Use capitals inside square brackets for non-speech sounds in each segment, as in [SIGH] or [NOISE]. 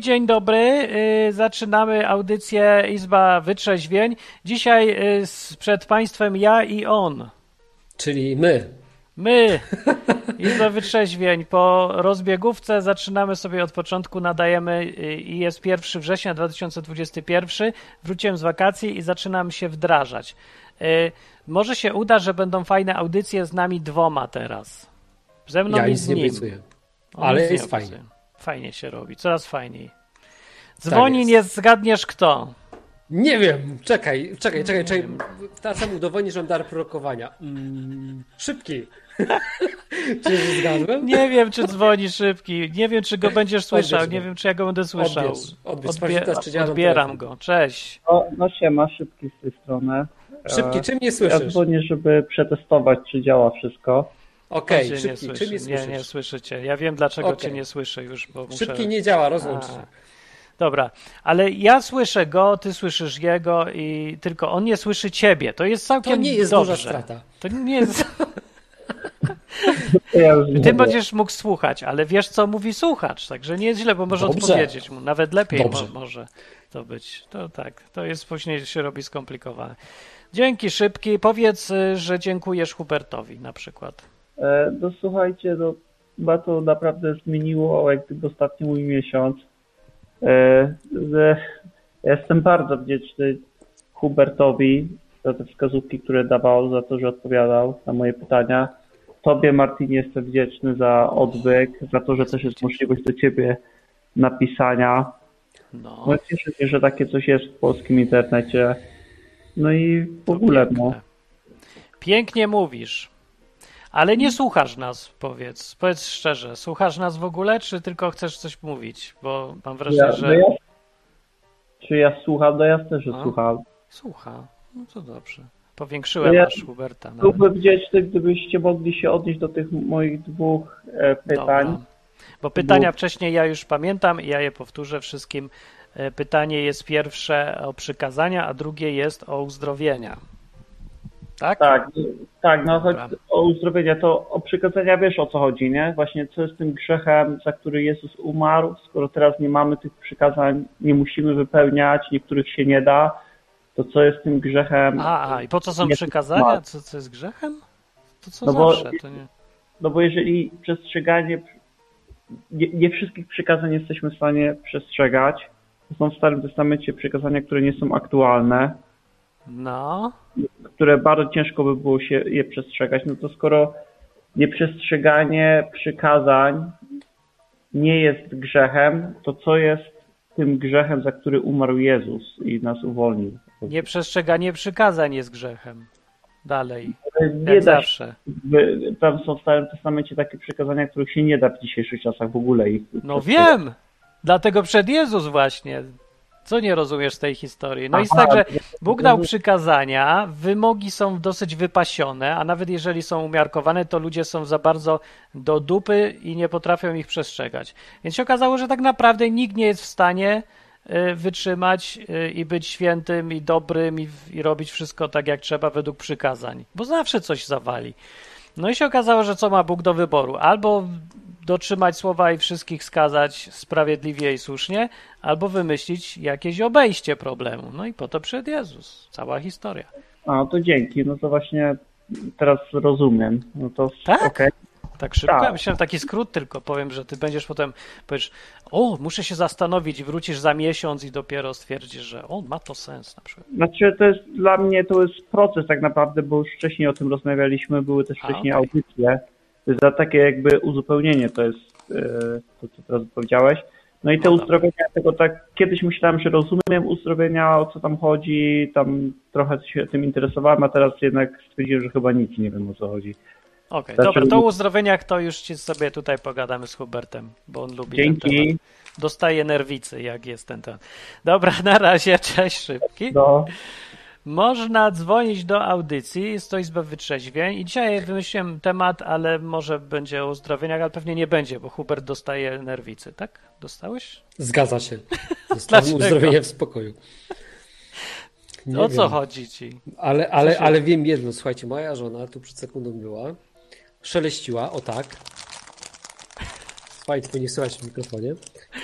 dzień dobry. Y, zaczynamy audycję Izba Wytrzeźwień. Dzisiaj y, przed Państwem ja i on. Czyli my. My, [LAUGHS] Izba Wytrzeźwień. Po rozbiegówce zaczynamy sobie od początku, nadajemy y, i jest 1 września 2021. Wróciłem z wakacji i zaczynam się wdrażać. Może się uda, że będą fajne audycje z nami dwoma teraz. Ze mną ja i z nim. Ale jest fajnie. Fajnie się robi, coraz fajniej. Dzwoni, tak nie zgadniesz kto. Nie wiem, czekaj, czekaj, czekaj, czekaj. Teraz sam udowodni, że mam dar prorokowania. Mm, szybki. [LAUGHS] czy zgadłem? Nie wiem, czy dzwoni szybki. Nie wiem, czy go będziesz słyszał. Nie wiem, czy ja go będę słyszał. Odbierz, odbierz. Odbie czy odbieram go. Cześć. O, no siema, szybki z tej strony. Szybki, czym nie słyszysz? Ja dzwonię, żeby przetestować, czy działa wszystko. Okej, okay, szybki, nie czy nie słyszysz? Nie, nie słyszycie. Ja wiem, dlaczego okay. cię nie słyszę już, bo muszę... Szybki nie działa, rozłącz się. Dobra, ale ja słyszę go, ty słyszysz jego i tylko on nie słyszy ciebie. To jest całkiem To nie jest dobrze. duża strata. To nie jest... [LAUGHS] Ty będziesz mógł słuchać, ale wiesz, co mówi słuchacz, także nie jest źle, bo może Dobrze. odpowiedzieć mu. Nawet lepiej mo może to być. To tak, to jest później się robi skomplikowane. Dzięki szybki. Powiedz, y, że dziękujesz Hubertowi na przykład. E, no słuchajcie, no, chyba to naprawdę zmieniło jak gdyby ostatni mój miesiąc. E, jestem bardzo wdzięczny Hubertowi za te wskazówki, które dawał, za to, że odpowiadał na moje pytania. Tobie, Martin, jestem wdzięczny za odwyk, za to, że też jest możliwość do ciebie napisania. No. no cieszę się, że takie coś jest w polskim internecie. No i w ogóle, no. Pięknie mówisz. Ale nie słuchasz nas, powiedz. Powiedz szczerze, słuchasz nas w ogóle, czy tylko chcesz coś mówić? Bo mam wrażenie, ja, że. No ja, czy ja słucham? No jasne, że A? słucham. Słucha. No to dobrze. Powiększyłem no ja aż Huberta. Byłbym wdzięczny, gdybyście mogli się odnieść do tych moich dwóch e, pytań. Dobra. Bo pytania wcześniej ja już pamiętam i ja je powtórzę wszystkim. E, pytanie jest pierwsze o przykazania, a drugie jest o uzdrowienia. Tak? Tak, tak no chodzi o uzdrowienia, to o przykazania wiesz o co chodzi, nie? Właśnie co jest tym grzechem, za który Jezus umarł, skoro teraz nie mamy tych przykazań, nie musimy wypełniać, niektórych się nie da, to co jest tym grzechem? A, a i po co są przykazania? Co, co jest grzechem? To co no zawsze, bo, to nie... No bo jeżeli przestrzeganie, nie, nie wszystkich przykazań jesteśmy w stanie przestrzegać, są w Starym Testamencie przykazania, które nie są aktualne, no. które bardzo ciężko by było się je przestrzegać, no to skoro nieprzestrzeganie przykazań nie jest grzechem, to co jest tym grzechem, za który umarł Jezus i nas uwolnił? Nieprzestrzeganie przykazań jest grzechem. Dalej. Nie jak da zawsze. Tam są w Starym Testamencie takie przykazania, których się nie da w dzisiejszych czasach w ogóle ich. No wiem! Dlatego przed Jezus właśnie. Co nie rozumiesz tej historii? No Aha, jest tak, że Bóg dał przykazania, wymogi są dosyć wypasione, a nawet jeżeli są umiarkowane, to ludzie są za bardzo do dupy i nie potrafią ich przestrzegać. Więc się okazało, że tak naprawdę nikt nie jest w stanie y, wytrzymać y, i być świętym i dobrym i, i robić wszystko tak jak trzeba według przykazań, bo zawsze coś zawali. No i się okazało, że co ma Bóg do wyboru? Albo dotrzymać słowa i wszystkich skazać sprawiedliwie i słusznie, albo wymyślić jakieś obejście problemu. No i po to przyszedł Jezus. Cała historia. A, to dzięki. No to właśnie teraz rozumiem. No to tak? Okay. Tak szybko? Tak. Myślałem taki skrót tylko powiem, że ty będziesz potem powiesz, o, muszę się zastanowić wrócisz za miesiąc i dopiero stwierdzisz, że o, ma to sens na przykład. Znaczy to jest dla mnie to jest proces tak naprawdę, bo już wcześniej o tym rozmawialiśmy, były też wcześniej A, okay. audycje za takie jakby uzupełnienie to jest e, to, co teraz powiedziałeś. No i te no uzdrowienia, tego tak, kiedyś myślałem, że rozumiem uzdrowienia, o co tam chodzi, tam trochę się tym interesowałem, a teraz jednak stwierdziłem, że chyba nic nie wiem o co chodzi. Okej, okay, dobra, to o uzdrowieniach to już ci sobie tutaj pogadamy z Hubertem, bo on lubi Dzięki. ten temat. Dostaje nerwicy, jak jest ten temat. Dobra, [LAUGHS] na razie, cześć szybki. No. Można dzwonić do audycji, jest to Izba Wytrzeźwień i dzisiaj wymyśliłem temat, ale może będzie o uzdrowieniach, ale pewnie nie będzie, bo Hubert dostaje nerwicy, tak? Dostałeś? Zgadza się. [LAUGHS] Dostałem uzdrowienie w spokoju. Nie o wiem. co chodzi ci? Ale, ale, ale wiem jedno, słuchajcie, moja żona tu przed sekundą była, szeleściła, o tak. Państwo nie słychać w mikrofonie.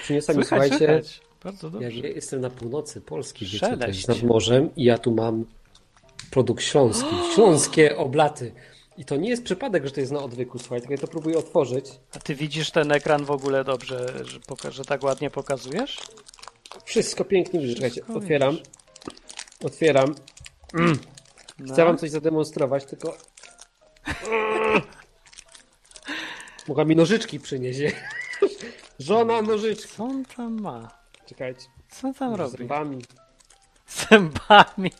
Przyniosła mi, słuchajcie. Bardzo jak dobrze. ja jestem na północy Polski, wiecie, to jest nad morzem i ja tu mam produkt śląski, [GASPS] śląskie oblaty. I to nie jest przypadek, że to jest na odwyku, słuchajcie, ja to próbuję otworzyć. A ty widzisz ten ekran w ogóle dobrze, że, poka- że tak ładnie pokazujesz? Wszystko pięknie czekajcie, Wszystko otwieram, otwieram. No. Chcę wam coś zademonstrować, tylko... [LAUGHS] Mogła mi nożyczki przynieść. [LAUGHS] Żona nożyczki. Co on tam ma? Czekajcie, Co tam robi? zębami. Zębami.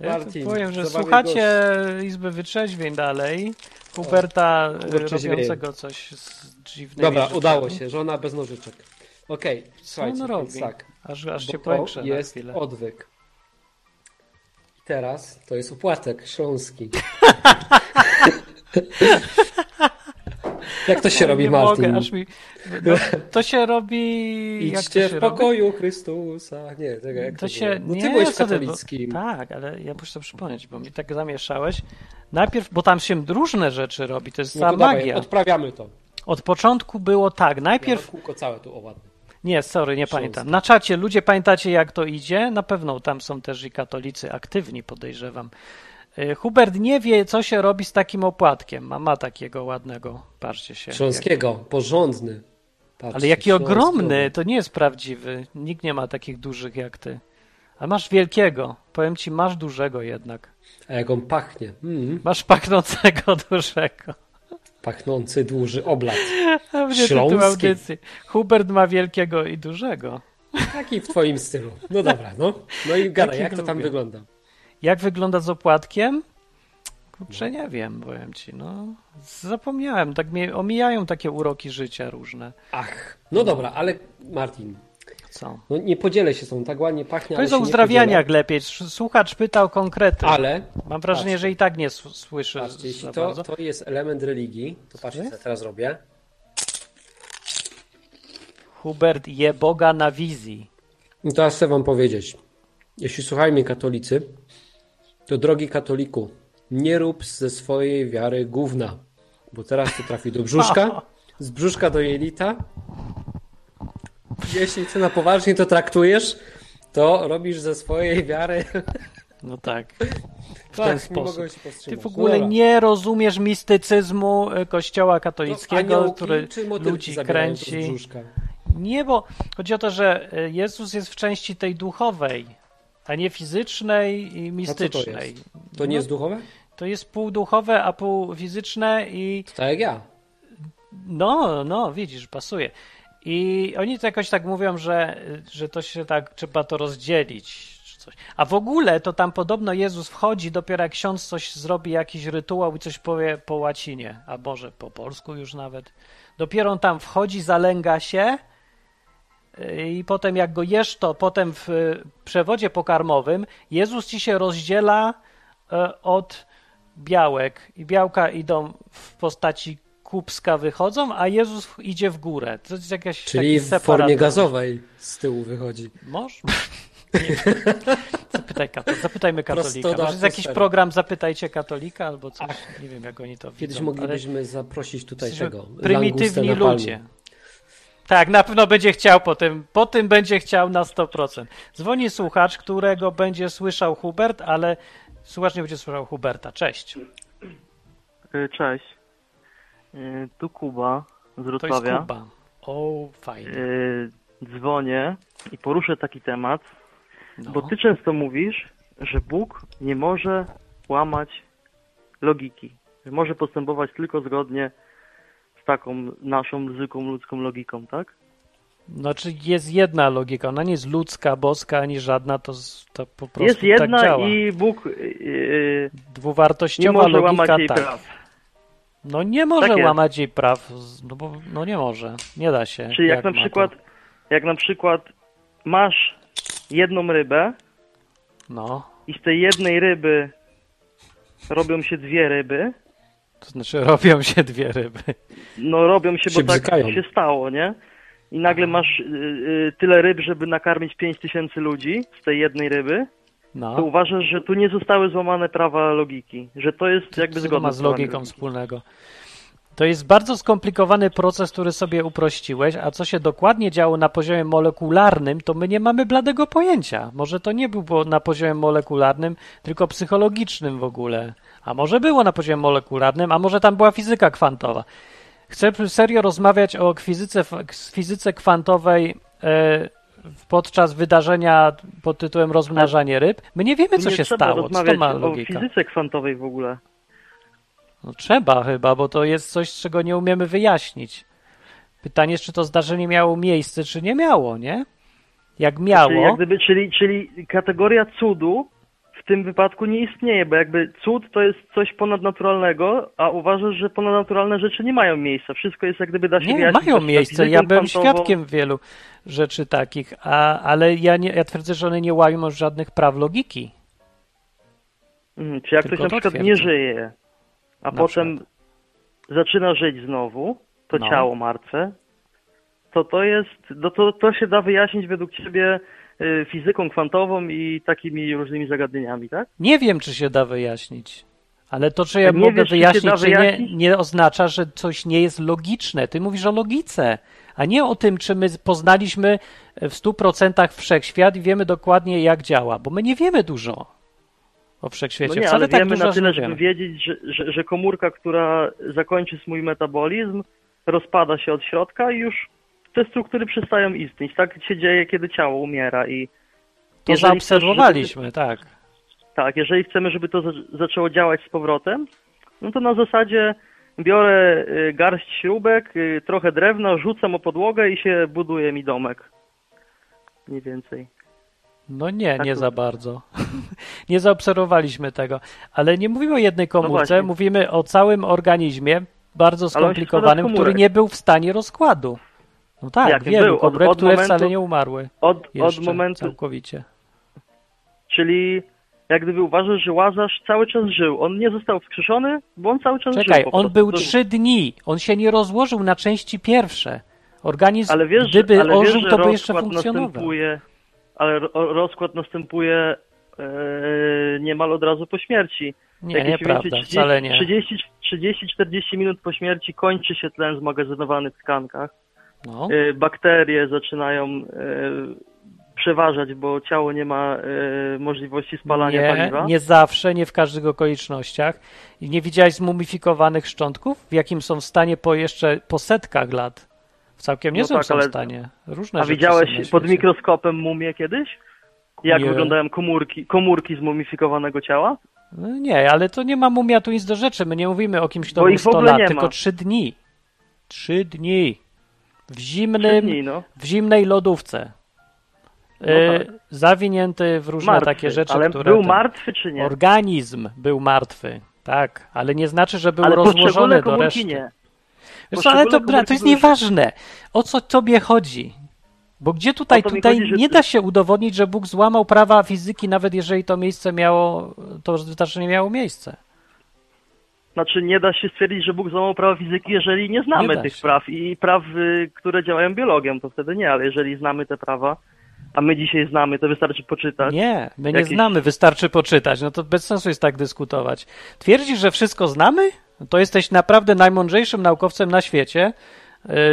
Ja tu Martin, powiem, że słuchacie Izby Wytrzeźwień dalej. Huberta e, robiącego coś z dziwnymi Dobra, rzeczami. udało się, żona bez nożyczek. Okej, Co słuchajcie, on więc robi? tak. Aż, aż się na jest chwilę. odwyk. I teraz to jest opłatek śląski. [LAUGHS] Jak to się O, robi, nie Martin? Mogę, aż mi... no, to się robi... Idźcie w robi? pokoju Chrystusa. Nie, czekaj, jak to, To się... było? Nie, ty byłeś co ty, bo- katolickim. Tak, ale ja muszę to przypomnieć, bo mi tak zamieszałeś. Najpierw, bo tam się różne rzeczy robi, to jest No cała to dawaj, magia. odprawiamy to. Od początku było tak, Ja najpierw... kółko całe tu, o ładne. Nie, sorry, nie pamiętam. Na czacie ludzie pamiętacie jak to idzie? Na pewno tam są też i katolicy aktywni, podejrzewam. Y, Hubert nie wie, co się robi z takim opłatkiem. A ma takiego ładnego, patrzcie się. Śląskiego, porządny. Patrzcie, ale jaki śląski ogromny, obraz. to nie jest prawdziwy. Nikt nie ma takich dużych jak ty. A masz wielkiego. Powiem ci, masz dużego jednak. A jak on pachnie. Mm, Masz pachnącego [LAUGHS] dużego. pachnący, duży oblat. [LAUGHS] Śląski. Hubert ma wielkiego i dużego. Taki w twoim stylu. No dobra, no. No i gadaj, jak to tam lubię. wygląda? Jak wygląda z opłatkiem? Kurczę, nie wiem, powiem ci, no. Zapomniałem, tak mnie omijają takie uroki życia różne. Ach, no dobra, ale Martin, Co? no nie podzielę się z tą, tak ładnie pachnie, To jest o uzdrawianiach lepiej. Słuchacz pytał konkrety. Ale, Mam wrażenie, patrzcie. że i tak nie s- słyszy patrzcie, jeśli to, bardzo. to jest element religii, to patrzcie, co ja teraz robię. Hubert je Boga na wizji. I teraz chcę wam powiedzieć, jeśli słuchaj mnie katolicy, to drogi katoliku, nie rób ze swojej wiary gówna, bo teraz to trafi do brzuszka, z brzuszka do jelita. Jeśli ty na poważnie to traktujesz, to robisz ze swojej wiary No tak. W tak, ten sposób. Ty w ogóle Dobra. nie rozumiesz mistycyzmu e, kościoła katolickiego, aniołki który ludzi kręci. Nie, bo chodzi o to, że e, Jezus jest w części tej duchowej, a nie fizycznej i mistycznej. To nie No, jest duchowe? To jest pół duchowe, a pół fizyczne i To tak jak ja. no, no, widzisz, pasuje. I oni to jakoś tak mówią, że, że to się tak trzeba to rozdzielić. Czy coś. A w ogóle to tam podobno Jezus wchodzi, dopiero jak ksiądz coś zrobi, jakiś rytuał i coś powie po łacinie, a może po polsku już nawet. Dopiero on tam wchodzi, zalęga się i potem jak go jesz, to potem w y, przewodzie pokarmowym Jezus ci się rozdziela e, od białek i białka idą w postaci kubska wychodzą, a Jezus idzie w górę. To jest jakaś Czyli w formie gazowej z tyłu wychodzi. Może? [LAUGHS] Zapytaj zapytajmy katolika. Może jest jakiś program Zapytajcie katolika albo coś. Nie wiem, jak oni to Kiedyś widzą. moglibyśmy zaprosić tutaj tego. Prymitywni ludzie. Tak, na pewno będzie chciał po tym, po tym będzie chciał na 100%. Dzwoni słuchacz, którego będzie słyszał Hubert, ale słuchacz nie będzie słyszał Huberta. Cześć. Y, Cześć. Y, Tu Kuba z To jest Wrocławia. Kuba. O, fajnie. Y, Dzwonię i poruszę taki temat, No. bo ty często mówisz, że Bóg nie może łamać logiki. Że może postępować tylko zgodnie z taką naszą zwykłą ludzką logiką, tak? Znaczy jest jedna logika, ona nie jest ludzka, boska, ani żadna, to, to po prostu Jest jedna tak działa. i Bóg y, y, nie Dwuwartościowa może logika, łamać jej tak. praw. No nie może Tak łamać jej praw, no bo no nie może, nie da się. Czyli jak, na ma to? przykład jak na przykład masz jedną rybę No, i z tej jednej ryby robią się dwie ryby, to znaczy [LAUGHS] robią się dwie ryby. no robią się, Się bo tak bzykają. się stało, nie? I nagle masz y, y, tyle ryb, żeby nakarmić 5 tysięcy ludzi z tej jednej ryby, to No, uważasz, że tu nie zostały złamane prawa logiki, że to jest jakby to zgodne ma z logiką logiki. wspólnego? To jest bardzo skomplikowany proces, który sobie uprościłeś, a co się dokładnie działo na poziomie molekularnym, to my nie mamy bladego pojęcia. Może to nie było na poziomie molekularnym, tylko psychologicznym w ogóle. A może było na poziomie molekularnym, a może tam była fizyka kwantowa. Chcę serio rozmawiać o fizyce, fizyce kwantowej e, podczas wydarzenia pod tytułem rozmnażanie ryb. My nie wiemy, co nie się stało. Co to ma o logika? fizyce kwantowej w ogóle. No trzeba chyba, bo to jest coś, czego nie umiemy wyjaśnić. Pytanie jest, czy to zdarzenie miało miejsce, czy nie miało, nie? Jak Czyli, miało, jak gdyby, czyli, czyli kategoria cudu w tym wypadku nie istnieje, bo jakby cud to jest coś ponadnaturalnego, a uważasz, że ponadnaturalne rzeczy nie mają miejsca. Wszystko jest jak gdyby da się nie, wyjaśnić mają miejsce. Ja byłem świadkiem wielu rzeczy takich, a, ale ja, nie, ja twierdzę, że one nie łamią żadnych praw logiki. Mhm, czy jak ktoś Tylko na to przykład twierdzę. nie żyje, a Na potem zaczyna żyć znowu, to No. ciało martwe, to to jest, no to, to się da wyjaśnić według ciebie fizyką kwantową i takimi różnymi zagadnieniami, tak? Nie wiem, czy się da wyjaśnić. Ale to, czy ja A nie mogę wiesz, wyjaśnić, czy nie, wyjaśnić? nie oznacza, że coś nie jest logiczne. Ty mówisz o logice, a nie o tym, czy my poznaliśmy w 100% wszechświat i wiemy dokładnie, jak działa, bo my nie wiemy dużo o wszechświecie. No nie, Wcale ale tak wiemy dużo na tyle, żeby wiedzieć, że, że, że komórka, która zakończy swój metabolizm, rozpada się od środka i już te struktury przestają istnieć. Tak się dzieje, kiedy ciało umiera i To jeżeli chcesz, zaobserwowaliśmy, tak. Tak, jeżeli chcemy, żeby to za- zaczęło działać z powrotem, no to na zasadzie biorę y, garść śrubek, y, trochę drewna, rzucam o podłogę i się buduje mi domek. Mniej więcej. No nie, Tak nie to- za bardzo. [LAUGHS] nie zaobserwowaliśmy tego. Ale nie mówimy o jednej komórce, No mówimy o całym organizmie, bardzo skomplikowanym, który nie był w stanie rozkładu. No tak, Jak wielu był? Od- od które momentu- wcale nie umarły Od, od momentu, całkowicie. czyli jak gdyby uważasz, że Łazarz cały czas żył. On nie został wskrzeszony, bo on cały czas Czekaj, żył. po on był trzy dni, on się nie rozłożył na części pierwsze. Organizm, Ale wiesz, gdyby ale ożył, wiesz, to by jeszcze funkcjonował. ale ro, rozkład następuje e, niemal od razu po śmierci. Nie, Jakieś nieprawda, mniej więcej wcale nie. 30-40 minut po śmierci kończy się tlen zmagazynowany w tkankach. No. E, bakterie zaczynają e, przeważać, bo ciało nie ma e, możliwości spalania nie, paliwa. nie zawsze, nie w każdych okolicznościach. I nie widziałeś zmumifikowanych szczątków, w jakim są w stanie po jeszcze po setkach lat? W całkiem No niezłym tak, są ale- stanie. Różne A widziałeś pod mikroskopem mumię kiedyś? Jak Nie. wyglądają komórki, komórki zmumifikowanego ciała? No Nie, ale to nie ma mumia tu nic do rzeczy. My nie mówimy o kimś, kto był ich w 100 ogóle lat, tylko ma. 3 dni. 3 dni. W zimnym, dni, no. w zimnej lodówce. No E, tak. zawinięty w różne Martwy. takie rzeczy, Ale które... był ten- martwy czy nie? Organizm był martwy, tak, ale nie znaczy, że był Ale rozłożony do reszty. nie. Wiesz ale to, bra, to jest nieważne. O co tobie chodzi? Bo gdzie tutaj, tutaj chodzi, nie ty- da się udowodnić, że Bóg złamał prawa fizyki, nawet jeżeli to miejsce miało, to zdarzenie miało miejsce. Znaczy nie da się stwierdzić, że Bóg złamał prawa fizyki, jeżeli nie znamy Nie tych się. praw i praw, y, które działają biologią, to wtedy nie, ale jeżeli znamy te prawa, a my dzisiaj znamy, to wystarczy poczytać. Nie, my nie Jakieś- znamy, wystarczy poczytać. No to bez sensu jest tak dyskutować. Twierdzisz, że wszystko znamy? To jesteś naprawdę najmądrzejszym naukowcem na świecie.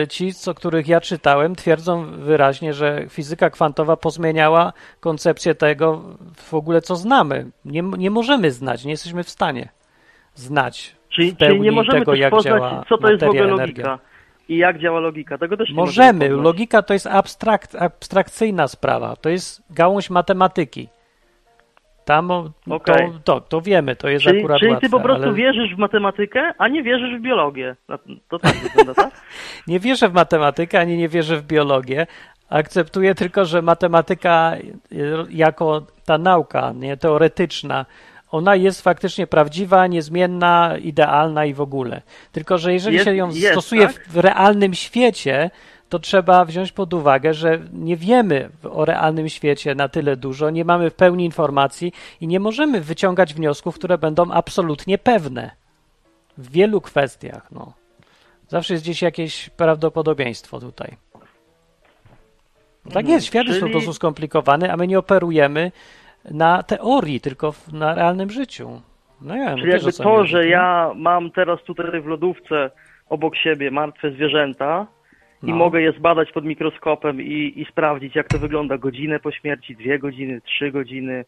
Y, Ci, co których ja czytałem, twierdzą wyraźnie, że fizyka kwantowa pozmieniała koncepcję tego w ogóle, co znamy. Nie, nie możemy znać, nie jesteśmy w stanie znać Czyli, w pełni czyli nie możemy tego, też jak poznać, działa co to jest w ogóle energia. logika i jak działa logika. Tego też nie Możemy. poznać. Logika to jest abstrakt, abstrakcyjna sprawa. To jest gałąź matematyki. Tam o- Okej. to, to, to wiemy, to jest Czyli, akurat czyli łatwe, ty po prostu ale wierzysz w matematykę, a nie wierzysz w biologię. To tak wygląda, tak? [LAUGHS] nie wierzę w matematykę, ani nie wierzę w biologię. Akceptuję tylko, że matematyka y, jako ta nauka nie, teoretyczna, ona jest faktycznie prawdziwa, niezmienna, idealna i w ogóle. Tylko, że jeżeli Jest- się ją jest, stosuje tak? w realnym świecie, to trzeba wziąć pod uwagę, że nie wiemy o realnym świecie na tyle dużo, nie mamy w pełni informacji i nie możemy wyciągać wniosków, które będą absolutnie pewne. W wielu kwestiach, no. Zawsze jest gdzieś jakieś prawdopodobieństwo tutaj. Tak Mhm, jest, świat jest po prostu skomplikowany, a my nie operujemy na teorii, tylko w, na realnym życiu. No ja Czyli jakby to, chodzi, że nie? ja mam teraz tutaj w lodówce obok siebie martwe zwierzęta i No. mogę je zbadać pod mikroskopem i, i sprawdzić, jak to wygląda godzinę po śmierci, dwie godziny, trzy godziny,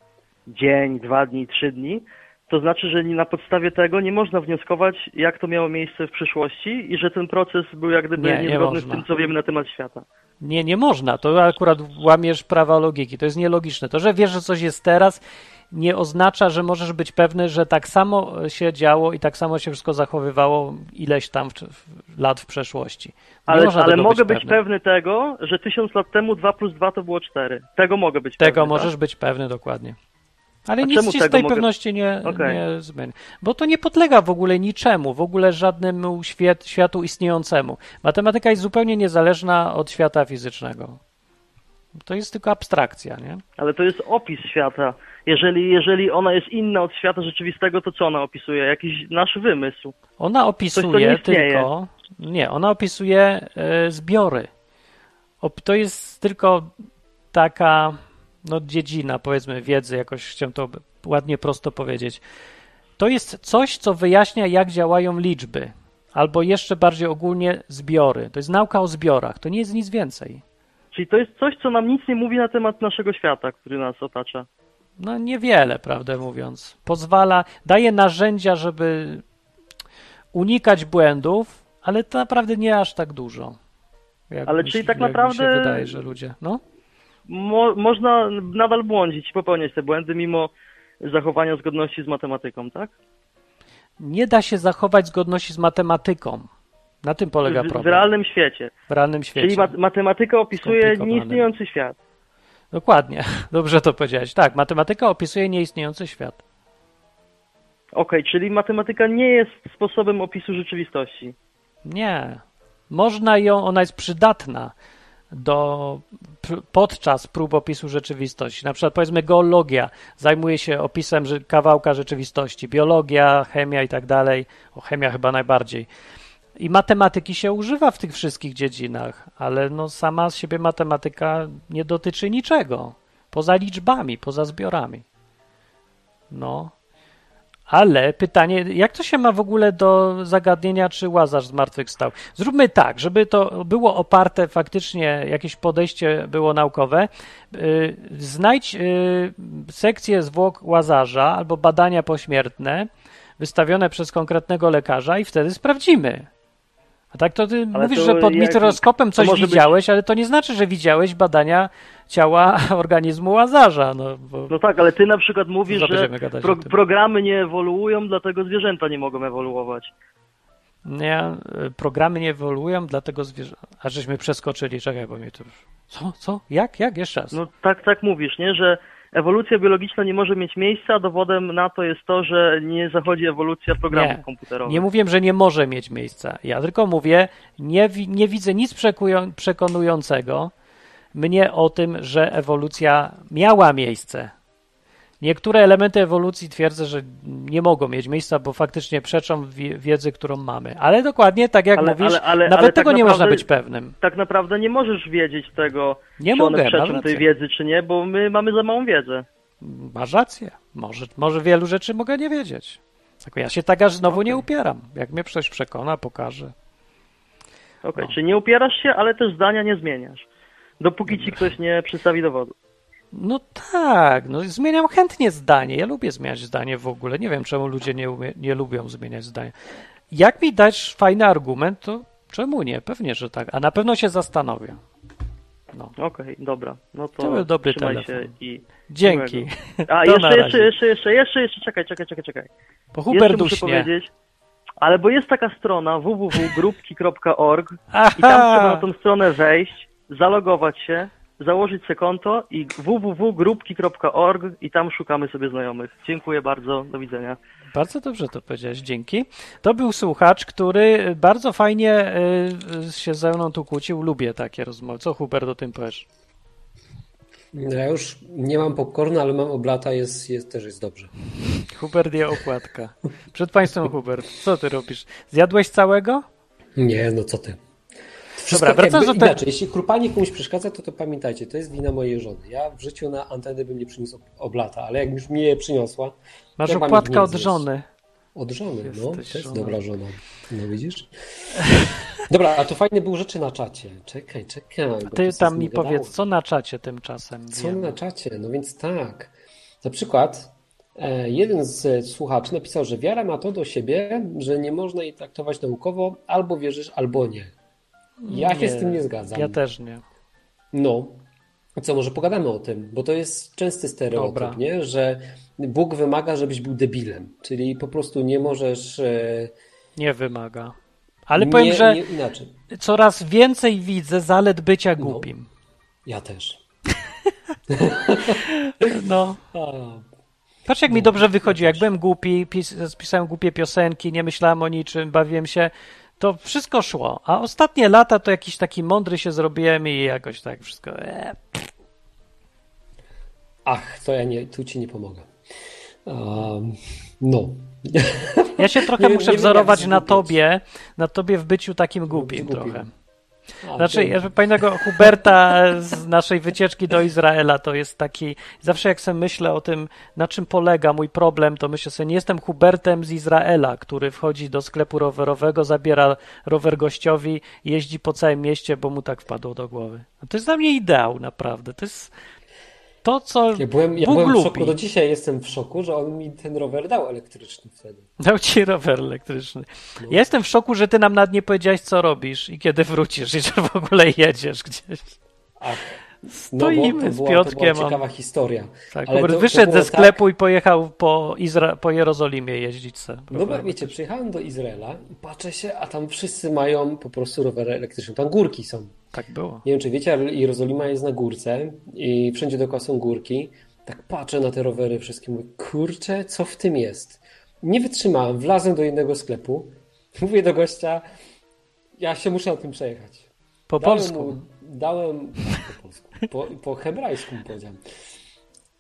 dzień, dwa dni, trzy dni, to znaczy, że na podstawie tego nie można wnioskować, jak to miało miejsce w przyszłości i że ten proces był jak gdyby Nie, nie niezgodny z można. tym, co wiemy na temat świata. Nie, nie można. To akurat łamiesz prawa logiki. To jest nielogiczne. To, że wiesz, że coś jest teraz, nie oznacza, że możesz być pewny, że tak samo się działo i tak samo się wszystko zachowywało ileś tam w, w, lat w przeszłości. Nie Ale, ale tego mogę być być pewny tego, że tysiąc lat temu 2 plus 2 to było 4. Tego mogę być Tego pewny. możesz tak? być pewny dokładnie. Ale A nic ci z tej mogę- pewności nie, Okej. nie zmieni. Bo to nie podlega w ogóle niczemu, w ogóle żadnemu świat, światu istniejącemu. Matematyka jest zupełnie niezależna od świata fizycznego. To jest tylko abstrakcja, nie? Ale to jest opis świata. Jeżeli, jeżeli ona jest inna od świata rzeczywistego, to co ona opisuje? Jakiś nasz wymysł. Ona Coś, opisuje nie istnieje. tylko. Nie, ona opisuje e, zbiory. Op, to jest tylko taka no, dziedzina, powiedzmy, wiedzy, jakoś chciałem to ładnie prosto powiedzieć. To jest coś, co wyjaśnia, jak działają liczby, albo jeszcze bardziej ogólnie zbiory. To jest nauka o zbiorach, to nie jest nic więcej. Czyli to jest coś, co nam nic nie mówi na temat naszego świata, który nas otacza. No niewiele, prawdę mówiąc. Pozwala, daje narzędzia, żeby unikać błędów, ale to naprawdę nie aż tak dużo. Jak Ale czyli tak naprawdę- się wydaje, że ludzie. No? Mo, można nadal błądzić i popełniać te błędy mimo zachowania zgodności z matematyką, tak? Nie da się zachować zgodności z matematyką. Na tym polega W, w problem. realnym świecie. W realnym świecie. Czyli mat, matematyka opisuje nieistniejący świat. Dokładnie. [LAUGHS] Dobrze to powiedziałeś. Tak, matematyka opisuje nieistniejący świat. Okej, czyli matematyka nie jest sposobem opisu rzeczywistości. Nie. Można ją, ona jest przydatna do, podczas prób opisu rzeczywistości. Na przykład powiedzmy geologia zajmuje się opisem kawałka rzeczywistości, biologia, chemia i tak dalej. O, chemia chyba najbardziej. I matematyki się używa w tych wszystkich dziedzinach, ale no sama z siebie matematyka nie dotyczy niczego. Poza liczbami, poza zbiorami. No. Ale pytanie, jak to się ma w ogóle do zagadnienia, czy Łazarz zmartwychwstał? Zróbmy tak, żeby to było oparte faktycznie, jakieś podejście było naukowe. Yy, Znajdź yy, sekcję zwłok Łazarza albo badania pośmiertne wystawione przez konkretnego lekarza i wtedy sprawdzimy. A tak to ty Ale mówisz, to że pod jak- mikroskopem coś może być- widziałeś, ale to nie znaczy, że widziałeś badania ciała [LAUGHS] organizmu Łazarza. No, bo... No tak, ale ty na przykład mówisz, że pro, programy nie ewoluują, dlatego zwierzęta nie mogą ewoluować. Nie, y, programy nie ewoluują, dlatego zwierzę. A żeśmy przeskoczyli, czekaj, bo mnie to. już- Co? Co? Jak? Jak? Jeszcze raz. No tak, tak mówisz, nie? Że ewolucja biologiczna nie może mieć miejsca, dowodem na to jest to, że nie zachodzi ewolucja programów Nie. komputerowych. Nie mówię, że nie może mieć miejsca. Ja tylko mówię, nie, nie widzę nic przekonującego mnie o tym, że ewolucja miała miejsce. Niektóre elementy ewolucji twierdzę, że nie mogą mieć miejsca, bo faktycznie przeczą wie- wiedzy, którą mamy. Ale dokładnie tak jak Ale- mówisz, ale- ale- nawet tego tak nie można naprawdę- być pewnym. Tak naprawdę nie możesz wiedzieć tego, Nie czy mogę, one przeczą tej wiedzy, czy nie, bo my mamy za małą wiedzę. Masz rację. Może, może wielu rzeczy mogę nie wiedzieć. Tylko ja się tak aż znowu nie Okej. upieram. Jak mnie ktoś przekona, pokaże. Okej, No. czyli nie upierasz się, ale też zdania nie zmieniasz. Dopóki ci ktoś nie przedstawi dowodu. No tak, no zmieniam chętnie zdanie. Ja lubię zmieniać zdanie w ogóle. Nie wiem, czemu ludzie nie, umie, nie lubią zmieniać zdania. Jak mi dać fajny argument, to czemu nie? Pewnie, że tak. A na pewno się zastanowię. No. Okej, dobra. No to, To był dobry telefon. się i... Dzięki. [LAUGHS] A, jeszcze, jeszcze, jeszcze, jeszcze, jeszcze, jeszcze, czekaj, czekaj, czekaj, czekaj. Bo Hubert muszę powiedzieć, ale bo jest taka strona www.grupki.org i tam trzeba na tą stronę wejść, zalogować się, założyć sobie konto i www.grupki.org i tam szukamy sobie znajomych. Dziękuję bardzo, do widzenia. Bardzo dobrze to powiedziałeś, dzięki. To był słuchacz, który bardzo fajnie y, się ze mną tu kłócił. Lubię takie rozmowy. Co Hubert o tym powiesz? Ja już nie mam popcornu, ale mam oblata, jest, jest, też jest dobrze. Hubert je opłatka. Przed państwem Hubert, co ty robisz? Zjadłeś całego? Nie, no co ty. Dobra, wracając do te- inaczej, jeśli krupanie komuś przeszkadza, to to pamiętajcie, to jest wina mojej żony. Ja w życiu na anteny bym nie przyniósł ob- oblata, ale jak już mnie je przyniosła, Masz nie od żony. Od żony, no. To jest żoną. dobra żona. No widzisz? [LAUGHS] Dobra, a to fajne były rzeczy na czacie. Czekaj, czekaj. Ty tam mi powiedz, co na czacie tymczasem Co wiemy? na czacie? No więc tak. Na przykład e, jeden z słuchaczy napisał, że wiara ma to do siebie, że nie można jej traktować naukowo, albo wierzysz, albo nie. Ja się z tym nie zgadzam. Ja też nie. No. Co, może pogadamy o tym, bo to jest częsty stereotyp, Dobra. nie? Że Bóg wymaga, żebyś był debilem, czyli po prostu nie możesz. e, Nie wymaga. Ale nie, powiem, że nie coraz więcej widzę zalet bycia No. głupim. Ja też. [LAUGHS] No. Patrz, jak mi dobrze wychodzi. Jak byłem głupi, pis pisałem głupie piosenki, nie myślałem o niczym, bawiłem się, to wszystko szło. A ostatnie lata to jakiś taki mądry się zrobiłem i jakoś tak wszystko. E, ach, to ja nie, tu ci nie pomogę. Um, no. Ja się [LAUGHS] trochę Nie muszę nie wzorować na tobie, na tobie w byciu takim głupim głupim. trochę. A, Znaczy, ja pamiętam Huberta z naszej wycieczki do Izraela, to jest taki, zawsze jak sobie myślę o tym, na czym polega mój problem, to myślę sobie, nie jestem Hubertem z Izraela, który wchodzi do sklepu rowerowego, zabiera rower gościowi, jeździ po całym mieście, bo mu tak wpadło do głowy. No to jest dla mnie ideał, naprawdę. To jest to, co Ja byłem, ja Bóg byłem w lubi. szoku, do dzisiaj jestem w szoku, że on mi ten rower dał elektryczny wtedy. Dał ci rower elektryczny. No. Ja jestem w szoku, że ty nam nawet nie powiedziałeś, co robisz i kiedy wrócisz, i że w ogóle jedziesz gdzieś. Ach, Stoimy no bo to z była, Piotrkiem, To była ciekawa historia. Tak, Ale to- to wyszedł było ze sklepu i pojechał po, Izra- po Jerozolimie jeździć se. No bo wiecie, przyjechałem do Izraela i patrzę się, a tam wszyscy mają po prostu rowery elektryczne. Tam górki są. Tak było. Nie wiem, czy wiecie, ale Jerozolima jest na górce i wszędzie dookoła są górki. Tak patrzę na te rowery wszystkie, mówię, kurczę, co w tym jest? Nie wytrzymałem, wlazłem do innego sklepu, [LAUGHS] mówię do gościa, ja się muszę na tym przejechać. Po Dałem polsku. Mu, dałem po, polsku, po, po hebrajsku powiedziałem.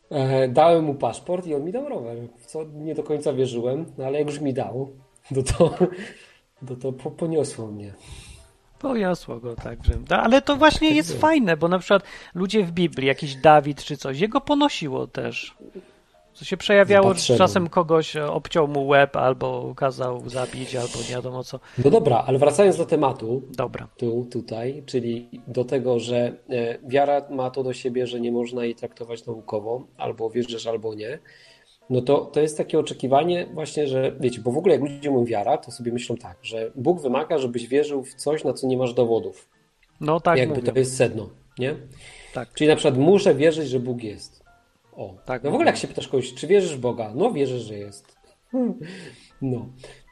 E, dałem mu paszport i on mi dał rower, w co nie do końca wierzyłem, no ale jak już mi dał, no to, [LAUGHS] to, to po, poniosło mnie. Poniosło go tak, że... No, Ale to właśnie Tak jest było. fajne, bo na przykład ludzie w Biblii, jakiś Dawid czy coś, jego ponosiło też. Co się przejawiało, że czasem kogoś obciął mu łeb, albo kazał zabić, albo nie wiadomo co. No dobra, ale wracając do tematu, Dobra. tu, tutaj, czyli do tego, że e, wiara ma to do siebie, że nie można jej traktować naukowo, albo wierzysz, albo nie, no to, to jest takie oczekiwanie właśnie, że wiecie, bo w ogóle jak ludzie mówią wiara, to sobie myślą tak, że Bóg wymaga, żebyś wierzył w coś, na co nie masz dowodów. No tak Jakby mówię. to jest sedno, nie? Tak. Czyli na przykład muszę wierzyć, że Bóg jest. O, Tak no w ogóle jak się pytasz kogoś, czy wierzysz w Boga? No wierzę, że jest. [LAUGHS] No,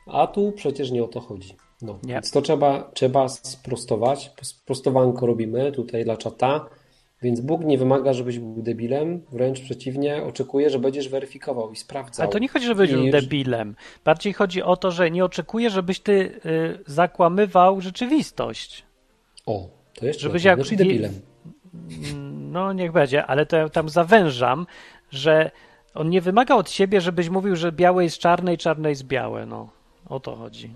a tu przecież nie o to chodzi. No, Nie. więc to trzeba, trzeba sprostować. Sprostowanko robimy tutaj dla czata. Więc Bóg nie wymaga, żebyś był debilem, wręcz przeciwnie, oczekuje, że będziesz weryfikował i sprawdzał. Ale to nie chodzi, był I- debilem. Bardziej chodzi o to, że nie oczekuje, żebyś ty y, zakłamywał rzeczywistość. O, to jeszcze Żebyś jak- Znaczy debilem. No, niech będzie, ale to ja tam zawężam, że on nie wymaga od siebie, żebyś mówił, że białe jest czarne i czarne jest białe. No, o to chodzi.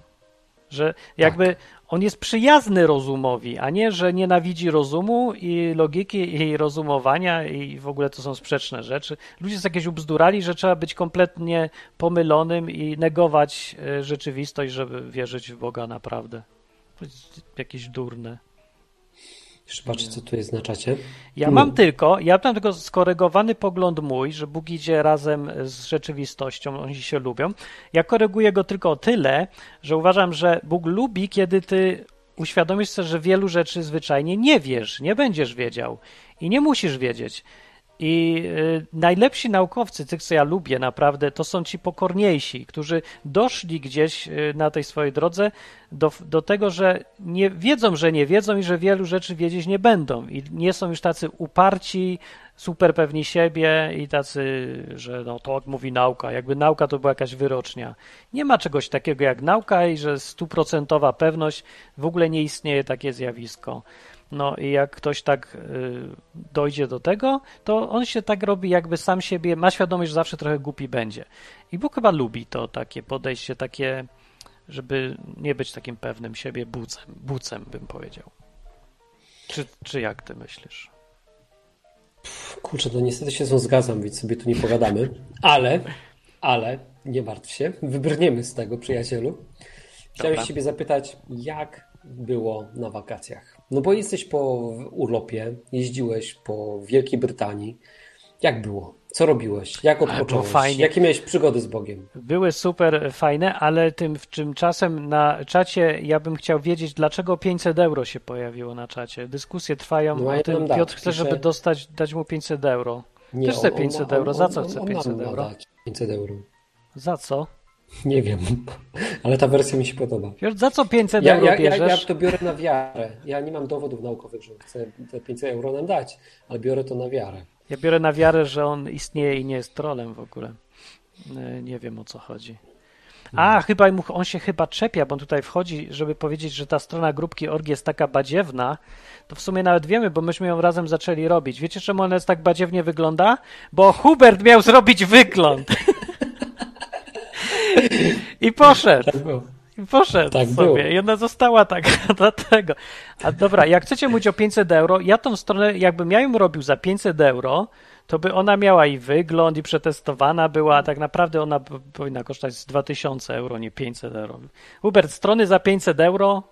Że jakby on jest przyjazny rozumowi, a nie, że nienawidzi rozumu i logiki i rozumowania i w ogóle to są sprzeczne rzeczy. Ludzie są jakieś ubzdurali, że trzeba być kompletnie pomylonym i negować e, rzeczywistość, żeby wierzyć w Boga naprawdę. To jest jakieś durne. Patrzę, co tu jest na czacie. Ja mam tylko, ja mam tylko skorygowany pogląd mój, że Bóg idzie razem z rzeczywistością, oni się lubią. Ja koryguję go tylko o tyle, że uważam, że Bóg lubi, kiedy ty uświadomisz sobie, że wielu rzeczy zwyczajnie nie wiesz, nie będziesz wiedział i nie musisz wiedzieć. I y, najlepsi naukowcy, tych co ja lubię naprawdę, to są ci pokorniejsi, którzy doszli gdzieś y, na tej swojej drodze do, do tego, że nie wiedzą, że nie wiedzą i że wielu rzeczy wiedzieć nie będą. I nie są już tacy uparci, super pewni siebie i tacy, że no to mówi nauka, jakby nauka to była jakaś wyrocznia. Nie ma czegoś takiego jak nauka i że stuprocentowa pewność, w ogóle nie istnieje takie zjawisko. No i jak ktoś tak y, dojdzie do tego, to on się tak robi, jakby sam siebie ma świadomość, że zawsze trochę głupi będzie. I Bóg chyba lubi to takie podejście, takie, żeby nie być takim pewnym siebie bucem, bucem bym powiedział. Czy, czy jak ty myślisz? Kurczę, no niestety się z tą zgadzam, więc sobie tu nie pogadamy, ale, Ale nie martw się, wybrniemy z tego, przyjacielu. Chciałem Dobra. Ciebie zapytać, jak było na wakacjach? No bo jesteś po urlopie, jeździłeś po Wielkiej Brytanii. Jak było? Co robiłeś? Jak odpocząłeś? fajnie. Jakie miałeś przygody z Bogiem? Były super fajne, ale tym tymczasem na czacie ja bym chciał wiedzieć, dlaczego 500 euro się pojawiło na czacie. Dyskusje trwają No, o ja tym. dam. Piotr chce, Pisze- żeby dostać, dać mu 500 euro. Nie, Też chce on- on 500 ma- euro. on- Za co on- chce on 500 nam ma euro? dać 500 euro. Za co? Nie wiem, ale ta wersja mi się podoba. Piotr, za co 500 Ja, euro ja, ja, bierzesz? ja to biorę na wiarę. Ja nie mam dowodów naukowych, że chcę te 500 euro nam dać, ale biorę to na wiarę. Ja biorę na wiarę, że on istnieje i nie jest trolem w ogóle. E, Nie wiem o co chodzi. A, chyba mu, on się chyba czepia, bo on tutaj wchodzi, żeby powiedzieć, że ta strona grupki org jest taka badziewna. To w sumie nawet wiemy, bo myśmy ją razem zaczęli robić. Wiecie, czemu ona jest tak badziewnie wygląda? Bo Hubert miał zrobić wygląd. [LAUGHS] I poszedł. Tak było. I poszedł Tak sobie. było. I ona została taka [LAUGHS] dlatego. A dobra, jak chcecie mówić o 500 euro, ja tą stronę, jakbym ja ją robił za 500 euro, to by ona miała i wygląd, i przetestowana była, a tak naprawdę ona powinna kosztować z 2000 euro, nie 500 euro. Hubert, strony za 500 euro,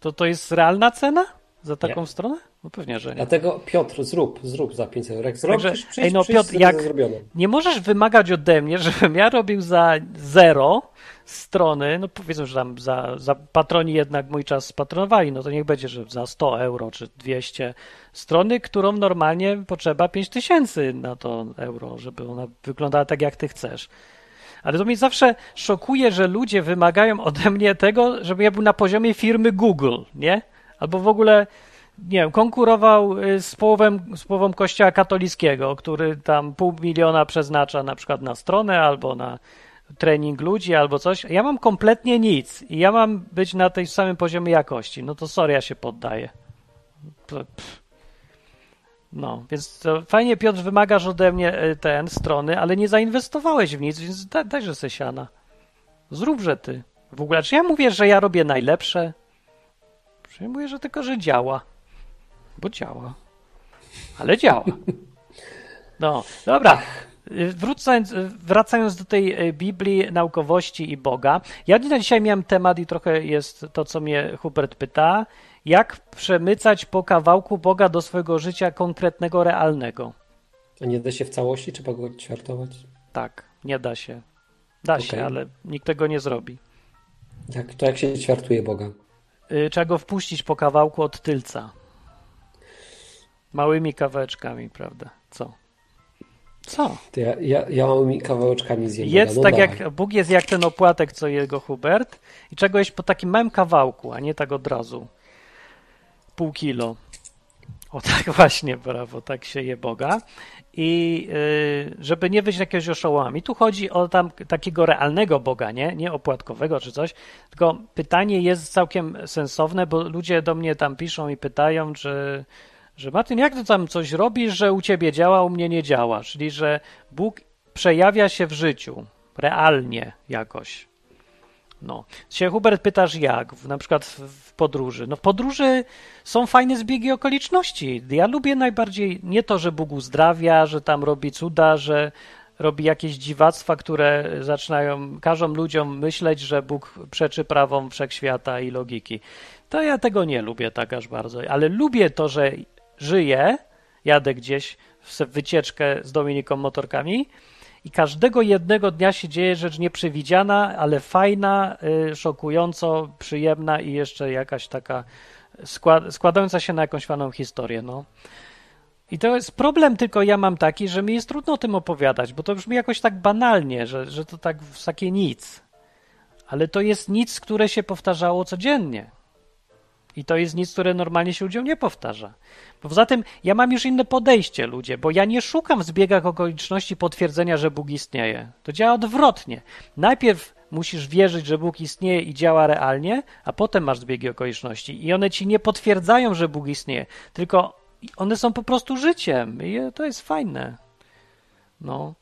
to to jest realna cena za taką Nie. stronę? No pewnie, że nie. Dlatego Piotr, zrób, zrób za 500 euro. Jak zrobisz, Także, przyjdź, ej, no, przyjdź Piotr, jak-. Nie możesz wymagać ode mnie, [LAUGHS] żebym ja robił za zero strony, no powiedzmy, że tam za, za patroni jednak mój czas spatronowali, no to niech będzie, że za 100 euro czy 200 strony, którą normalnie potrzeba 5000 na to euro, żeby ona wyglądała tak, jak ty chcesz. Ale to mnie zawsze szokuje, że ludzie wymagają ode mnie tego, żebym ja był na poziomie firmy Google, nie? Albo w ogóle, nie wiem, konkurował y, z połową, z połową kościoła katolickiego, który tam pół miliona przeznacza na przykład na stronę albo na trening ludzi albo coś. Ja mam kompletnie nic i ja mam być na tej samym poziomie jakości. No to sorry, ja się poddaję. No, więc fajnie Piotr wymagasz ode mnie y, ten strony, ale nie zainwestowałeś w nic, więc da, dajże se siana. Zróbże ty. W ogóle, czy ja mówię, że ja robię najlepsze? Mówię, że tylko, że działa? Bo działa. Ale działa. No, dobra. Y, Wracając, do tej y, Biblii, naukowości i Boga. Ja na dzisiaj miałem temat i trochę jest to, co mnie Hubert pyta. Jak przemycać po kawałku Boga do swojego życia konkretnego, realnego? A nie da się w całości, trzeba go ćwiartować? Tak, nie da się. Da się, Okej. ale nikt tego nie zrobi. Jak, to jak się ćwiartuje Boga? Y, Trzeba go wpuścić po kawałku od tylca. Małymi kawałeczkami, prawda? Co? Co? To ja, ja, ja małymi kawałeczkami zjem Jedz. No tak dawaj. jak Bóg jest jak ten opłatek, co jego Hubert i czego jeść po takim małym kawałku, a nie tak od razu. Pół kilo. O tak właśnie, brawo, tak się je Boga. I y, żeby nie wyjść na jakiegoś oszołoma. I tu chodzi o tam takiego realnego Boga, nie? Nie opłatkowego czy coś. Tylko pytanie jest całkiem sensowne, bo ludzie do mnie tam piszą i pytają, że, że Martin, jak ty tam coś robisz, że u ciebie działa, u mnie nie działa? Czyli, że Bóg przejawia się w życiu, realnie jakoś. No. Się Hubert pytasz jak, w, na przykład w, w podróży. No w podróży są fajne zbiegi okoliczności. Ja lubię najbardziej nie to, że Bóg uzdrawia, że tam robi cuda, że robi jakieś dziwactwa, które zaczynają, każą ludziom myśleć, że Bóg przeczy prawom wszechświata i logiki. To ja tego nie lubię tak aż bardzo, ale lubię to, że żyję, jadę gdzieś w wycieczkę z Dominiką Motorkami i każdego jednego dnia się dzieje rzecz nieprzewidziana, ale fajna, y, szokująco przyjemna i jeszcze jakaś taka skład, składająca się na jakąś fajną historię. No. I to jest problem, tylko ja mam taki, że mi jest trudno o tym opowiadać, bo to brzmi jakoś tak banalnie, że, że to tak w takie nic. Ale to jest nic, które się powtarzało codziennie. I to jest nic, które normalnie się ludziom nie powtarza. Poza tym ja mam już inne podejście, ludzie, bo ja nie szukam w zbiegach okoliczności potwierdzenia, że Bóg istnieje. To działa odwrotnie. Najpierw musisz wierzyć, że Bóg istnieje i działa realnie, a potem masz zbiegi okoliczności. I one ci nie potwierdzają, że Bóg istnieje, tylko one są po prostu życiem. I to jest fajne. No.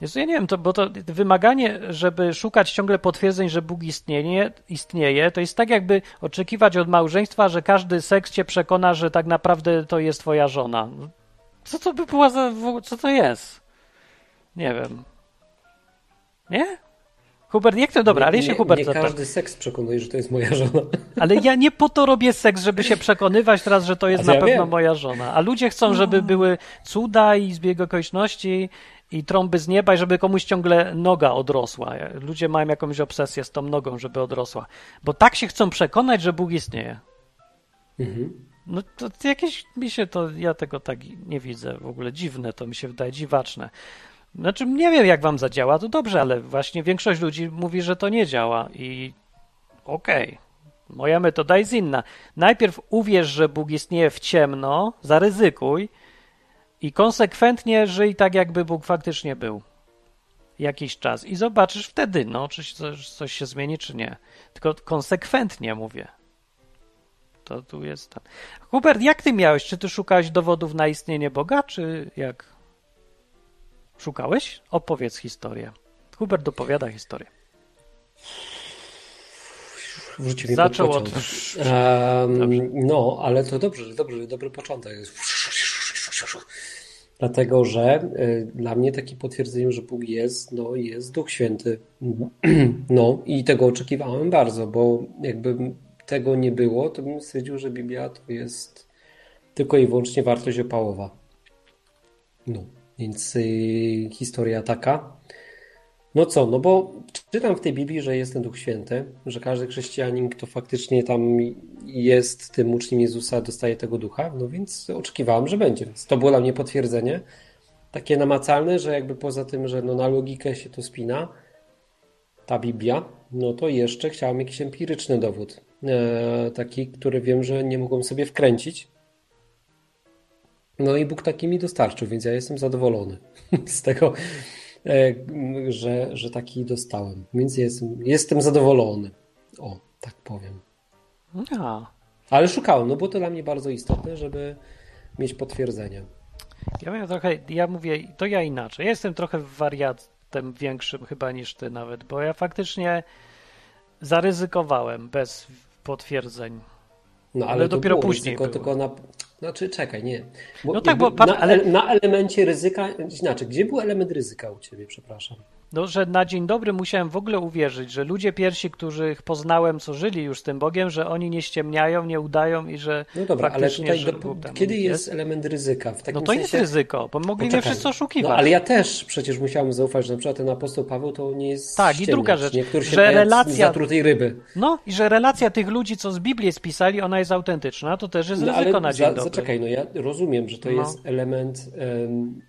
Jezu, ja nie wiem, to, bo to wymaganie, żeby szukać ciągle potwierdzeń, że Bóg istnieje, istnieje, to jest tak jakby oczekiwać od małżeństwa, że każdy seks cię przekona, że tak naprawdę to jest twoja żona. Co to by była za... Co to jest? Nie wiem. Nie? Hubert, jak to dobra, ale ja się nie, Hubert nie zapytam. każdy seks przekonuje, że to jest moja żona. [LAUGHS] Ale ja nie po to robię seks, żeby się przekonywać teraz, że to jest A na ja pewno wiem. moja żona. A ludzie chcą, żeby były cuda i zbieg okoliczności i trąby z nieba i żeby komuś ciągle noga odrosła. Ludzie mają jakąś obsesję z tą nogą, żeby odrosła. Bo tak się chcą przekonać, że Bóg istnieje. Mhm. No to jakieś mi się to, ja tego tak nie widzę w ogóle. Dziwne to mi się wydaje, dziwaczne. Znaczy, nie wiem jak wam zadziała, to dobrze, ale właśnie większość ludzi mówi, że to nie działa i okej. Moja metoda jest inna. Najpierw uwierz, że Bóg istnieje w ciemno, zaryzykuj i konsekwentnie żyj tak, jakby Bóg faktycznie był. Jakiś czas i zobaczysz wtedy, no, czy coś, coś się zmieni, czy nie. Tylko konsekwentnie mówię. To tu jest ten. Hubert, jak ty miałeś? Czy ty szukałeś dowodów na istnienie Boga, czy jak? Szukałeś? Opowiedz historię. Hubert dopowiada historię. Wrzuci mi Zaczął od... Em, no, ale to dobrze, dobrze, dobry początek. Dlatego, że y, dla mnie takim potwierdzeniem, że Bóg jest, no jest Duch Święty. No i tego oczekiwałem bardzo, bo jakby tego nie było, to bym stwierdził, że Biblia to jest tylko i wyłącznie wartość opałowa. No, więc y, historia taka. No co, no bo czytam w tej Biblii, że jest ten Duch Święty, że każdy chrześcijanin, kto faktycznie tam jest tym uczniem Jezusa, dostaje tego ducha, no więc oczekiwałem, że będzie. Więc to było dla mnie potwierdzenie takie namacalne, że jakby poza tym, że no na logikę się to spina, ta Biblia, no to jeszcze chciałem jakiś empiryczny dowód. E, taki, który wiem, że nie mogą sobie wkręcić. No i Bóg taki mi dostarczył, więc ja jestem zadowolony [LAUGHS] z tego, e, że, że taki dostałem. Więc jestem, jestem zadowolony. O, tak powiem. A, Ale szukałem, no bo to dla mnie bardzo istotne, żeby mieć potwierdzenie. ja miałem trochę, ja mówię, to ja inaczej. Ja jestem trochę wariatem większym chyba niż ty nawet, bo ja faktycznie zaryzykowałem bez potwierdzeń. No, Ale to dopiero było później było. tylko na. Znaczy, czekaj, nie. Bo No tak, bo patrz, na, ale- na elemencie ryzyka. Znaczy, gdzie był element ryzyka u ciebie, przepraszam? No, że na dzień dobry musiałem w ogóle uwierzyć, że ludzie pierwsi, których poznałem, co żyli już z tym Bogiem, że oni nie ściemniają, nie udają i że No dobra, ale tutaj do, kiedy jest element ryzyka? W takim No to jest sensie, ryzyko, bo mogli mnie Poczekaj. wszyscy oszukiwać. No, ale ja też przecież musiałem zaufać, że na przykład ten apostoł Paweł to nie jest Tak, i ściemniacz, druga rzecz, nie? Który się że relacja- zatrutej ryby. No i że relacja tych ludzi, co z Biblii spisali, ona jest autentyczna, to też jest No, ryzyko na dzień za, dobry. zaczekaj, no ja rozumiem, że to No. jest element. em, e,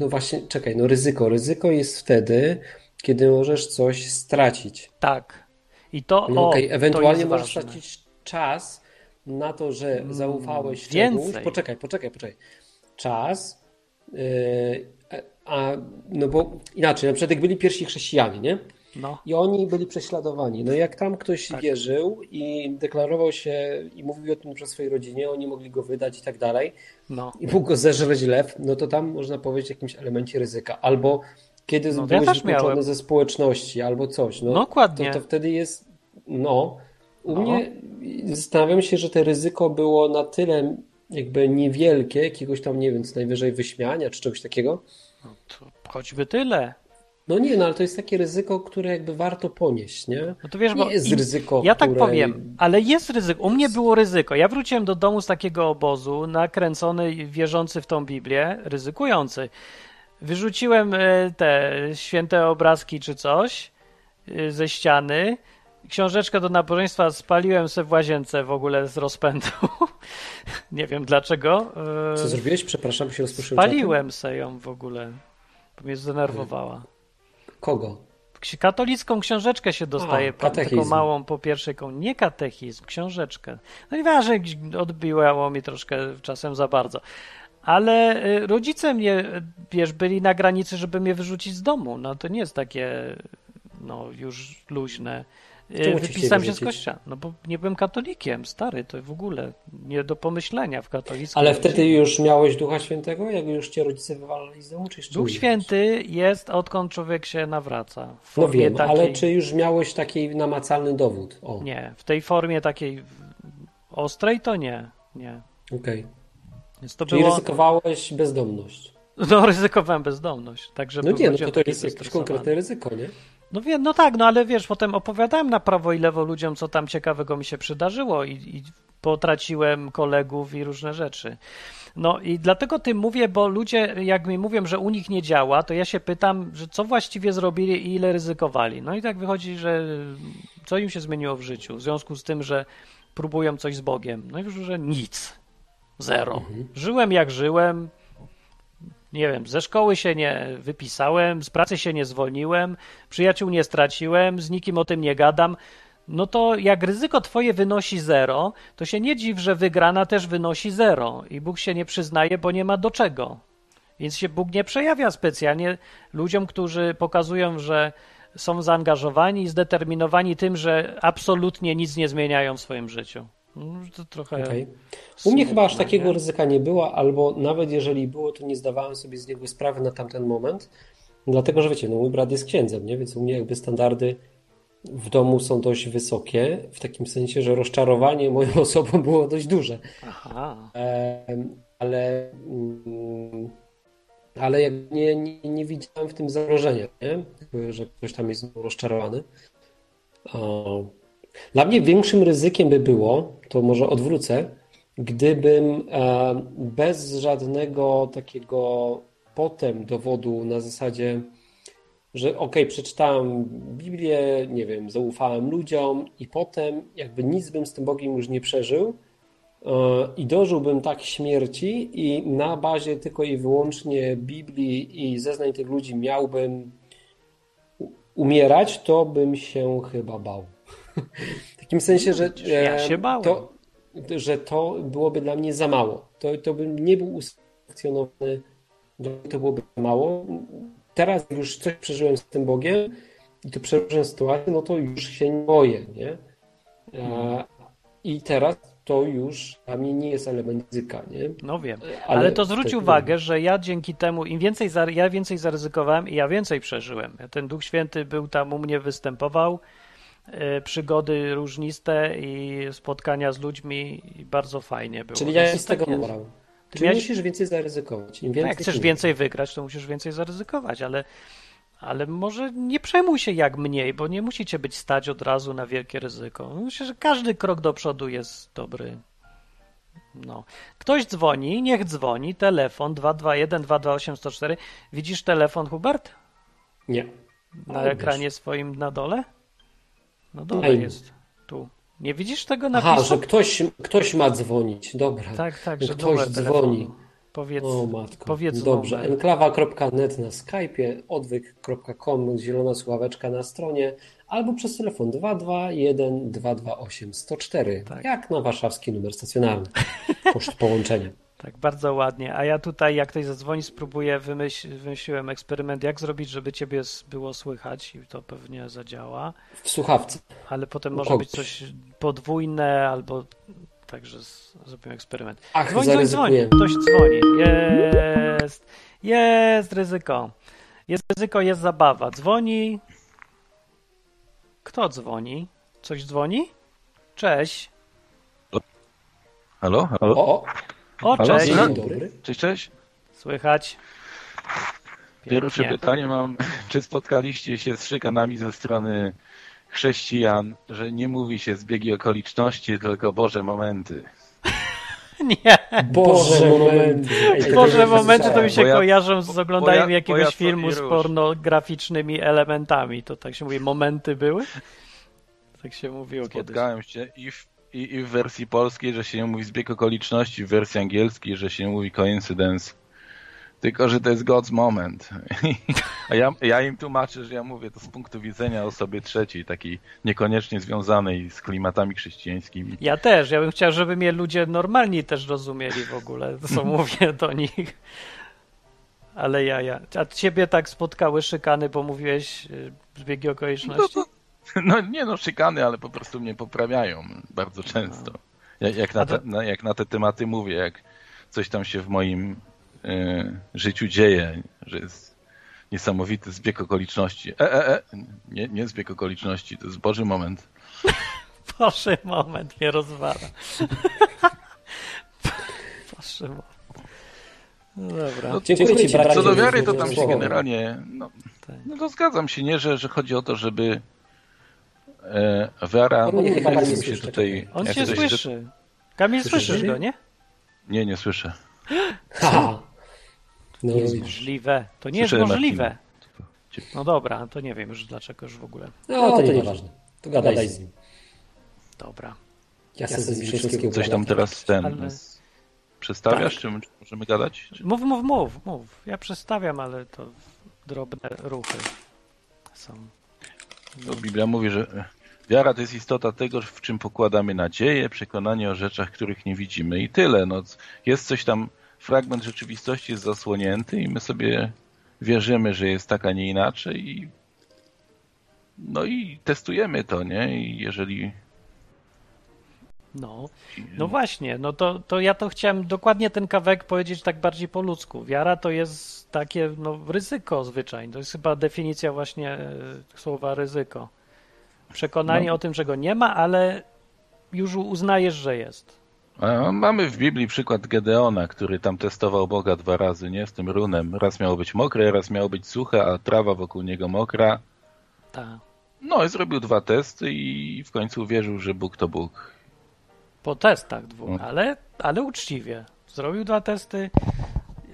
no właśnie, czekaj, no ryzyko. Ryzyko jest wtedy, kiedy możesz coś stracić. Tak. I to, No o, okej, to ewentualnie jest możesz ważne. stracić czas na to, że zaufałeś więcej. czemuś. Poczekaj, poczekaj, poczekaj. Czas, yy, a no bo inaczej, na przykład jak byli pierwsi chrześcijanie, nie? No, I oni byli prześladowani. No jak tam ktoś Tak. wierzył i deklarował się i mówił o tym przez swojej rodzinie, oni mogli go wydać i tak dalej, no. i mógł go zeżreć lew, no to tam można powiedzieć o jakimś elemencie ryzyka. Albo kiedy No, ja byłeś też wykluczony ze społeczności, albo coś. No, Dokładnie. To, to wtedy jest, no, u No. mnie zastanawiam się, że to ryzyko było na tyle jakby niewielkie, jakiegoś tam, nie wiem, co najwyżej wyśmiania czy czegoś takiego. To choćby tyle. No nie, no ale to jest takie ryzyko, które jakby warto ponieść, nie? No to wiesz, bo Nie jest im- ryzyko, Ja tak które... powiem, ale jest ryzyko. U mnie było ryzyko. Ja wróciłem do domu z takiego obozu, nakręcony, wierzący w tą Biblię, ryzykujący. Wyrzuciłem e, te święte obrazki czy coś e, ze ściany. Książeczkę do nabożeństwa spaliłem se w łazience w ogóle z rozpędu. [LAUGHS] Nie wiem dlaczego. E, Co zrobiłeś? Przepraszam, bo się rozproszyłem. Spaliłem se ją w ogóle, bo mnie zdenerwowała. Kogo? Katolicką książeczkę się dostaje, A, taką małą po pierwszej. Nie katechizm, książeczkę. No i ważne, odbiło mi troszkę czasem za bardzo. Ale y, rodzice mnie, wiesz, byli na granicy, żeby mnie wyrzucić z domu. No to nie jest takie, no już luźne. Czemu Wypisałem się z kościoła. No bo nie byłem katolikiem, stary, to w ogóle nie do pomyślenia w katolickim. Ale wtedy już miałeś Ducha Świętego? Jak już cię rodzice wywalali z domu? Czy jeszcze Duch nie? Święty jest odkąd człowiek się nawraca. No wiem, ale takiej- czy już miałeś taki namacalny dowód? O, okej. Nie, w tej formie takiej ostrej to nie. Nie. Więc to Czyli było. ryzykowałeś bezdomność. No, ryzykowałem bezdomność. Także No nie, no to to jest jakieś konkretne ryzyko, nie? No wiem, no tak, no ale wiesz, potem opowiadałem na prawo i lewo ludziom, co tam ciekawego mi się przydarzyło i, i potraciłem kolegów i różne rzeczy. No i dlatego tym mówię, bo ludzie, jak mi mówią, że u nich nie działa, to ja się pytam, że co właściwie zrobili i ile ryzykowali. No i tak wychodzi, że co im się zmieniło w życiu w związku z tym, że próbują coś z Bogiem. No i wyszło, że nic. Zero. Żyłem jak żyłem, nie wiem, ze szkoły się nie wypisałem, z pracy się nie zwolniłem, przyjaciół nie straciłem, z nikim o tym nie gadam. No to jak ryzyko twoje wynosi zero, to się nie dziw, że wygrana też wynosi zero i Bóg się nie przyznaje, bo nie ma do czego. Więc się Bóg nie przejawia specjalnie ludziom, którzy pokazują, że są zaangażowani i zdeterminowani tym, że absolutnie nic nie zmieniają w swoim życiu. No, to trochę. Okej. U mnie chyba aż takiego nie? ryzyka nie było, albo nawet jeżeli było, to nie zdawałem sobie z niego sprawy na tamten moment. Dlatego, że wiecie, no mój brat jest księdzem, nie? Więc u mnie jakby standardy w domu są dość wysokie, w takim sensie, że rozczarowanie moją [LAUGHS] osobą było dość duże. Aha. Ale, mm, ale jak nie, nie, nie widziałem w tym zagrożenia, nie? Że ktoś tam jest rozczarowany. O. Dla mnie większym ryzykiem by było, to może odwrócę, gdybym e, bez żadnego takiego potem dowodu na zasadzie, że okej, przeczytałem Biblię, nie wiem, zaufałem ludziom i potem jakby nic bym z tym Bogiem już nie przeżył, E, i dożyłbym tak śmierci i na bazie tylko i wyłącznie Biblii i zeznań tych ludzi miałbym umierać, to bym się chyba bał. W takim sensie, że Ja e, się bałem. to, że to byłoby dla mnie za mało. To, to bym nie był usatysfakcjonowany, to byłoby za mało. Teraz już coś przeżyłem z tym Bogiem i to przeżyłem sytuację, no to już się nie boję, nie? E, I teraz to już dla mnie nie jest element ryzyka, nie? No wiem. Ale Ale, to zwróć uwagę, że ja dzięki temu, im więcej, ja więcej zaryzykowałem i ja więcej przeżyłem. Ten Duch Święty był tam u mnie, występował, e, przygody różniste i spotkania z ludźmi i bardzo fajnie było. Czyli ja z tego tak morał. Ty Czyli miałeś- musisz więcej zaryzykować. Im No, więcej, Jak chcesz więcej wygrać, to musisz więcej zaryzykować, ale, ale może nie przejmuj się jak mniej, bo nie musicie być stać od razu na wielkie ryzyko. Myślę, że każdy krok do przodu jest dobry. No. Ktoś dzwoni, niech dzwoni, telefon 221 228 104. Widzisz telefon, Hubert? Nie. Na ekranie swoim na dole? No Ej. jest. Tu. Nie widzisz tego Aha, napisu? że ktoś, ktoś ma dzwonić. Dobra. Tak, tak, że Ktoś telefonu. dzwoni. Powiedz, O matko. powiedz Dobrze. numer. Enklawa.net na Skype'ie, odwyk.com, zielona sławeczka na stronie, albo przez telefon 221 228 104. Tak. Jak na warszawski numer stacjonarny. [LAUGHS] Koszt połączenia. Tak, bardzo ładnie. A ja tutaj, jak ktoś zadzwoni, spróbuję, wymyśl, wymyśliłem eksperyment, jak zrobić, żeby ciebie było słychać i to pewnie zadziała, W słuchawce. ale potem może być coś podwójne albo także zrobimy eksperyment. Ach, dzwoń, dzwoń. zaryzykuję. Ktoś dzwoni. Jest. Jest ryzyko. Jest ryzyko, jest zabawa. Dzwoni. Kto dzwoni? Coś dzwoni? Cześć. Halo? Halo? O, O, Halo? cześć. Słychać? dzień dobry. Cześć, cześć. Słychać. Pierwsze pytanie mam. [LAUGHS] Czy spotkaliście się z szykanami ze strony chrześcijan, że nie mówi się zbiegi okoliczności, tylko Boże momenty? [LAUGHS] Nie. Boże, momenty. Boże, momenty to mi się ja- kojarzą z oglądaniem ja- jakiegoś ja filmu z pornograficznymi elementami. To tak się mówi, momenty były? Tak się mówiło kiedyś. Spotkałem się i w, i, i w wersji polskiej, że się nie mówi zbieg okoliczności, w wersji angielskiej, że się mówi coincidence. Tylko, że to jest God's moment. [LAUGHS] A ja, ja im tłumaczę, że ja mówię to z punktu widzenia osoby trzeciej, takiej niekoniecznie związanej z klimatami chrześcijańskimi. Ja też, ja bym chciał, żeby mnie ludzie normalni też rozumieli w ogóle, co [LAUGHS] mówię do nich. Ale ja, ja. A ciebie tak spotkały szykany, bo mówiłeś y, zbiegi okoliczności? No, to, [LAUGHS] no nie no, szykany, ale po prostu mnie poprawiają bardzo często. Jak, jak, na, te, na, jak na te tematy mówię, jak coś tam się w moim y, życiu dzieje, że jest niesamowity zbieg okoliczności. E, e, e, nie, nie zbieg okoliczności, to jest Boży moment. [LAUGHS] Boże, moment mnie rozwala. [LAUGHS] Boże, moment. No dobra. No, Dziękuję ci. Co do wiary, to tam się generalnie. No, Tak. no to zgadzam się, nie, że, że chodzi o to, żeby e, mnie chyba nie nie mi słyszy, się tutaj. On coś- słyszy. Kamil, Słyszysz go, nie? Nie, nie słyszę. Ha! [LAUGHS] No, Nie jest widzisz. możliwe. To nie jest możliwe. No dobra, to nie wiem już dlaczego już w ogóle. no to nieważne. To gadaj z nim. Dobra. Ja wszystkiego Coś tam teraz ten. Ale- Przestawiasz, Tak. czy czy możemy gadać? Czy... Mów, mów, mów, mów. Ja przestawiam, ale to drobne ruchy są. To Biblia mówi, że wiara to jest istota tego, w czym pokładamy nadzieję, przekonanie o rzeczach, których nie widzimy i tyle. No, jest coś tam, fragment rzeczywistości jest zasłonięty i my sobie wierzymy, że jest tak, a nie inaczej i no i testujemy to, nie? I jeżeli No, no właśnie, no to, to ja to chciałem dokładnie ten kawałek powiedzieć tak bardziej po ludzku. Wiara to jest takie no, ryzyko zwyczajne. To jest chyba definicja właśnie e, słowa ryzyko. Przekonanie No. o tym, że go nie ma, ale już uznajesz, że jest. A Mamy w Biblii przykład Gedeona, który tam testował Boga dwa razy, nie? Z tym runem. Raz miało być mokre, raz miało być suche, a trawa wokół niego mokra. Tak. No i zrobił dwa testy i w końcu uwierzył, że Bóg to Bóg. Po testach dwóch, No. ale, ale uczciwie. Zrobił dwa testy,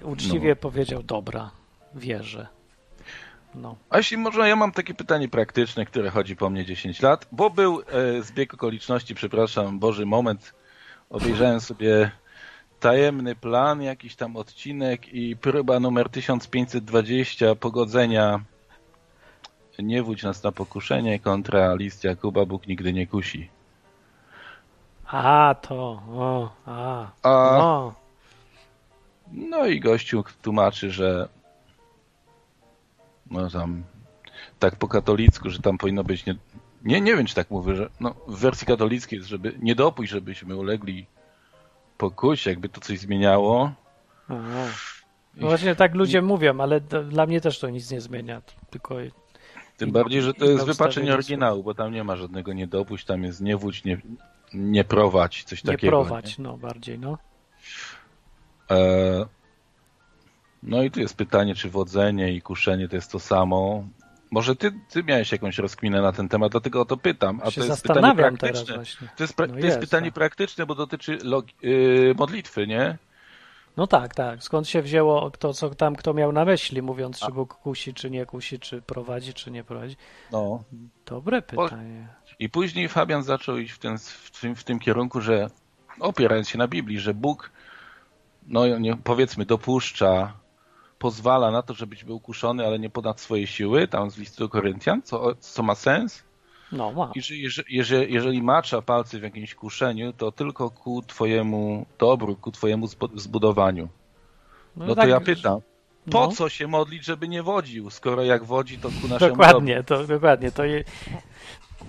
uczciwie powiedział, dobra, wierzę. No. A jeśli można, ja mam takie pytanie praktyczne, które chodzi po mnie 10 lat, bo był e, zbieg okoliczności, przepraszam, Boży moment. Obejrzałem sobie tajemny plan, jakiś tam odcinek i próba numer 1520 pogodzenia nie wódź nas na pokuszenie kontra list Jakuba, Bóg nigdy nie kusi. A, to, o, a, A, o. no i gościu tłumaczy, że no tam tak po katolicku, że tam powinno być nie, nie, nie wiem czy tak mówię, że no, w wersji katolickiej jest, żeby nie dopuść, żebyśmy ulegli pokusie, jakby to coś zmieniało. Aha. No właśnie tak ludzie mówią, ale dla mnie też to nic nie zmienia. Tylko Tym bardziej, że to jest wypaczenie oryginału, bo tam nie ma żadnego nie dopuść, tam jest nie wódź, nie, nie prowadź, coś nie takiego. prowadź, no bardziej, no. E, No i tu jest pytanie, czy wodzenie i kuszenie to jest to samo. Może ty, ty miałeś jakąś rozkminę na ten temat, dlatego o to pytam. A to jest pytanie praktyczne. To jest, pra- No to jest jest, pytanie tak. praktyczne, bo dotyczy logi- yy, modlitwy, nie? No tak, tak. Skąd się wzięło kto, co tam kto miał na myśli, mówiąc, czy Bóg kusi, czy nie kusi, czy prowadzi, czy nie prowadzi. No. Dobre pytanie. I później Fabian zaczął iść w, ten, w, tym, w tym kierunku, że opierając się na Biblii, że Bóg, no nie, powiedzmy, dopuszcza, pozwala na to, żebyś był kuszony, ale nie ponad swoje siły, tam z listu do Koryntian, co, co ma sens. No ma. I że jeżeli, jeżeli, jeżeli macza palce w jakimś kuszeniu, to tylko ku twojemu dobru, ku twojemu zbu- zbudowaniu. No to tak, ja pytam, po no. co się modlić, żeby nie wodził, skoro jak wodzi, to ku naszemu dobru? Dokładnie, to, dokładnie. To je...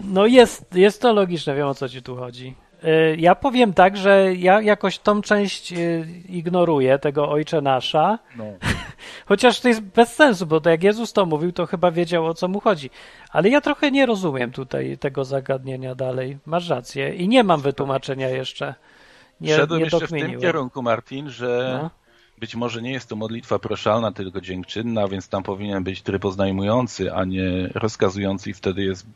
No jest, jest to logiczne, wiem o co ci tu chodzi. Y, Ja powiem tak, że ja jakoś tą część y, ignoruję, tego Ojcze Nasza, No. [LAUGHS] chociaż to jest bez sensu, bo to jak Jezus to mówił, to chyba wiedział o co mu chodzi. Ale ja trochę nie rozumiem tutaj tego zagadnienia dalej. Masz rację i nie mam wytłumaczenia jeszcze. Nie, Szedłem nie jeszcze w tym kierunku, Martin, że No. być może nie jest to modlitwa proszalna, tylko dziękczynna, więc tam powinien być tryb oznajmujący, a nie rozkazujący i wtedy jest,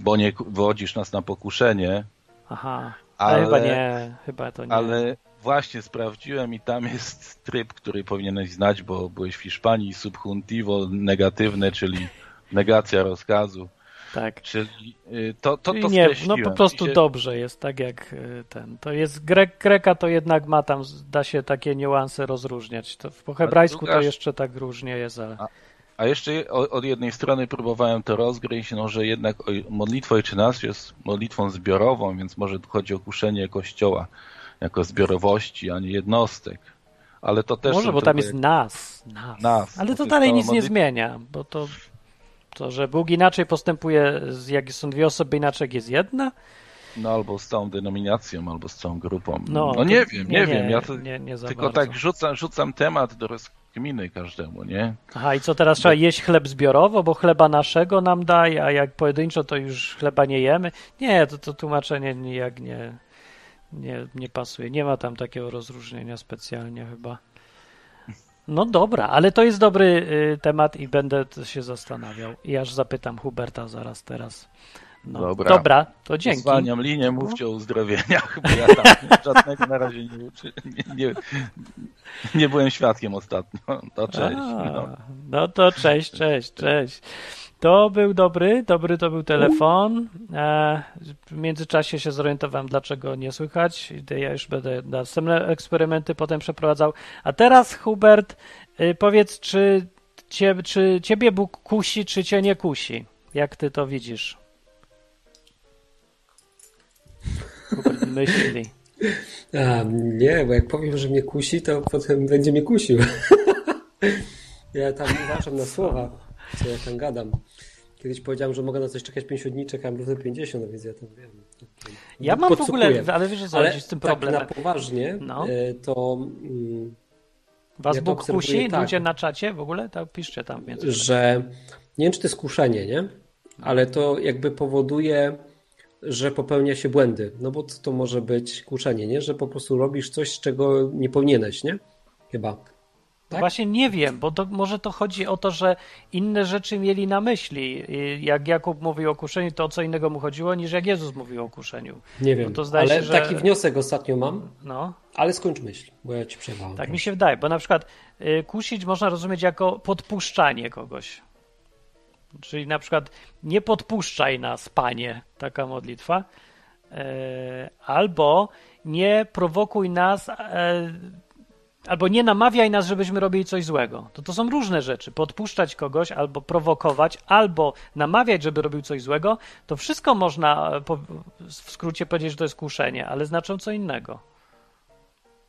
bo nie wodzisz nas na pokuszenie, Aha, ale, ale, chyba nie, chyba to nie. ale właśnie sprawdziłem i tam jest tryb, który powinieneś znać, bo byłeś w Hiszpanii, subjuntivo negatywne, czyli negacja rozkazu, Tak. czyli y, to, to, to nie, no po prostu się- dobrze jest, tak jak y, ten. To jest grek, greka to jednak ma tam, da się takie niuanse rozróżniać. To po hebrajsku druga- to jeszcze tak różnie jest, ale A jeszcze je- o- od jednej strony próbowałem to rozgryźć, no, że jednak modlitwa Ojczy Nasz jest modlitwą zbiorową, więc może tu chodzi o kuszenie Kościoła jako zbiorowości, a nie jednostek. Ale to też może, bo tam jest nas, nas. Nas, ale to to dalej nic nie zmienia, bo to, to, że Bóg inaczej postępuje, z- jak są dwie osoby, inaczej jak jest jedna, no, albo z całą denominacją, albo z całą grupą. no, No, nie wiem, nie, wiem. Ja to nie, nie za tylko bardzo. tak rzucam, rzucam temat do rozkminy każdemu, nie? Aha, i co teraz trzeba jeść chleb zbiorowo, bo chleba naszego nam daje, a jak pojedynczo to już chleba nie jemy? Nie, to, to tłumaczenie nijak nie, nie, nie pasuje. Nie ma tam takiego rozróżnienia specjalnie chyba. No dobra, ale to jest dobry y, temat i będę się zastanawiał. I aż zapytam Huberta zaraz teraz. No. Dobra. Dobra, to dzięki. Zwalniam linię, mówcie o uzdrowieniach, [LAUGHS] bo ja tam żadnego na razie nie, uczy, nie, nie, nie byłem świadkiem ostatnio. To cześć. A, No. no to cześć, cześć, cześć. To był dobry, dobry to był telefon. E, w międzyczasie się zorientowałem, dlaczego nie słychać. Ja już będę następne eksperymenty potem przeprowadzał. A teraz, Hubert, y, powiedz, czy, cie, czy ciebie Bóg kusi, czy cię nie kusi? Jak ty to widzisz? Myśli. A, nie, bo jak powiem, że mnie kusi, to potem będzie mnie kusił. [LAUGHS] ja tam uważam na słowa, co ja tam gadam. Kiedyś powiedziałem, że mogę na coś czekać 50 dni, czekam równo 50, no więc ja tam wiem. Ja mam w ogóle, ale wiesz, Ale chodzi z tym tak problemem. na poważnie, No. e, to mm, Was ja Bóg kusi? tak. Ludzie na czacie w ogóle? To piszcie tam więc. że nie wiem, czy to jest kuszenie, nie? Ale to jakby powoduje, że popełnia się błędy. No bo to może być kuszenie, nie? Że po prostu robisz coś, czego nie powinieneś, nie? Chyba. tak? Właśnie nie wiem, bo to, może to chodzi o to, że inne rzeczy mieli na myśli. Jak Jakub mówił o kuszeniu, to o co innego mu chodziło, niż jak Jezus mówił o kuszeniu. Nie wiem, No ale się, że- taki wniosek ostatnio mam, No, ale skończ myśl, bo ja ci przerwałem. tak mi się wydaje, bo na przykład y, kusić można rozumieć jako podpuszczanie kogoś. Czyli na przykład nie podpuszczaj nas, panie, taka modlitwa. E, albo nie prowokuj nas, e, albo nie namawiaj nas, żebyśmy robili coś złego. To to są różne rzeczy. Podpuszczać kogoś, albo prowokować, albo namawiać, żeby robił coś złego, to wszystko można e, w skrócie powiedzieć, że to jest kuszenie, ale znaczą co innego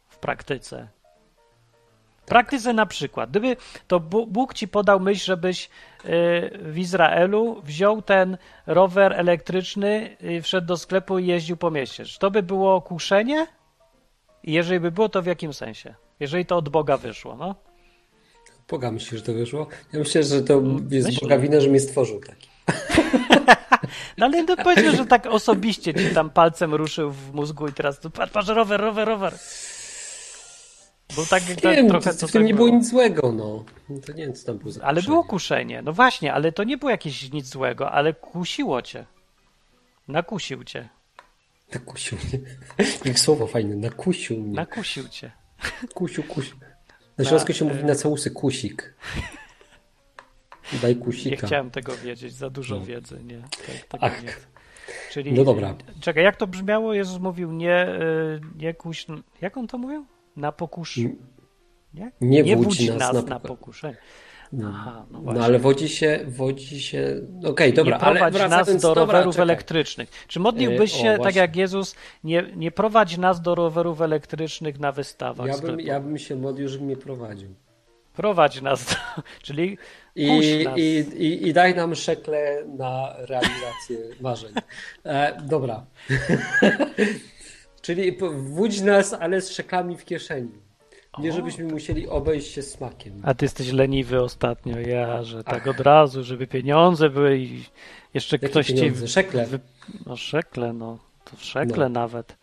w praktyce. Praktyce na przykład, gdyby to Bóg ci podał myśl, żebyś y, w Izraelu wziął ten rower elektryczny, y, wszedł do sklepu i jeździł po mieście. Czy to by było kuszenie? I jeżeli by było, to w jakim sensie? Jeżeli to od Boga wyszło, no? Boga myślisz, że to wyszło? Ja myślę, że to jest myślę. Boga wina, że mnie stworzył taki. [LAUGHS] No ale no powiedzmy, że tak osobiście ci tam palcem ruszył w mózgu i teraz tu patrz, rower, rower, rower. Bo tak, Nie tak wiem, trochę w tym tak nie było nic złego, no. to nie wiem, co tam było za Ale było kuszenie. No właśnie, ale to nie było jakieś nic złego, ale kusiło cię. Nakusił cię. Nakusił mnie. [LAUGHS] Jak słowo fajne, nakusił mnie. Nakusił cię. Kusiu, kusiu. [LAUGHS] Na Śląsku się mówi na całusy kusik. Daj [LAUGHS] Nie kusika. chciałem tego wiedzieć, za dużo No. wiedzy, nie. Tak, tego Ach. nie. Czyli, No dobra. Czekaj, jak to brzmiało? Jezus mówił nie, y, nie kuś... Jak on to mówił? Na pokusz... Nie? Nie budź wódź nas, nas na, na pok- pokuszenie. No. Aha, no No ale wodzi się, wodzi się. Okej, dobra, nie ale prowadź wracając nas do dobra, rowerów czekaj. elektrycznych. Czy modliłbyś o, się, tak właśnie. jak Jezus, nie, nie prowadź nas do rowerów elektrycznych na wystawach Ja bym, ja bym się modlił, żeby mnie prowadził. Prowadź nas, do, [LAUGHS] czyli I, nas. i, i, I daj nam szekle na realizację marzeń. E, dobra. [LAUGHS] Czyli wódź nas, ale z szeklami w kieszeni. Nie żebyśmy musieli obejść się smakiem. A ty jesteś leniwy ostatnio, ja, że tak od razu, żeby pieniądze były i jeszcze Jakie ktoś pieniądze? ci... Szekle. Wy... No szekle, no. To w szekle No. nawet.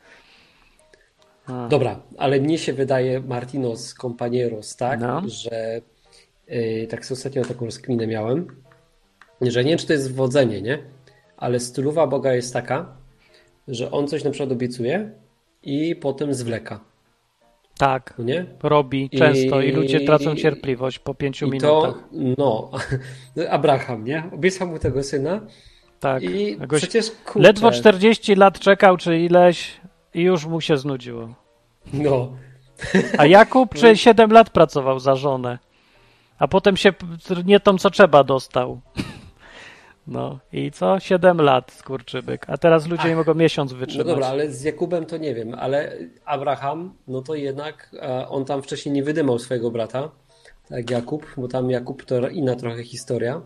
A. Dobra, ale mnie się wydaje, Martinos Compañeros, tak, No. że yy, tak sobie ostatnio taką rozkminę miałem, że nie wiem, czy to jest wodzenie, nie? Ale stylowa Boga jest taka, że on coś na przykład obiecuje i potem zwleka, Tak, no nie? robi I- często i ludzie tracą cierpliwość po pięciu I minutach. to, no, [LAUGHS] Abraham, nie? Obiecał mu tego syna tak. i Jakoś przecież, kurczę, Ledwo 40 lat czekał, czy ileś i już mu się znudziło. no, A Jakub [LAUGHS] czy 7 lat pracował za żonę, a potem się nie tą co trzeba dostał. No i co? 7 lat, skurczybyk. A teraz ludzie nie mogą miesiąc no wytrzymać. dobra, ale z Jakubem to nie wiem, ale Abraham, no to jednak e, on tam wcześniej nie wydymał swojego brata, tak jak Jakub, bo tam Jakub to inna trochę historia.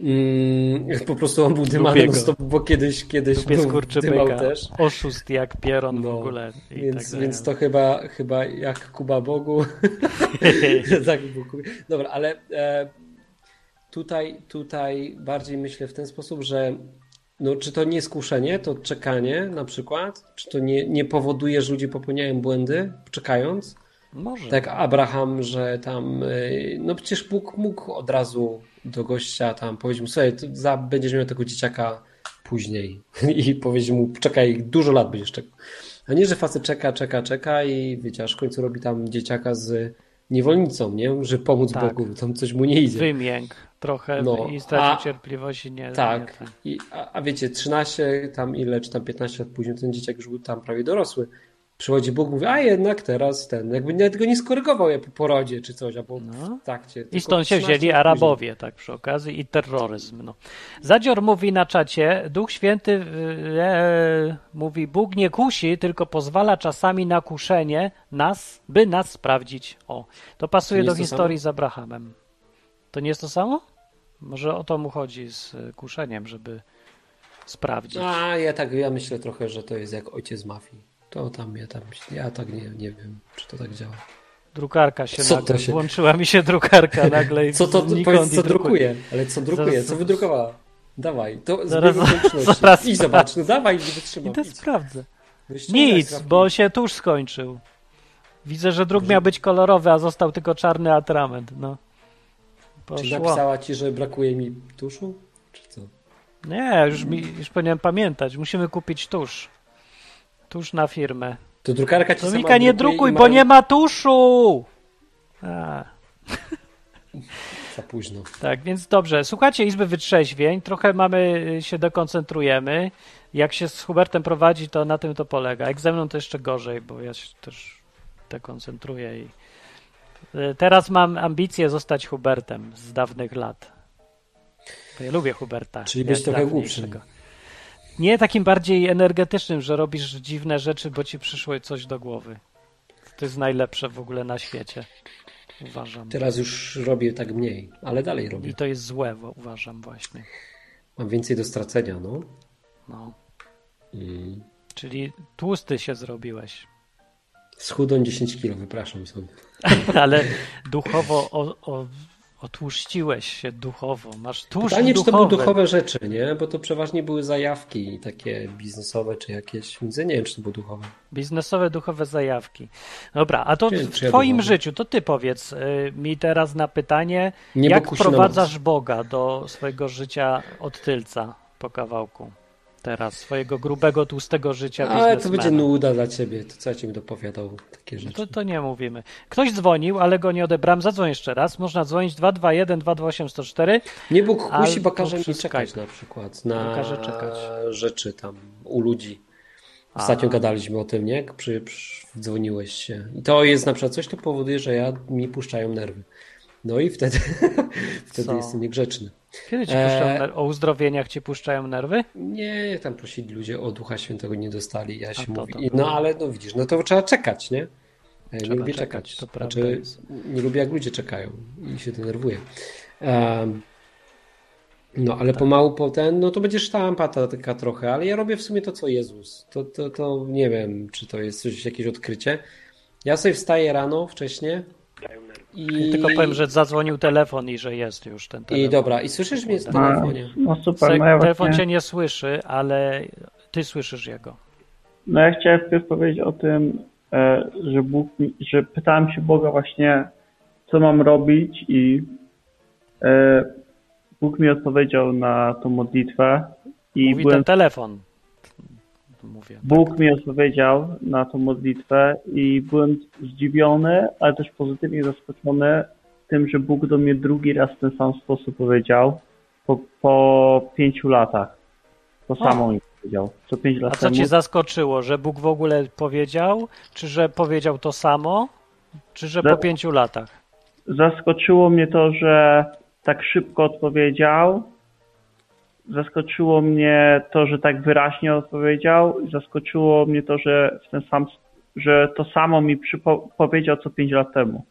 Mm, po prostu on był no stop, bo kiedyś, kiedyś Lubię był, dymał też. Oszust jak pieron w No, ogóle. I Więc, tak więc to chyba, chyba jak Kuba Bogu. [LAUGHS] [LAUGHS] tak, Bogu. Dobra, ale e, tutaj, tutaj bardziej myślę w ten sposób, że no, czy to nie jest kuszenie, to czekanie na przykład, czy to nie, nie powoduje, że ludzie popełniają błędy czekając, Może. Tak, Abraham, że tam, y, no przecież Bóg mógł od razu do gościa tam powiedzieć mu, słuchaj, za, będziesz miał tego dzieciaka później [LAUGHS] i powiedzieć mu, czekaj, dużo lat będziesz czekał. A nie, że facet czeka, czeka, czeka i wiecie, aż w końcu robi tam dzieciaka z niewolnicą, nie? Że pomóc Tak. Bogu, tam coś mu nie idzie. Wymięk trochę No, i stracił a- cierpliwości. Nie, Tak. Nie, I, a, a wiecie, 13 tam ile, czy tam 15 lat później ten dzieciak już był tam prawie dorosły. Przychodzi Bóg, mówi, a jednak teraz ten, jakby nawet go nie skorygował jak po porodzie czy coś, albo No. w trakcie. I stąd się 13 wzięli Arabowie, tak przy okazji, i terroryzm. No. Zadzior mówi na czacie, Duch Święty e, mówi, Bóg nie kusi, tylko pozwala czasami na kuszenie nas, by nas sprawdzić. O, to pasuje nie do historii z Abrahamem. To nie jest to samo? Może o to mu chodzi z e, kuszeniem, żeby sprawdzić. A ja tak, ja myślę trochę, że to jest jak ojciec mafii. To tam, ja tam, ja tak nie, nie wiem, czy to tak działa. Drukarka się Co nagle, to się- włączyła mi się drukarka [LAUGHS] nagle. i Co to, powiedz, i co drukuje. Ale co drukuje? Zaraz- Co wydrukowała? Dawaj, to Zaraz- zaraz I zobacz, no dawaj, nie wytrzymam. Idę idź. sprawdzę. Nic, bo się tuż skończył. Widzę, że druk miał być kolorowy, a został tylko czarny atrament. No. Czy napisała ci, że brakuje mi tuszu? Czy co? Nie, już, mi, już powinienem pamiętać. Musimy kupić tusz. Tusz na firmę. To drukarka ci Domika, sama nie drukuj, bo mają- nie ma tuszu! A, [LAUGHS] Za późno. tak, więc dobrze. Słuchajcie Izby Wytrzeźwień. Trochę mamy, y, się dekoncentrujemy. Jak się z Hubertem prowadzi, to na tym to polega. Jak ze mną to jeszcze gorzej, bo ja się też dekoncentruję i teraz mam ambicje zostać Hubertem z dawnych lat. Bo ja lubię Huberta. Czyli być trochę głupszym. Nie takim bardziej energetycznym, że robisz dziwne rzeczy, bo ci przyszło coś do głowy. To jest najlepsze w ogóle na świecie. Uważam. Teraz już robię tak mniej, ale dalej robię. I to jest złe, bo uważam właśnie. Mam więcej do stracenia, no. No. Mm. Czyli tłusty się zrobiłeś. Schudłem 10 kilo, wypraszam sobie. [LAUGHS] Ale duchowo o, o, otłuściłeś się duchowo. Masz tłuszcz Pytanie, czy to duchowy. były duchowe rzeczy, nie? Bo to przeważnie były zajawki takie biznesowe czy jakieś, nie wiem, czy to było duchowe. Biznesowe, duchowe zajawki. Dobra, a to w ja twoim duchowy? życiu, to ty powiedz y, mi teraz na pytanie, jak moc. Boga do swojego życia od tylca po kawałku? Teraz, swojego grubego, tłustego życia Ale to będzie nuda dla ciebie, to co ja ci będę opowiadał takie rzeczy. To, to nie mówimy. Ktoś dzwonił, ale go nie odebrałem. Zadzwoń jeszcze raz. Można dzwonić 221 228 104. Nie Bóg kusi, bo każe mi czekać na przykład na Każe czekać. rzeczy tam u ludzi. Ostatnio A. gadaliśmy o tym, nie? Przy, przy, dzwoniłeś się. I to jest na przykład coś, to powoduje, że ja mi puszczają nerwy. No i wtedy, [LAUGHS] wtedy Co? jestem niegrzeczny. Kiedy ci puszczają ner- o uzdrowieniach ci puszczają nerwy? Nie, tam prosili ludzie o Ducha Świętego, nie dostali. Ja się to- mówi. to było. No ale no widzisz, no to trzeba czekać, nie? Ja Trzeba nie lubię czekać, czekać. to Znaczy, nie lubię jak ludzie czekają i się denerwuję. Um, no ale pomału potem, no to będzie sztampa ta- taka trochę, ale ja robię w sumie to, co Jezus. To, to, to nie wiem, czy to jest coś, jakieś odkrycie. Ja sobie wstaję rano wcześnie i... Tylko powiem, że zadzwonił telefon i że jest już ten telefon. I dobra, i słyszysz mnie w A, telefonie? no super, Se- no ja telefon właśnie, cię nie słyszy, ale ty słyszysz jego. no ja chciałem wpierw powiedzieć o tym, e, że Bóg, mi- że pytałem się Boga właśnie, co mam robić i e, Bóg mi odpowiedział na tą modlitwę i Mówi byłem ten telefon. Mówię. Bóg mi odpowiedział na tą modlitwę i byłem zdziwiony, ale też pozytywnie zaskoczony tym, że Bóg do mnie drugi raz w ten sam sposób powiedział po, po pięciu latach. To O. samo mi powiedział. Co pięć lat A co temu. cię zaskoczyło? Że Bóg w ogóle powiedział? Czy że powiedział to samo? Czy że po pięciu latach? Zaskoczyło mnie to, że tak szybko odpowiedział. Zaskoczyło mnie to, że tak wyraźnie odpowiedział. Zaskoczyło mnie to, że w ten sam, że to samo mi powiedział co pięć lat temu.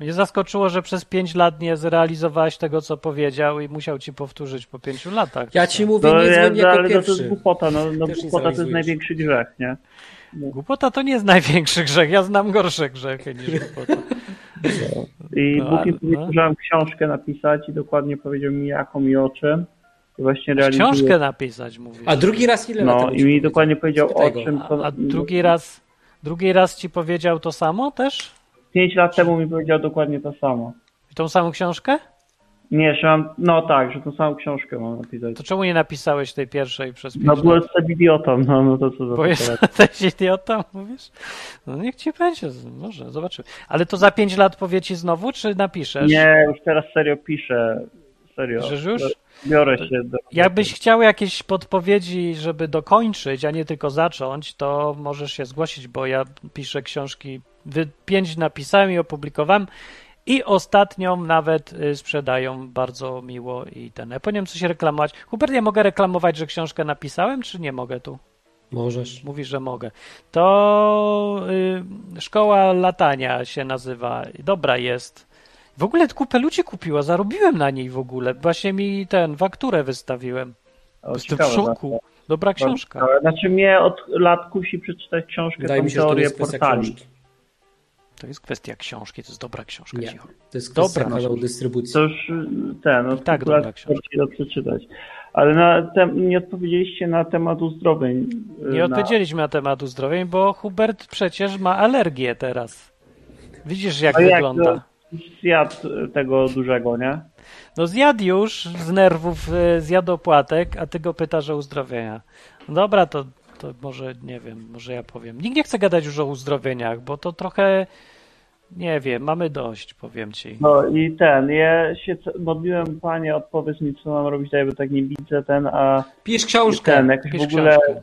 Mnie zaskoczyło, że przez pięć lat nie zrealizowałeś tego, co powiedział i musiał ci powtórzyć po pięciu latach. Ja ci mówię, No, nie ja, jako ale to jest pierwszy. głupota, no, no głupota to jest największy grzech, nie? Głupota to nie jest największy grzech. Ja znam gorsze grzechy niż głupota. I No, Bóg mi powiedział, no. książkę napisać i dokładnie powiedział mi jaką i o czym. I właśnie realizuję. Książkę napisać, mówisz. A drugi raz ile No i mi dokładnie powiedział o czym. A, To, a drugi raz drugi raz ci powiedział to samo też? Pięć lat temu mi powiedział dokładnie to samo. I tą samą książkę? Nie, że mam, no tak, że tą samą książkę mam napisać. To czemu nie napisałeś tej pierwszej przez pięć No bo jestem idiotą, no, no to co za Bo jesteś [LAUGHS] idiotą, mówisz? No niech ci będzie, może, zobaczymy. Ale to za pięć lat powie ci znowu, czy napiszesz? Nie, już teraz serio piszę. Serio. Że już? Biorę się do... Jakbyś chciał jakieś podpowiedzi, żeby dokończyć, a nie tylko zacząć, to możesz się zgłosić, bo ja piszę książki, pięć napisałem i opublikowałem i ostatnią nawet y, sprzedają bardzo miło i ten. Ja powinienem coś reklamować. Hubert, ja mogę reklamować, że książkę napisałem, czy nie mogę tu? Możesz. Mówisz, że mogę. To y, szkoła latania się nazywa. Dobra jest. W ogóle kupę ludzi kupiła, zarobiłem na niej w ogóle. Właśnie mi ten fakturę wystawiłem. O, Jestem w szoku. Dobra książka. Znaczy mnie od lat kusi przeczytać książkę Wydaje mi się, że to teorię jest portali. książki. To jest kwestia książki, to jest dobra książka. Nie. cicho. To jest kwestia Dobra. kanału dystrybucji. To już ten, no tak, tak, dobra lat książka. do przeczytać. Ale na tem, nie odpowiedzieliście na temat uzdrowień. Nie na, odpowiedzieliśmy na temat uzdrowień, bo Hubert przecież ma alergię teraz. Widzisz, jak No jak wygląda. to zjadł y, tego dużego, nie? No zjadł już z nerwów, y, zjadł opłatek, a ty go pytasz o uzdrowienia. No Dobra, to, to może, nie wiem, może ja powiem. Nikt nie chce gadać już o uzdrowieniach, bo to trochę, nie wiem, mamy dość, powiem ci. No i ten, ja się modliłem, panie, odpowiedz mi, co mam robić, bo tak nie widzę ten, a Pisz książkę. ten, jakoś Pisz w ogóle książkę.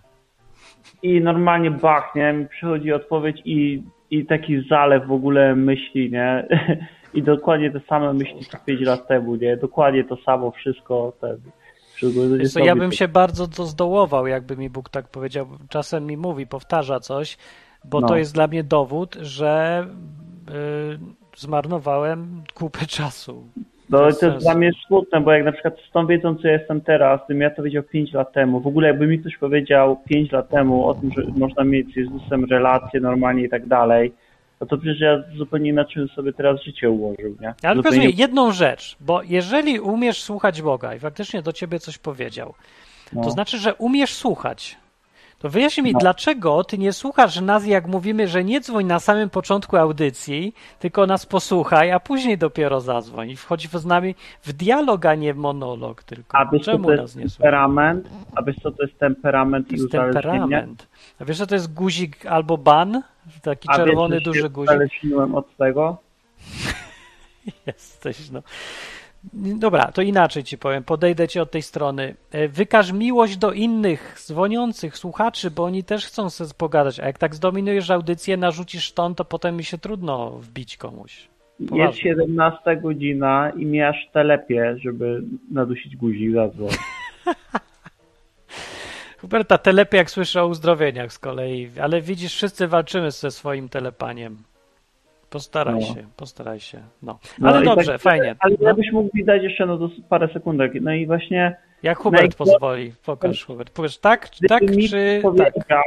i normalnie bach, nie, mi przychodzi odpowiedź i, i taki zalew w ogóle myśli, nie, [LAUGHS] i dokładnie te same myśli co 5 lat temu, nie, dokładnie to samo, wszystko, ten, wszystko ja bym się bardzo to zdołował, jakby mi Bóg tak powiedział. Czasem mi mówi, powtarza coś, bo No. to jest dla mnie dowód, że y, zmarnowałem kupę czasu. No to jest sensu. dla mnie smutne, bo jak na przykład z tą wiedzą, co ja jestem teraz, gdybym ja to wiedział 5 lat temu, w ogóle jakby mi ktoś powiedział 5 lat temu o tym, że można mieć z Jezusem relacje normalnie i tak dalej, no to przecież ja zupełnie inaczej sobie teraz życie ułożył, nie? Ale powiedz Zupełnie- mi jedną rzecz, bo jeżeli umiesz słuchać Boga i faktycznie do ciebie coś powiedział, no. to znaczy, że umiesz słuchać. To wyjaśnij mi, No. dlaczego ty nie słuchasz nas, jak mówimy, że nie dzwoń na samym początku audycji, tylko nas posłuchaj, a później dopiero zadzwoń i wchodź z nami w dialog, a nie w monolog tylko. A wiesz co Czemu to nas nie słuchasz? temperament? A wiesz co to jest temperament i jest uzależnienie? temperament. A wiesz, że to jest guzik albo ban? Taki A czerwony, wiesz, duży guzik. uzależniłem od tego? [LAUGHS] Jesteś, no. Dobra, to inaczej ci powiem. Podejdę ci od tej strony. E, Wykaż miłość do innych dzwoniących słuchaczy, bo oni też chcą sobie pogadać. A jak tak zdominujesz audycję, narzucisz ton, to potem mi się trudno wbić komuś. Jest Poważnie. 17 godzina i aż telepie, żeby nadusić guzik zadzwoń. [LAUGHS] Huberta telepie, jak słyszę o uzdrowieniach z kolei, ale widzisz, wszyscy walczymy ze swoim telepaniem. Postaraj No. się, postaraj się. No. No Ale i dobrze, tak- fajnie. Ale No. jakbyś mógł mi dać jeszcze no, parę sekundek. No i właśnie Jak Hubert Najgor- pozwoli. Pokaż, Hubert. Powiesz tak, gdyby tak czy tak?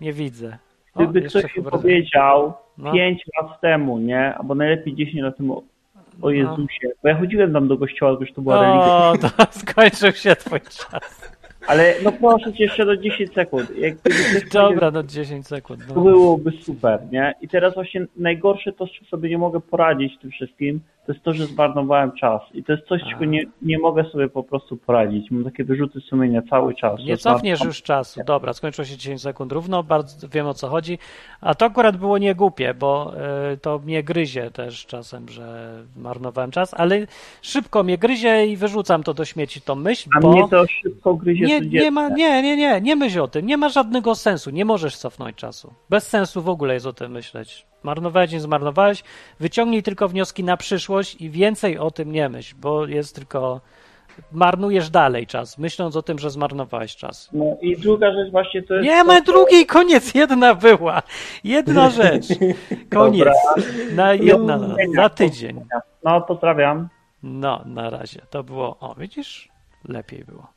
Nie widzę. O, gdyby ktoś mi powiedział No. 5 lat temu, nie? Albo najlepiej 10 lat temu o No. Jezusie. Bo ja chodziłem tam do kościoła, że to była religia. O, to [LAUGHS] skończył się twój czas. Ale no proszę cię jeszcze do 10 sekund. Jak [LAUGHS] Dobra, no 10 sekund. To byłoby super, nie? I teraz właśnie najgorsze to, że sobie nie mogę poradzić tym wszystkim, to jest to, że zmarnowałem czas. I to jest coś, czego nie, nie mogę sobie po prostu poradzić. Mam takie wyrzuty sumienia cały czas. Nie cofniesz już czasu. Dobra, skończyło się 10 sekund równo, bardzo wiem o co chodzi. A to akurat było niegłupie, bo y, to mnie gryzie też czasem, że marnowałem czas, ale szybko mnie gryzie i wyrzucam to do śmieci tą myśl, A bo mnie to szybko gryzie nie, codziennie. nie ma, nie, nie, nie, nie myśl o tym, nie ma żadnego sensu, nie możesz cofnąć czasu. Bez sensu w ogóle jest o tym myśleć. Marnowałeś, nie zmarnowałeś, wyciągnij tylko wnioski na przyszłość i więcej o tym nie myśl, bo jest tylko, marnujesz dalej czas, myśląc o tym, że zmarnowałeś czas. No i druga rzecz właśnie to jest... Nie to, ma drugiej, koniec, jedna była. Jedna [LAUGHS] rzecz. Koniec. Na jedna, na, na tydzień. No, pozdrawiam. No, na razie. To było, o widzisz, lepiej było.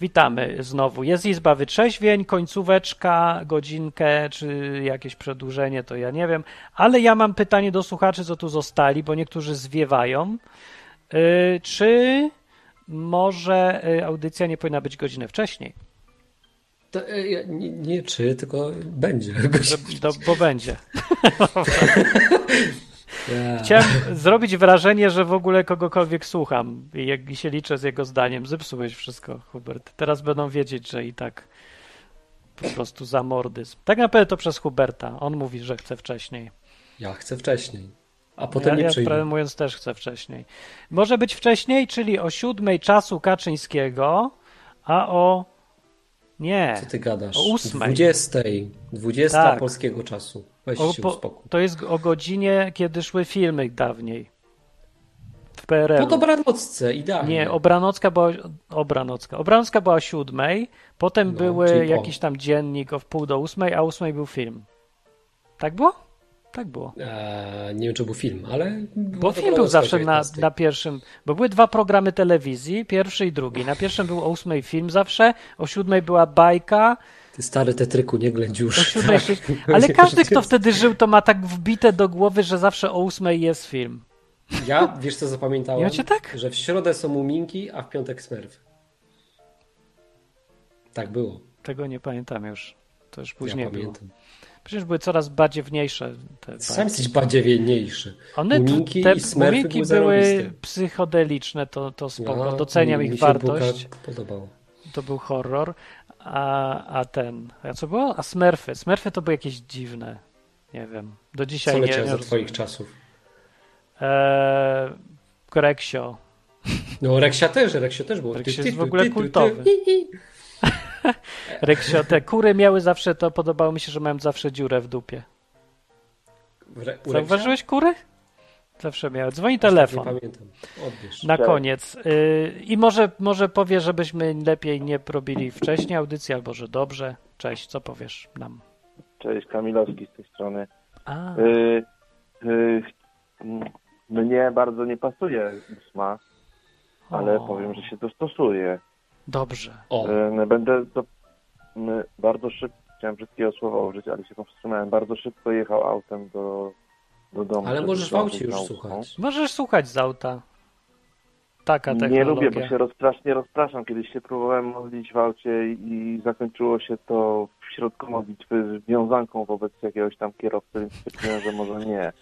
Witamy znowu. Jest Izba Wytrzeźwień, końcóweczka, godzinkę, czy jakieś przedłużenie, to ja nie wiem. Ale ja mam pytanie do słuchaczy, co tu zostali, bo niektórzy zwiewają. Yy, czy może yy, audycja nie powinna być godzinę wcześniej? To, e, nie, nie czy, tylko będzie. Do, bo będzie. [LAUGHS] [LAUGHS] Ja. Chciałem zrobić wrażenie, że w ogóle kogokolwiek słucham i jak się liczę z jego zdaniem. Zepsułeś wszystko, Hubert. Teraz będą wiedzieć, że i tak po prostu zamordyzm. Tak naprawdę to przez Huberta. On mówi, że chce wcześniej. ja chcę wcześniej. A potem ja, nie ja przyjdę. prawdę mówiąc też chcę wcześniej. Może być wcześniej, czyli o siódmej czasu Kaczyńskiego, a o... Nie. Co ty gadasz? O ósmej. 20. 20 Tak. polskiego czasu. Weź O, się po, uspokój. to jest o godzinie, kiedy szły filmy dawniej. W PRL. Po dobranocce, idealnie. Nie, Obranocka była. Obranocka. Obranocka była o siódmej, potem No, były po. jakiś tam dziennik o wpół do ósmej, a o ósmej był film. Tak było? Tak było. Eee, nie wiem, czy był film, ale... Bo film był zawsze na, na pierwszym, bo były dwa programy telewizji, pierwszy i drugi. Na pierwszym był o ósmej film zawsze, o siódmej była bajka, Ty stary tetryku, nie ględź o siódmej się... Ale [LAUGHS] każdy, kto wtedy żył, to ma tak wbite do głowy, że zawsze o ósmej jest film. Ja, wiesz co zapamiętałem? Nie macie tak? Że w środę są muminki, a w piątek smurf. Tak było. Tego nie pamiętam już. To już później ja było. Przecież były coraz badziewniejsze te Sam jesteś badziewniejszy. One, te i były psychodeliczne, to, to spoko. No, Doceniam mi ich się wartość. Podobało. To był horror. A, a ten. A co było? A Smurfy. Smurfy to były jakieś dziwne. Nie wiem. Do dzisiaj Co nie, nie za twoich czasów? Eee, Greksio. No Reksia też, Reksia też było. Reksio Ty, jest w ogóle kultowy. [LAUGHS] Reksio. Te kury miały zawsze to, podobało mi się, że miałem zawsze dziurę w dupie. W Re-? Zauważyłeś kury? Zawsze miały. Dzwoni tak telefon. Nie pamiętam. Odbierz. Na koniec. Y, I może, może powie, żebyśmy lepiej nie robili wcześniej audycji, albo że dobrze. Cześć, co powiesz nam? Cześć, Kamilowski z tej strony. A, Y, y, mnie bardzo nie pasuje ósma, ale o, powiem, że się dostosuje. Dobrze. O, Y, będę to, my bardzo szybko, chciałem wszystkiego słowa użyć, ale się powstrzymałem, bardzo szybko jechał autem do, do domu. ale możesz w aucie już słuchać. Możesz słuchać z auta. Taka Nie technologia. lubię, bo się rozprasznie rozpraszam. Kiedyś się próbowałem modlić w aucie i zakończyło się to w środku modlitwy wiązanką wobec jakiegoś tam kierowcy, więc stwierdziłem, że może nie.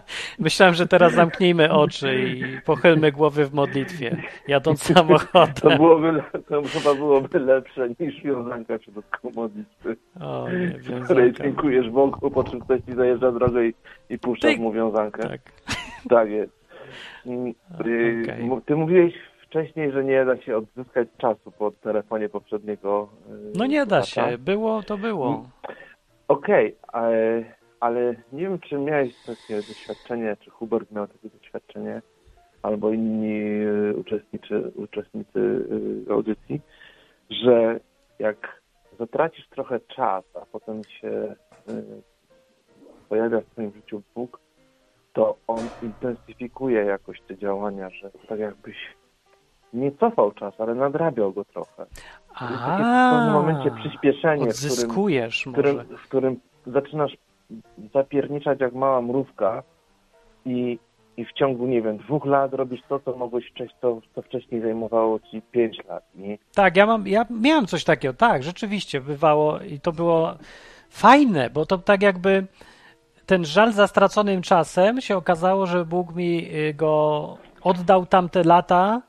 [LAUGHS] Myślałem, że teraz zamknijmy oczy i pochylmy głowy w modlitwie, jadąc [LAUGHS] samochodem. To byłoby, to chyba byłoby lepsze niż wiązanka w środku modlitwy, O nie, której dziękujesz Bogu, po czym ktoś ci zajeżdża drogę i, i puszczasz Ty- mu wiązankę. Tak. [LAUGHS] Tak jest. Y, okej. mu- Ty mówiłeś wcześniej, że nie da się odzyskać czasu po telefonie poprzedniego. y, No nie da słuchacza. się. Było, to było. Okej, ale, ale nie wiem, czy miałeś takie doświadczenie, czy Hubert miał takie doświadczenie, albo inni y, uczestniczy, uczestnicy y, audycji, że jak zatracisz trochę czas, a potem się y, pojawia w twoim życiu Bóg, to on intensyfikuje jakoś te działania, że tak jakbyś nie cofał czas, ale nadrabiał go trochę. Takie w pewnym momencie przyspieszenie, w którym w którym, w którym zaczynasz zapierniczać jak mała mrówka i, i w ciągu, nie wiem, dwóch lat robisz to, co mogłeś wcześniej, to, co wcześniej zajmowało ci pięć lat. Nie? Tak, ja, mam, ja miałem coś takiego, tak, rzeczywiście bywało i to było fajne, bo to tak jakby ten żal za straconym czasem się okazało, że Bóg mi y, go oddał tamte lata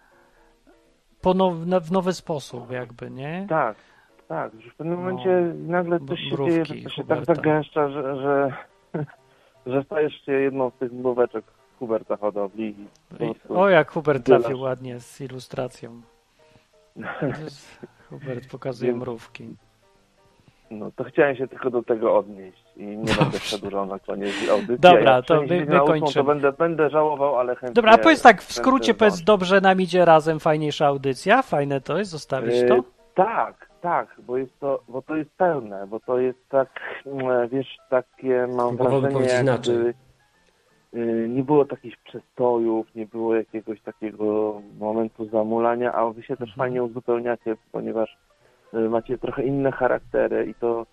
w nowy sposób jakby, nie? Tak, tak, że w pewnym No. momencie nagle coś się dzieje, że to się tak Huberta. zagęszcza, że, że, [LAUGHS] że stajesz się jedną z tych mróweczek Huberta hodowli. o, jak Hubert trafił ładnie z ilustracją. Hubert pokazuje Więc- mrówki. No to chciałem się tylko do tego odnieść i nie będę przedłużał na koniec audycji. Dobra, A jak to my- wykończymy. To będę, będę żałował, ale chętnie... Dobra, a powiedz tak, w skrócie powiedz, dobrze nam idzie razem, fajniejsza audycja, fajne to jest, zostawić E, to? Tak, tak, bo jest to, bo to jest pełne, bo to jest tak, mm, wiesz, takie mam wrażenie, jakby, y, nie było takich przestojów, nie było jakiegoś takiego momentu zamulania, a wy się też Mhm. fajnie uzupełniacie, ponieważ y, macie trochę inne charaktery i to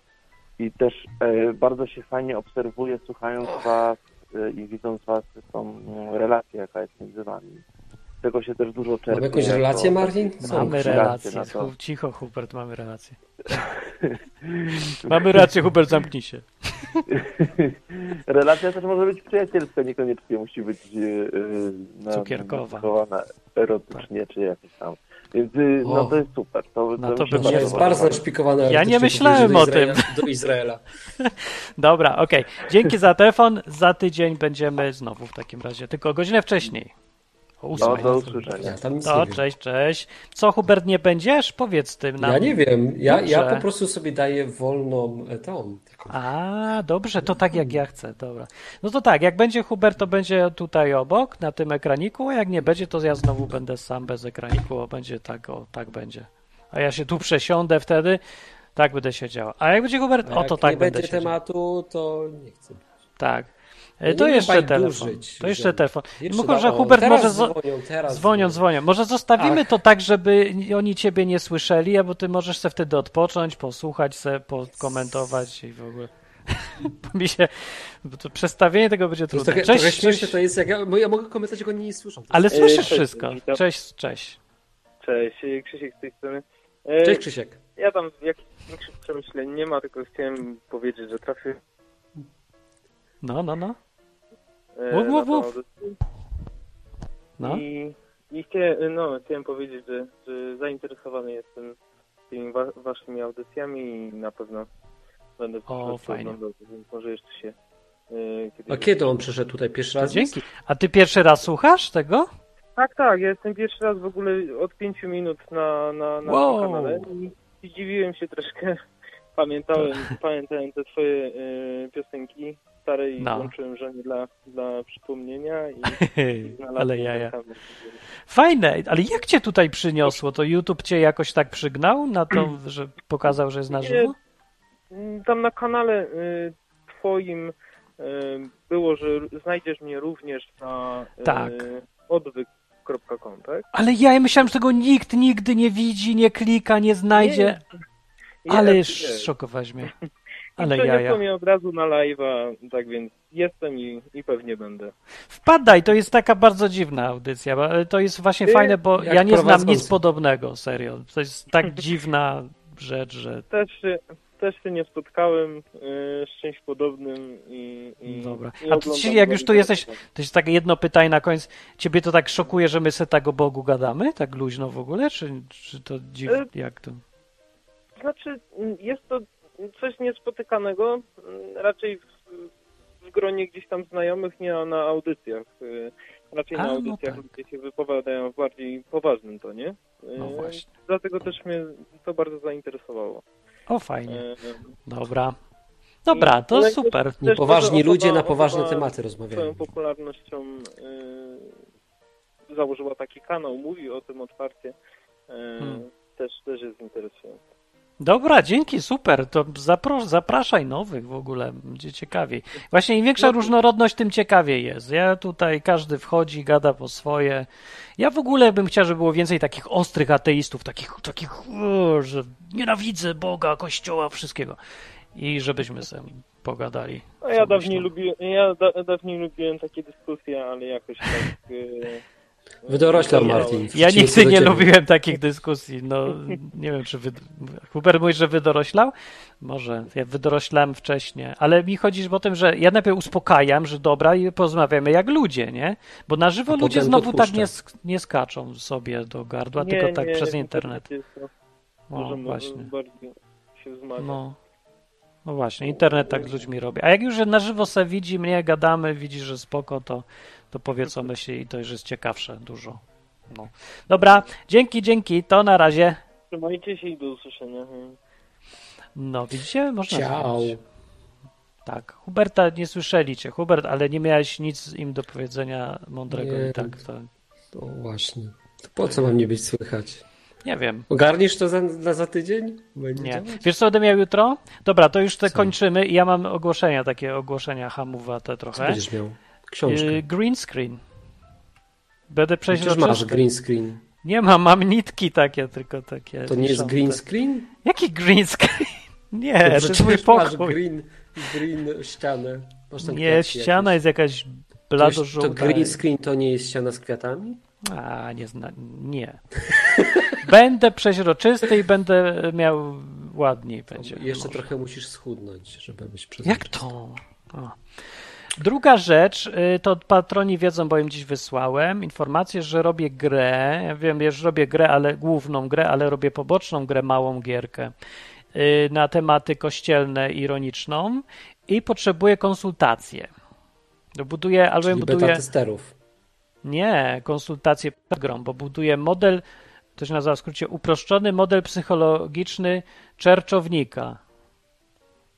i też e, bardzo się fajnie obserwuje, słuchając was e, i widząc was tą mm, relację, jaka jest między wami. Tego się też dużo czerpie. Mamy jakąś relację, Martin? Co? Mamy relacje relację. na to. [LAUGHS] Cicho, Hubert, mamy relację. [LAUGHS] mamy rację, Hubert, zamknij się. Relacja też może być przyjacielska, niekoniecznie musi być e, e, na- Cukierkowa. nacechowana erotycznie czy jakieś tam. Więc y, no to jest super. To, No to to bym To jest bardzo naszpikowane. Ja nie myślałem o Izraela- Do Izraela. [LAUGHS] Dobra, okej. Dzięki za telefon. Za tydzień będziemy znowu w takim razie, tylko godzinę wcześniej. O No, ósmej. do usłyszenia. Ja tam nic To, nie wiem. cześć, cześć. Co, Hubert, nie będziesz? Powiedz tym nam. Ja nie wiem. Ja, ja po prostu sobie daję wolną e, tą. Taką. A, dobrze, to tak jak ja chcę, dobra. No to tak, jak będzie Hubert, to będzie tutaj obok, na tym ekraniku, a jak nie będzie, to ja znowu będę sam bez ekraniku, o, będzie tak, o, tak będzie. A ja się tu przesiądę wtedy, tak będę siedział. A jak będzie Hubert, A o to tak nie będę będzie siedział. tematu, to nie chcę. Tak. E, To jeszcze telefon. To że- jeszcze telefon. Jeszcze o, Hubert teraz może... dzwonią, teraz Dzwonią, dzwonią. Może zostawimy Ach. to tak, żeby oni ciebie nie słyszeli, albo ty możesz se wtedy odpocząć, posłuchać se, pokomentować i w ogóle. [LAUGHS] Mi się, bo to przestawienie tego będzie To trudne. trochę, Cześć, trochę cześć. to jest, jak ja, ja mogę komentować, jak oni nie słyszą. Ale słyszysz cześć, wszystko. witam. Cześć, cześć. Cześć, Krzysiek z tej strony. E, Cześć Krzysiek. Ja tam jakichś większych przemyśleń nie ma, tylko chciałem powiedzieć, że trafię No, no, no. Mów, mów, mów. no. i, i chciałem, no, chciałem powiedzieć, że, że zainteresowany jestem tymi wa waszymi audycjami i na pewno będę w O, fajnie. oglądał, więc może jeszcze się e, kiedyś... A kiedy on przyszedł tutaj pierwszy raz? dzięki. A ty pierwszy raz słuchasz tego? Tak, tak, ja jestem pierwszy raz w ogóle od pięciu minut na, na, na Wow. tym kanale i, i dziwiłem się troszkę. [LAUGHS] Pamiętałem, pamiętałem te twoje e, piosenki stare i No. włączyłem żonie dla, dla przypomnienia i, [LAUGHS] i Ale jaja. kanał. Fajne, ale jak cię tutaj przyniosło? To YouTube cię jakoś tak przygnał na to, [CLEARS THROAT] że pokazał, że jest na żywo? Tam na kanale y, twoim y, było, że znajdziesz mnie również na y, Tak. odwyk.com, tak? Ale ja myślałem, że tego nikt nigdy nie widzi, nie klika, nie znajdzie. Ale Jest, jest. szokowałeś mnie. [LAUGHS] Ale przeniosło jaja. mnie od razu na live'a, tak więc jestem i, i pewnie będę. Wpadaj, to jest taka bardzo dziwna audycja. e, To jest właśnie Ty, fajne, bo ja nie znam nic podobnego, serio. To jest tak [LAUGHS] dziwna rzecz, że... Też się, też się nie spotkałem y, z czymś podobnym i, i Dobra. i A ty, jak już tu jesteś, to jest takie jedno pytanie na koniec. Ciebie to tak szokuje, że my se tak o Bogu gadamy? Tak luźno w ogóle? Czy, czy to dziwne? E, Jak to? Znaczy, jest to coś niespotykanego, mm, raczej w, w gronie gdzieś tam znajomych, nie na audycjach. Y, Raczej A, na no audycjach tak. ludzie się wypowiadają w bardziej poważnym tonie. Y, No właśnie. Dlatego też mnie to bardzo zainteresowało. O, fajnie. Y, Dobra. Dobra, to Ale super. też może ludzie osoba- na poważne tematy Swoją rozmawiają. popularnością y, założyła taki kanał, mówi o tym otwarcie. Y, Hmm. też, też jest interesujące. Dobra, dzięki, super. To zapro- zapraszaj nowych w ogóle, będzie ciekawiej. Właśnie im większa No. różnorodność, tym ciekawiej jest. Ja tutaj, każdy wchodzi, gada po swoje. Ja w ogóle bym chciał, żeby było więcej takich ostrych ateistów, takich, takich że nienawidzę Boga, Kościoła, wszystkiego. I żebyśmy sobie pogadali. No ja dawniej ja da, dawniej lubiłem takie dyskusje, ale jakoś tak... Wydoroślał Martin. Ja nigdy nie lubiłem takich dyskusji. No, nie wiem, czy wy... Hubert mówi, że wydoroślał? Może. Ja wydoroślałem wcześniej. Ale mi chodzi o tym, że ja najpierw uspokajam, że dobra i porozmawiamy jak ludzie, nie? Bo na żywo A ludzie znowu tak nie, sk- nie skaczą sobie do gardła, Nie, tylko tak nie, przez internet. jest to O, Dużo właśnie. bardziej się wzmaga. No. No właśnie, internet tak z ludźmi robi. A jak już na żywo se widzi mnie, gadamy, widzi, że spoko, to, to powie co myśli i to już jest ciekawsze dużo. No. Dobra, dzięki, dzięki, to na razie. Trzymajcie się i do usłyszenia. No, widzicie? Można Ciao. zmienić. Tak. Huberta nie słyszeli cię, Hubert, ale nie miałeś nic im do powiedzenia mądrego Nie. i tak. To, O właśnie. To po co mam nie być słychać? nie wiem. Ogarniesz to za, na za tydzień? Będzie Nie. działać? Wiesz co będę miał jutro? Dobra, to już te Co? kończymy i ja mam ogłoszenia, takie ogłoszenia hamowate Co trochę. będziesz miał? Książkę. Y, green screen. Będę Przecież przeźroczysty. masz green screen. Nie mam, mam nitki takie, tylko takie. To nie jest green screen? Jaki green screen? [LAUGHS] Nie, To to jest mój przecież masz pokój. green, green ścianę. Nie, ściana jakieś. jest jakaś To, blado to żółta. green screen to nie jest ściana z kwiatami? A, nie zna, nie. [LAUGHS] Będę przeźroczysty i będę miał ładniej będzie. Jeszcze może. trochę musisz schudnąć, żeby być Jak przezroczysty. to? O. Druga rzecz, y, to patroni wiedzą, bo im dziś wysłałem, informację, że robię grę. Ja wiem, że robię grę, ale główną grę, ale robię poboczną grę, małą gierkę y, na tematy kościelne, ironiczną i potrzebuję konsultacje. Buduję, albo Czyli buduję. testerów. Nie, konsultacje przed grą, bo buduje model, to się nazywa w skrócie uproszczony model psychologiczny czerczownika.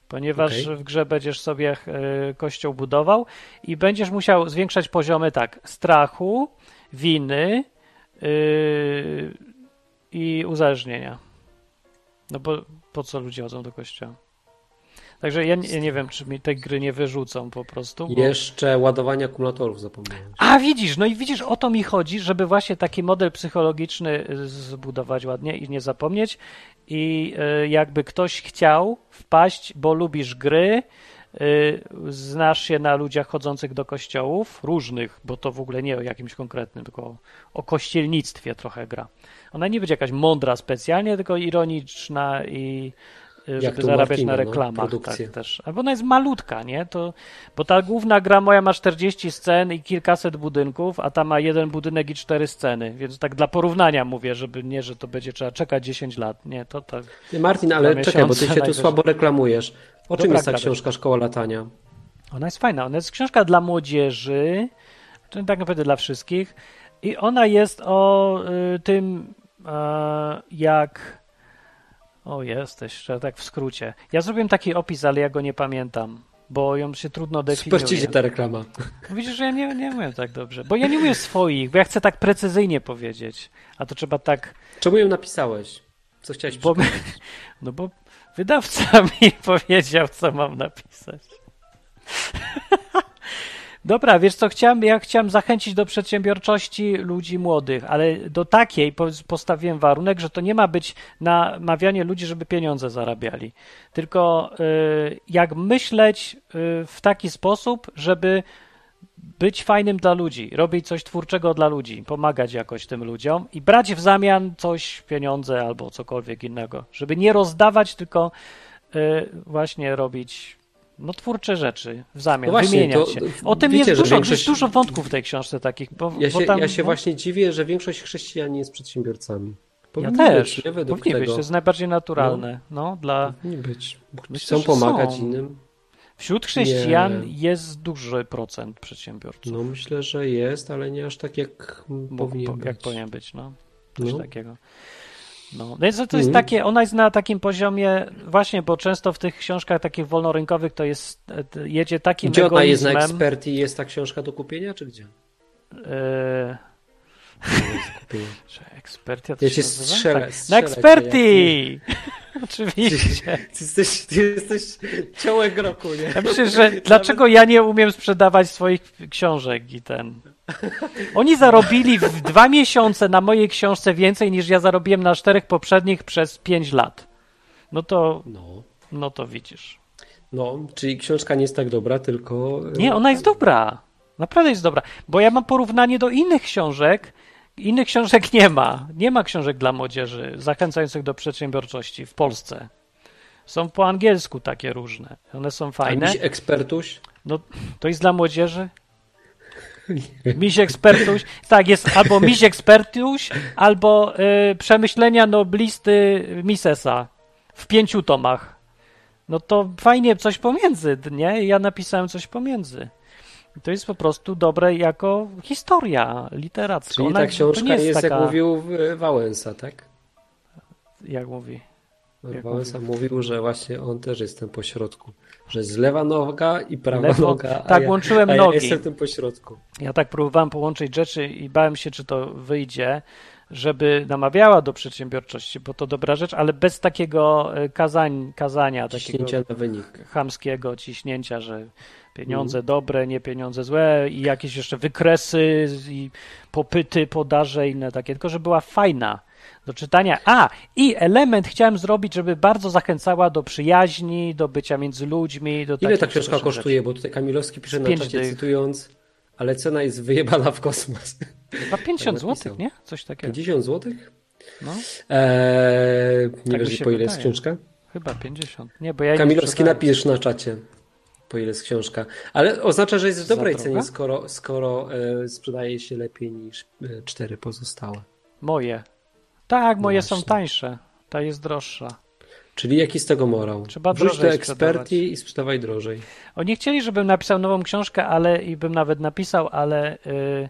Ponieważ Okej. w grze będziesz sobie e, kościół budował i będziesz musiał zwiększać poziomy tak, strachu, winy yy, i uzależnienia. No bo po co ludzie chodzą do kościoła? Także ja nie, ja nie wiem, czy mi tej gry nie wyrzucą po prostu. Bo... Jeszcze ładowanie akumulatorów zapomniałem. A widzisz, no i widzisz, o to mi chodzi, żeby właśnie taki model psychologiczny y, zbudować ładnie i nie zapomnieć. I y, jakby ktoś chciał wpaść, bo lubisz gry, y, znasz się na ludziach chodzących do kościołów, różnych, bo to w ogóle nie o jakimś konkretnym, tylko o, kościelnictwie trochę gra. Ona nie będzie jakaś mądra specjalnie, tylko ironiczna i żeby tu zarabiać na no, reklamach. produkcje. tak też. Albo ona jest malutka, nie? To, bo ta główna gra moja ma 40 scen i kilkaset budynków, a ta ma jeden budynek i cztery sceny. Więc tak dla porównania mówię, żeby nie, że to będzie trzeba czekać 10 lat. Nie, to tak. Ty, Martin, ale czekaj, bo ty się tu słabo reklamujesz. O czym Dobra, jest ta książka Szkoła Latania? Ona jest fajna. Ona jest książka dla młodzieży, tak naprawdę dla wszystkich. I ona jest o y, tym, e, jak. O, jesteś, że tak w skrócie. Ja zrobiłem taki opis, ale ja go nie pamiętam, bo ją się trudno Super definiuje. ci idzie ta reklama. Widzisz, że ja nie, nie umiem tak dobrze, bo ja nie umiem swoich, bo ja chcę tak precyzyjnie powiedzieć, a to trzeba tak, Czemu ją napisałeś? Co chciałeś bo, [LAUGHS] no bo wydawca [LAUGHS] mi powiedział, co mam napisać. [LAUGHS] Dobra, wiesz co, chciałem, ja chciałem zachęcić do przedsiębiorczości ludzi młodych, ale do takiej po- postawiłem warunek, że to nie ma być namawianie ludzi, żeby pieniądze zarabiali, tylko y, jak myśleć y, w taki sposób, żeby być fajnym dla ludzi, robić coś twórczego dla ludzi, pomagać jakoś tym ludziom i brać w zamian coś, pieniądze albo cokolwiek innego, żeby nie rozdawać, tylko y, właśnie robić no, twórcze rzeczy w zamian, No właśnie, wymieniać się. O tym wiecie, jest dużo, większość- jest dużo wątków w tej książce takich. Bo, Ja bo się, tam, ja się no, właśnie dziwię, że większość chrześcijan nie jest przedsiębiorcami. ja Powinni też. Być, nie? Według Powinni tego. być, to jest najbardziej naturalne. No, dla... Powinni być. Bo Myślę, Chcą pomagać są. innym. Wśród chrześcijan Nie. jest duży procent przedsiębiorców. No myślę, że jest, ale nie aż tak jak Mógł- powinien po- być. jak powinien być, no. Coś No. takiego. No, jest, to jest Mhm. takie, ona jest na takim poziomie, właśnie, bo często w tych książkach takich wolnorynkowych to jest, e, jedzie takim Gdzie ona jest na egoizmem. ekspertii? Jest ta książka do kupienia, czy gdzie? e, Kupienia. [LAUGHS] czy ekspertia to Ja się strzelę, Tak. Na ekspertii! [LAUGHS] Oczywiście. Ty jesteś, ty jesteś ciołek roku, nie? Ja myślę, że dlaczego ja nie umiem sprzedawać swoich książek i ten. Oni zarobili w dwa miesiące na mojej książce więcej niż ja zarobiłem na czterech poprzednich przez pięć lat. No to, No. no to widzisz. no, czyli książka nie jest tak dobra, tylko... Nie, ona jest dobra. Naprawdę jest dobra. Bo ja mam porównanie do innych książek. Innych książek nie ma. Nie ma książek dla młodzieży zachęcających do przedsiębiorczości w Polsce. Są po angielsku takie różne. One są A fajne. miś ekspertuś? No, to jest dla młodzieży? [LAUGHS] Miś ekspertuś. Tak, jest albo miś ekspertuś, albo y, przemyślenia noblisty Misesa w pięciu tomach. No to fajnie coś pomiędzy, nie? Ja napisałem coś pomiędzy. To jest po prostu dobre jako historia literacka. Czyli Ona- ta książka nie jest, taka, jak mówił e, Wałęsa, tak? Jak mówi? Jak Wałęsa mówił, że właśnie on też jest tym pośrodku. Że jest lewa noga i prawa Lewo- noga. tak, ja, łączyłem a ja nogi. jestem tym pośrodku. Ja tak próbowałem połączyć rzeczy i bałem się, czy to wyjdzie, żeby namawiała do przedsiębiorczości, bo to dobra rzecz, ale bez takiego e, kazań, kazania, takiego Ciśnięcia na wynik. chamskiego ciśnięcia, że pieniądze Mhm. dobre, nie pieniądze złe i jakieś jeszcze wykresy i popyty, podaże inne takie, tylko że była fajna do czytania. A, i element chciałem zrobić, żeby bardzo zachęcała do przyjaźni, do bycia między ludźmi, do Ile ta książka rzeczy. kosztuje? Bo tutaj Kamilowski pisze na czacie, dych. cytując ale cena jest wyjebana w kosmos. Chyba 50 Tak zł, nie? Coś takiego. 50 zł? No, Eee, nie Tak wiesz, po ile jest wydaje. książka? chyba 50. Nie, bo ja Kamilowski napisz na czacie, po ile jest książka. Ale oznacza, że jest w dobrej cenie, skoro, skoro e, sprzedaje się lepiej niż e, cztery pozostałe. Moje. Tak, moje są No właśnie. tańsze. Ta jest droższa. Czyli jaki z tego morał? Trzeba Wrzuć do ekspertii i sprzedawaj drożej. Oni chcieli, żebym napisał nową książkę, ale i bym nawet napisał, ale y,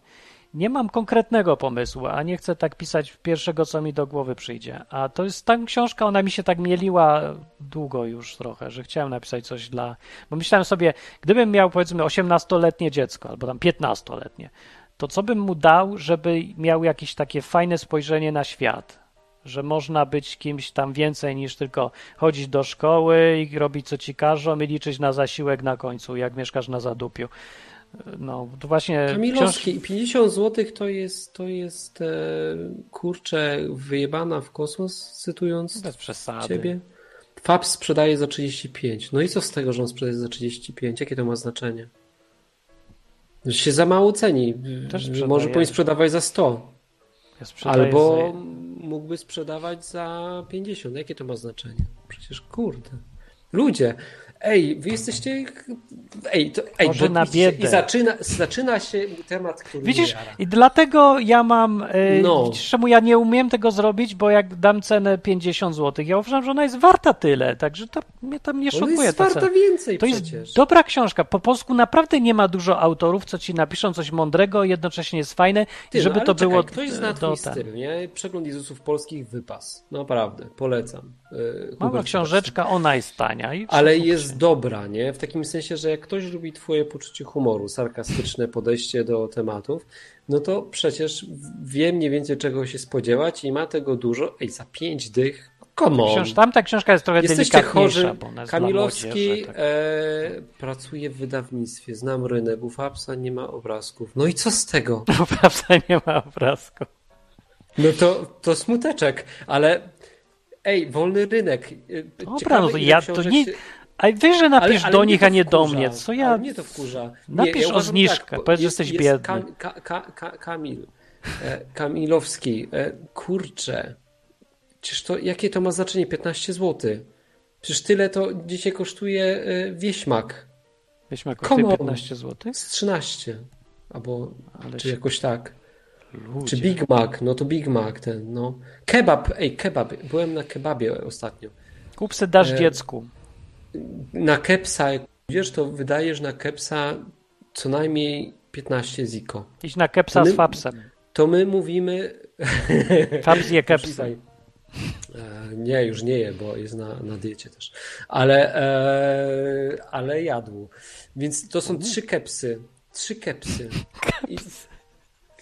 nie mam konkretnego pomysłu, a nie chcę tak pisać pierwszego, co mi do głowy przyjdzie. A to jest ta książka, ona mi się tak mieliła długo już trochę, że chciałem napisać coś dla. Bo myślałem sobie, gdybym miał powiedzmy 18-letnie dziecko albo tam 15-letnie, to co bym mu dał, żeby miał jakieś takie fajne spojrzenie na świat? Że można być kimś tam więcej niż tylko chodzić do szkoły i robić co ci każą i liczyć na zasiłek na końcu, jak mieszkasz na zadupiu. No, to właśnie. Kamilowski, i 50 zł to jest, to jest e, kurczę, wyjebana w kosmos, cytując Bez przesady. ciebie. Fab sprzedaje za 35. No i co z tego, że on sprzedaje za 35? Jakie to ma znaczenie? Się za mało ceni. Może powinien sprzedawać za 100. Ja Albo za- mógłby sprzedawać za 50. Jakie to ma znaczenie? Przecież kurde. Ludzie, ej, wy jesteście. Ej, to, ej Może na biedę. I zaczyna, zaczyna się temat, który Widzisz, i dlatego ja mam. Yy, No. Widzisz, czemu ja nie umiem tego zrobić, bo jak dam cenę 50 zł, ja uważam, że ona jest warta tyle, także to mnie tam nie Ona szokuje jest ta warta cena. więcej To przecież. jest dobra książka. Po polsku naprawdę nie ma dużo autorów, co ci napiszą coś mądrego, jednocześnie jest fajne, Ty, i żeby no, to czekaj, było Ktoś zna do twój styl, nie? Przegląd Jezusów Polskich wypas. Naprawdę, polecam. Yy, Mała Hubert książeczka, ona jest tania. Ale jest dobra, nie? W takim sensie, że jak ktoś lubi twoje poczucie humoru, sarkastyczne podejście do tematów, no to przecież wie mniej więcej czego się spodziewać i ma tego dużo. Ej, za pięć dych, come on. Książ, tamta książka jest trochę Jesteście chorzy. Kamilowski młodzieży, tak. e, pracuje w wydawnictwie, znam rynek, u Fabsa nie ma obrazków. No i co z tego? [LAUGHS] No prawda, nie ma obrazku. No to, to smuteczek, ale ej, wolny rynek. E, Dobra, ciekawe, no to ja to książek nie... się- A wy, że napisz ale do mnie nich, to a nie do mnie, co Ale ja... mnie to wkurza. Napisz o uważam zniżkę, powiedz, że jesteś biedny. Kam, ka, ka, ka, Kamil, e, Kamilowski, e, kurczę, przecież to, jakie to ma znaczenie? 15 zł. Przecież tyle to dzisiaj kosztuje e, wieśmak. Come kosztuje on. 15 zł. Z 13. Albo, Ale czy się- jakoś tak. Ludzie. Czy Big Mac, no to Big Mac ten, no. Kebab, ej, kebab. Byłem na kebabie ostatnio. Kup se dasz E, dziecku. Na kepsa, jak wiesz, to wydajesz na kepsa co najmniej 15 ziko. Idź na kepsa my- z Fapsem. To my mówimy. [LAUGHS] Faps je kepsa. E, Nie, już nie je, bo jest na, na diecie też. Ale, e, ale jadł. Więc to są trzy kepsy. Trzy kepsy. I,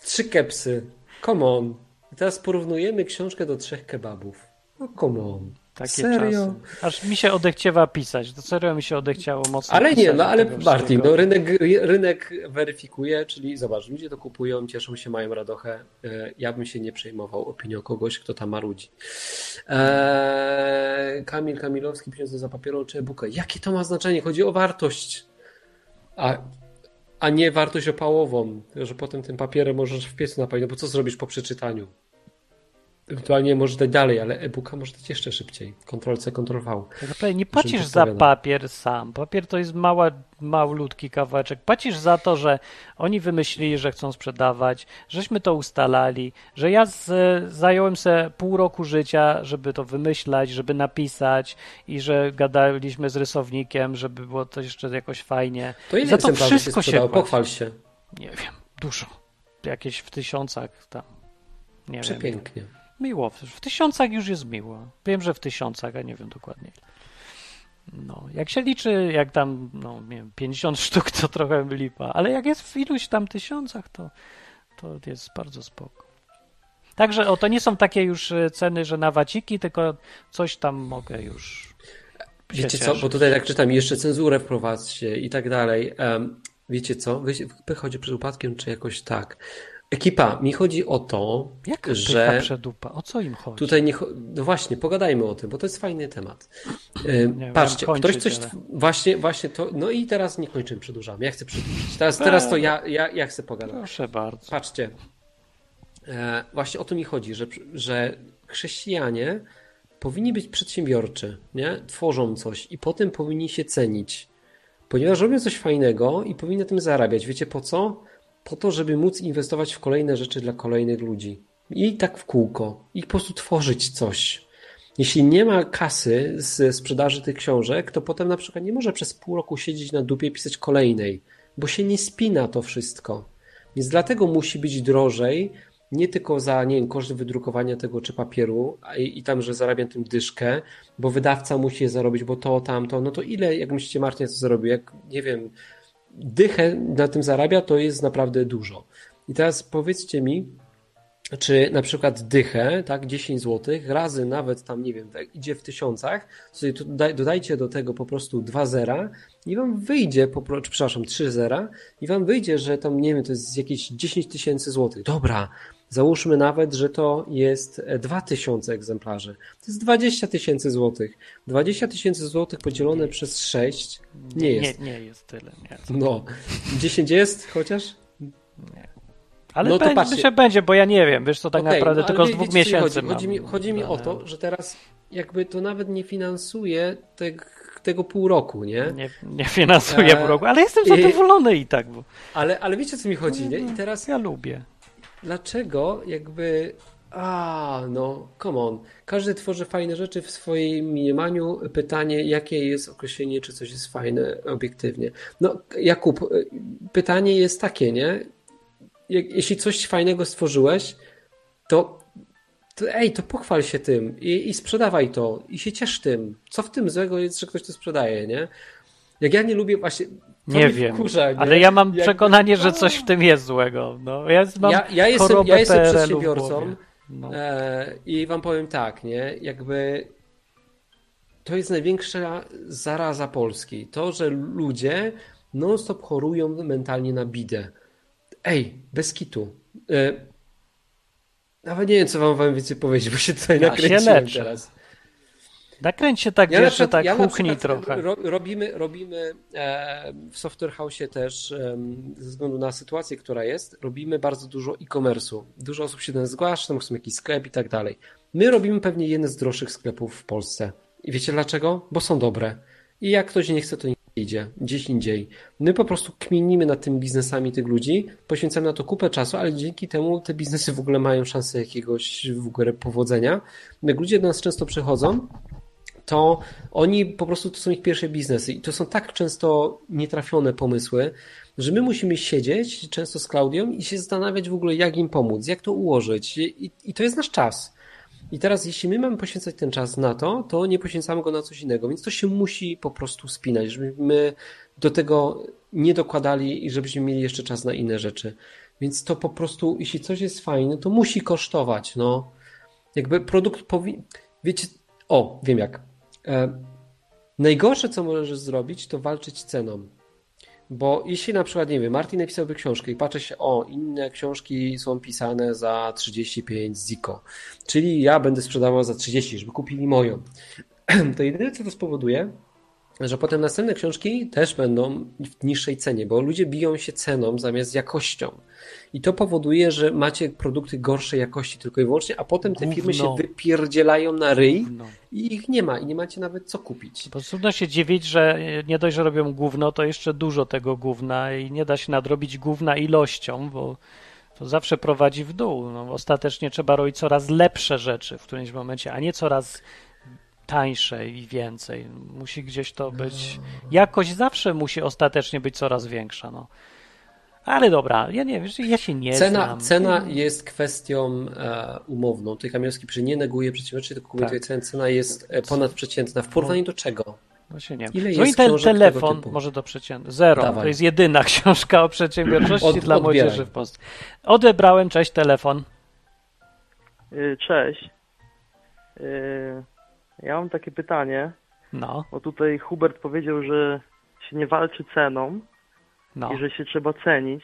trzy kepsy. Come on. I teraz porównujemy książkę do trzech kebabów. No come on. Takie Serio? czasy. Aż mi się odechciewa pisać. To serio mi się odechciało mocno Ale nie, no ale Martin, no rynek, rynek weryfikuje, czyli zobacz, ludzie to kupują, cieszą się, mają radochę. E, Ja bym się nie przejmował opinią kogoś, kto tam marudzi. Eee, Kamil Kamilowski, pieniądze za papierą czy e-booka. Jakie to ma znaczenie? Chodzi o wartość. A, a nie wartość opałową, że potem tym papierem możesz w piecu napalić. No bo co zrobisz po przeczytaniu? Ewentualnie możesz dać dalej, ale e-booka możesz dać jeszcze szybciej. Ctrl-C, Ctrl-V. Tak naprawdę nie płacisz za papier sam. Papier to jest mała, małutki kawałeczek. Płacisz za to, że oni wymyślili, że chcą sprzedawać, żeśmy to ustalali, że ja z, zająłem sobie pół roku życia, żeby to wymyślać, żeby napisać i że gadaliśmy z rysownikiem, żeby było to jeszcze jakoś fajnie. To ile Za to się wszystko się płaci. Pochwal się. Nie wiem, dużo. Jakieś w tysiącach tam. Nie wiem. Miło. W tysiącach już jest miło. Wiem, że w tysiącach, a nie wiem dokładnie. No, jak się liczy, jak tam, no nie wiem, 50 [LAUGHS] sztuk, to trochę lipa, ale jak jest w iluś tam tysiącach, to, to jest bardzo spoko. Także o, to nie są takie już e, ceny, że na waciki, tylko coś tam mogę już Wiecie co, cieszyć. bo tutaj tak czytam, jeszcze cenzurę wprowadźcie i tak dalej. Em, wiecie co, Wy- wychodzi przed upadkiem, czy jakoś tak. Ekipa, mi chodzi o to, Jak że przedupa? O co im chodzi? tutaj nie. No właśnie, pogadajmy o tym, bo to jest fajny temat. Ym, wiem, Patrzcie, kończyć, ktoś coś. ale- Właśnie, właśnie to. No i teraz nie kończymy, przedłużamy. Ja chcę przedłużyć. Teraz, teraz to ja, ja, ja chcę pogadać. Proszę bardzo. Patrzcie, e, właśnie o to mi chodzi, że, że chrześcijanie powinni być przedsiębiorczy, nie? Tworzą coś i potem powinni się cenić, ponieważ robią coś fajnego i powinni na tym zarabiać. Wiecie po co? Po to, żeby móc inwestować w kolejne rzeczy dla kolejnych ludzi. I tak w kółko. I po prostu tworzyć coś. Jeśli nie ma kasy z sprzedaży tych książek, to potem na przykład nie może przez pół roku siedzieć na dupie i pisać kolejnej, bo się nie spina to wszystko. Więc dlatego musi być drożej, nie tylko za, nie wiem, koszt wydrukowania tego czy papieru i, i tam, że zarabiam tym dyszkę, bo wydawca musi je zarobić, bo to, tamto, no to ile, jak myślicie, Martin, co zarobił? Jak, nie wiem, dychę na tym zarabia, to jest naprawdę dużo. I teraz powiedzcie mi, czy na przykład dychę, tak, 10 zł, razy nawet tam, nie wiem, tak, idzie w tysiącach, sobie dodajcie do tego po prostu dwa zera i wam wyjdzie, po, przepraszam, trzy zera i wam wyjdzie, że tam, nie wiem, to jest jakieś 10 tysięcy złotych. Dobra, załóżmy nawet, że to jest e, 2000 egzemplarzy. To jest 20 tysięcy złotych. 20 tysięcy złotych podzielone przez 6 nie jest. Nie, nie jest tyle. Nie. No, 10 jest chociaż? Ale No to będzie, patrzcie. myślę, będzie, bo ja nie wiem, wiesz, to tak Okej, naprawdę no, tylko z dwóch co miesięcy chodzi? Chodzi mi, chodzi mi o to, że teraz jakby to nawet nie finansuje te, tego pół roku, nie? Nie, nie finansuję Eee, w roku, ale jestem i- zadowolony i tak, bo Ale, ale wiecie, co mi chodzi, nie? I teraz ja lubię. Dlaczego jakby... A, no, come on. Każdy tworzy fajne rzeczy w swoim mniemaniu. Pytanie, jakie jest określenie, czy coś jest fajne obiektywnie. No, Jakub, pytanie jest takie, nie? Jeśli coś fajnego stworzyłeś, to, to ej, to pochwal się tym i, i sprzedawaj to i się ciesz tym. Co w tym złego jest, że ktoś to sprzedaje, nie? Jak ja nie lubię właśnie... Nie wiem, wkurza, nie? ale ja mam Jakby- przekonanie, że coś w tym jest złego. No, ja mam ja, ja jestem, ja jestem przedsiębiorcą. No. e, i wam powiem tak, nie? Jakby to jest największa zaraza Polski. To, że ludzie non-stop chorują mentalnie na bidę. Ej, bez kitu. E, nawet nie wiem, co wam, wam więcej powiedzieć, bo się tutaj Ja się nakręciłem leczę. teraz. Nakręć się tak, Ja wiesz, przykład- tak ja trochę. Ro, robimy robimy e, w Software House też, ze względu na sytuację, która jest, robimy bardzo dużo e-commerce'u. Dużo osób się nas zgłasza, tam chcą jakiś sklep i tak dalej. My robimy pewnie jeden z droższych sklepów w Polsce. I wiecie dlaczego? Bo są dobre. I jak ktoś nie chce, to nie idzie gdzieś indziej. My po prostu kminimy nad tymi biznesami tych ludzi, poświęcamy na to kupę czasu, ale dzięki temu te biznesy w ogóle mają szansę jakiegoś w ogóle powodzenia. Jak ludzie do nas często przychodzą, to oni po prostu to są ich pierwsze biznesy i to są tak często nietrafione pomysły, że my musimy siedzieć często z Klaudią i się zastanawiać w ogóle, jak im pomóc, jak to ułożyć. I, i to jest nasz czas. I teraz, jeśli my mamy poświęcać ten czas na to, to nie poświęcamy go na coś innego, więc to się musi po prostu spinać, żebyśmy do tego nie dokładali i żebyśmy mieli jeszcze czas na inne rzeczy. Więc to po prostu, jeśli coś jest fajne, to musi kosztować. No. Jakby produkt powinien. Wiecie, o, wiem jak. E, najgorsze, co możesz zrobić, to walczyć ceną. Bo jeśli na przykład, nie wiem, Martin napisałby książkę i patrzy się, o, inne książki są pisane za 35 ziko, czyli ja będę sprzedawał za 30, żeby kupili moją, [CLEARS THROAT] to jedyne, co to spowoduje, że potem następne książki też będą w niższej cenie, bo ludzie biją się ceną zamiast jakością. I to powoduje, że macie produkty gorszej jakości tylko i wyłącznie, a potem te firmy się Gówno. wypierdzielają na ryj No. i ich nie ma i nie macie nawet co kupić. Bo trudno się dziwić, że nie dość, że robią gówno, to jeszcze dużo tego gówna i nie da się nadrobić gówna ilością, bo to zawsze prowadzi w dół. No, ostatecznie trzeba robić coraz lepsze rzeczy w którymś momencie, a nie coraz tańsze i więcej. Musi gdzieś to być. Jakość zawsze musi ostatecznie być coraz większa. No. Ale dobra, ja nie wiem, ja się nie Cena, znam. cena jest kwestią e, umowną. Tutaj Kamielski przy nie neguje przedsiębiorczy, tylko komentuje Tak. cenę. Cena jest e, ponadprzeciętna. W porównaniu do czego? Właśnie nie. Ile no i jest ten telefon, może do przeciętnego. Zero. Dawaj. To jest jedyna [LAUGHS] książka o przedsiębiorczości Od- dla odbieraj. młodzieży w Polsce. Odebrałem, cześć, telefon. Y, Cześć. Ja mam takie pytanie, No, bo tutaj Hubert powiedział, że się nie walczy ceną no. i że się trzeba cenić.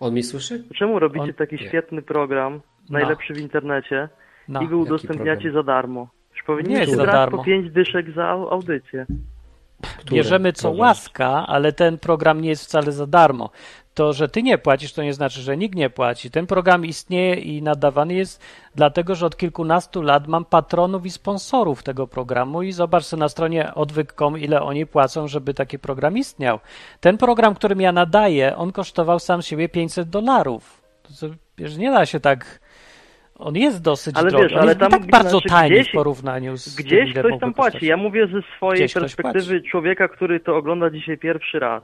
On mnie słyszy? Czemu robicie On- taki nie. świetny program, najlepszy w internecie No. i wy udostępniacie za darmo? Już Nie powinniście jest za brać darmo. po 5 dyszek za au- audycję. Które Bierzemy co program? łaska, ale ten program nie jest wcale za darmo. To, że ty nie płacisz, to nie znaczy, że nikt nie płaci. Ten program istnieje i nadawany jest dlatego, że od kilkunastu lat mam patronów i sponsorów tego programu i zobacz sobie na stronie odwyk.com, ile oni płacą, żeby taki program istniał. Ten program, którym ja nadaję, on kosztował sam siebie 500 dolarów. Nie da się tak... On jest dosyć Ale drogi. wiesz, on ale tam tak bardzo znaczy tani gdzieś- w porównaniu z Gdzieś ktoś tam płaci. Ja mówię ze swojej Gdzieś perspektywy człowieka, który to ogląda dzisiaj pierwszy raz.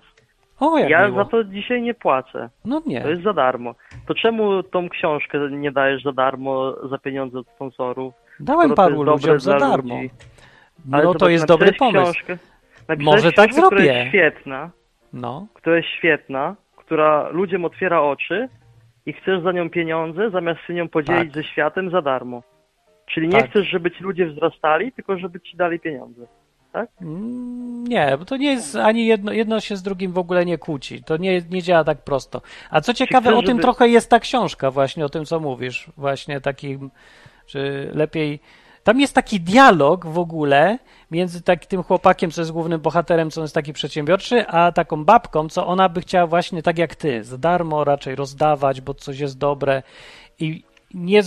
O, jak Ja miło. za to dzisiaj nie płacę. No nie. To jest za darmo. To czemu tą książkę nie dajesz za darmo, za pieniądze od sponsorów? Dałem paru ludziom za darmo. ludzi? No Ale to jest dobry pomysł. Książkę, Może tak książkę, która zrobię. jest świetna, No. która jest świetna, która ludziom otwiera oczy i chcesz za nią pieniądze, zamiast się nią podzielić Tak. ze światem za darmo. Czyli nie Tak. chcesz, żeby ci ludzie wzrastali, tylko żeby ci dali pieniądze. Mm, Nie, bo to nie jest ani jedno, jedno się z drugim w ogóle nie kłóci. To nie, nie działa tak prosto. A co ciekawe, chcesz, o tym żeby- trochę jest ta książka, właśnie o tym, co mówisz. Właśnie takim, czy lepiej. Tam jest taki dialog w ogóle między tak, tym chłopakiem, co jest głównym bohaterem, co jest taki przedsiębiorczy, a taką babką, co ona by chciała właśnie tak jak ty, za darmo raczej rozdawać, bo coś jest dobre i nie,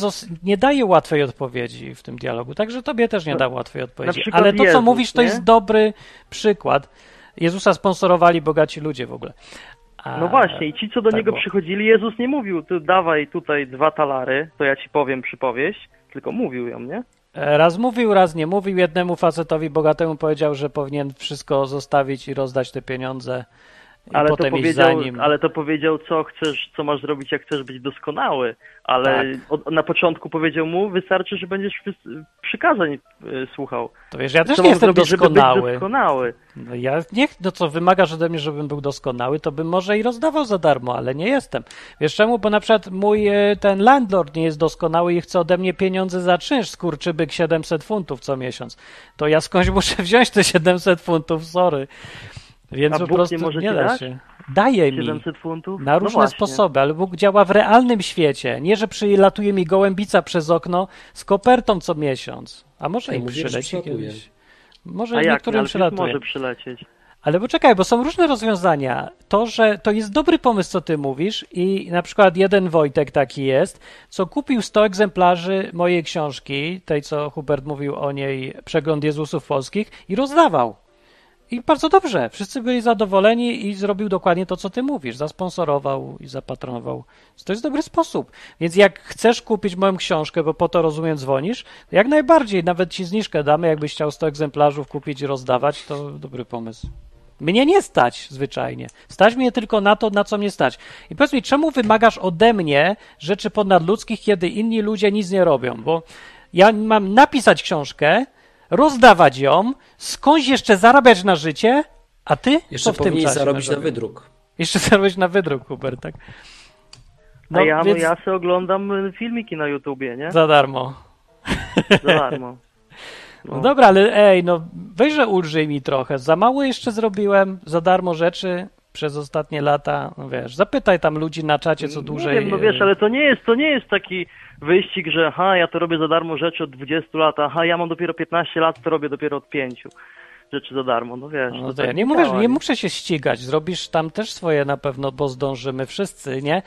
nie daje łatwej odpowiedzi w tym dialogu. Także tobie też nie da łatwej odpowiedzi. Ale to, co Jezus, mówisz, to nie? jest dobry przykład. Jezusa sponsorowali bogaci ludzie w ogóle. A- No właśnie, i ci, co do tak niego było. przychodzili, Jezus nie mówił, ty dawaj tutaj dwa talary, to ja ci powiem przypowieść, tylko mówił ją, nie? E, Raz mówił, raz nie mówił. Jednemu facetowi bogatemu powiedział, że powinien wszystko zostawić i rozdać te pieniądze. Ale to, powiedział, nim. ale to powiedział, co chcesz, co masz zrobić, jak chcesz być doskonały. Ale Tak. od, na początku powiedział mu, wystarczy, że będziesz przy- przykazań y, słuchał. To wiesz, ja też co nie jestem zrobić, doskonały. doskonały? No ja nie, no co wymagasz ode mnie, żebym był doskonały, to bym może i rozdawał za darmo, ale nie jestem. Wiesz czemu? Bo na przykład mój e, ten landlord nie jest doskonały i chce ode mnie pieniądze za czynsz, skurczybyk 700 funtów co miesiąc. To ja skądś [LAUGHS] muszę wziąć te 700 funtów, sorry. Więc A po prostu nie może ci da się. Daje mi. 700 funtów? Na No różne właśnie. sposoby, ale Bóg działa w realnym świecie. Nie, że przylatuje mi gołębica przez okno z kopertą co miesiąc. A może Ja i mówię, że przyleci kiedyś. Może A jak? niektórym przylatuje. może przylecieć. Ale poczekaj, bo są różne rozwiązania. To, że to jest dobry pomysł, co ty mówisz, i na przykład jeden Wojtek taki jest, co kupił 100 egzemplarzy mojej książki, tej, co Hubert mówił o niej, Przegląd Jezusów Polskich, i rozdawał. I bardzo dobrze. Wszyscy byli zadowoleni i zrobił dokładnie to, co ty mówisz. Zasponsorował i zapatronował. To jest dobry sposób. Więc jak chcesz kupić moją książkę, bo po to rozumiem dzwonisz, jak najbardziej, nawet ci zniżkę damy, jakbyś chciał 100 egzemplarzów kupić i rozdawać, to dobry pomysł. Mnie nie stać zwyczajnie. Stać mnie tylko na to, na co mnie stać. I powiedz mi, czemu wymagasz ode mnie rzeczy ponadludzkich, kiedy inni ludzie nic nie robią? Bo ja mam napisać książkę, rozdawać ją, skądś jeszcze zarabiać na życie, a ty Jeszcze co w tym czasie zarobić na wydruk. Jeszcze [LAUGHS] zarobić na wydruk, Hubert, tak? A ja, więc no, ja sobie oglądam y, filmiki na YouTubie, nie? za darmo. [LAUGHS] Za darmo. No dobra, ale ej, no weź, że ulżyj mi trochę. Za mało jeszcze zrobiłem, za darmo rzeczy przez ostatnie lata, no wiesz, zapytaj tam ludzi na czacie, co dłużej... Nie wiem, no wiesz, ale to nie jest, to nie jest taki wyścig, że ha, ja to robię za darmo rzeczy od 20 lat, aha, ja mam dopiero 15 lat, to robię dopiero od 5 rzeczy za darmo, no wiesz. No to tak ja nie mówię, że nie muszę się ścigać. Zrobisz tam też swoje na pewno, bo zdążymy wszyscy, nie?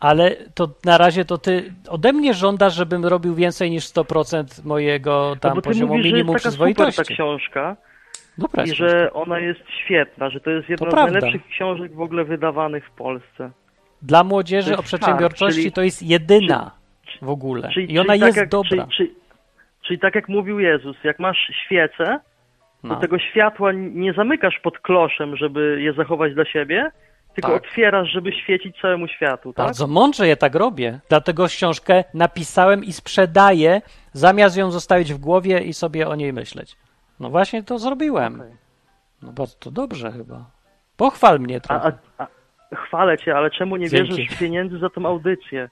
Ale to na razie to ty ode mnie żądasz, żebym robił więcej niż 100% mojego No tam ty poziomu mówisz, że minimum jest taka super ta przyzwoitości. książka Dobra, i jest że ona jest świetna, że to jest jedna z prawda. najlepszych książek w ogóle wydawanych w Polsce. Dla młodzieży to o przedsiębiorczości tak, czyli- to jest jedyna w ogóle. Czyli, I ona czyli jest tak jak, dobra. Czyli, czyli, tak jak mówił Jezus, jak masz świecę, to No. tego światła nie zamykasz pod kloszem, żeby je zachować dla siebie, tylko Tak. otwierasz, żeby świecić całemu światu, tak? Bardzo mądrze ja tak robię. Dlatego książkę napisałem i sprzedaję, zamiast ją zostawić w głowie i sobie o niej myśleć. No właśnie to zrobiłem. Okej. No bardzo to dobrze chyba. Pochwal mnie A, trochę. a, a, chwalę cię, ale czemu nie Dzięki. bierzesz pieniędzy za tą audycję?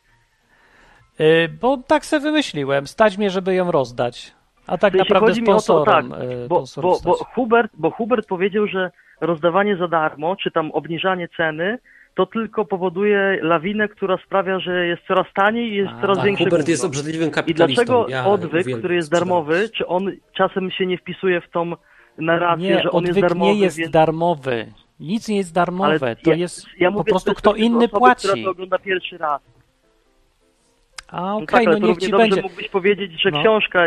Y, bo tak sobie wymyśliłem. Stać mnie, żeby ją rozdać. A tak W sensie naprawdę chodzi mi o to, tak, sponsorom. y, bo, sponsorom bo, bo. Hubert, bo Hubert powiedział, że rozdawanie za darmo, czy tam obniżanie ceny, to tylko powoduje lawinę, która sprawia, że jest coraz taniej i jest A, coraz tak, większe Hubert jest obrzydliwym I kapitalistą. dlaczego ja odwyk, który jest darmowy, czy on czasem się nie wpisuje w tą narrację, Nie, że on jest odwyk darmowy, nie jest więc... darmowy. Nic nie jest darmowe. To ja, jest ja po mówię prostu kto inny osoby, płaci. która to ogląda pierwszy raz. A No okej, tak, no ale to niech ci dobrze będzie. mógłbyś powiedzieć, że No. książka,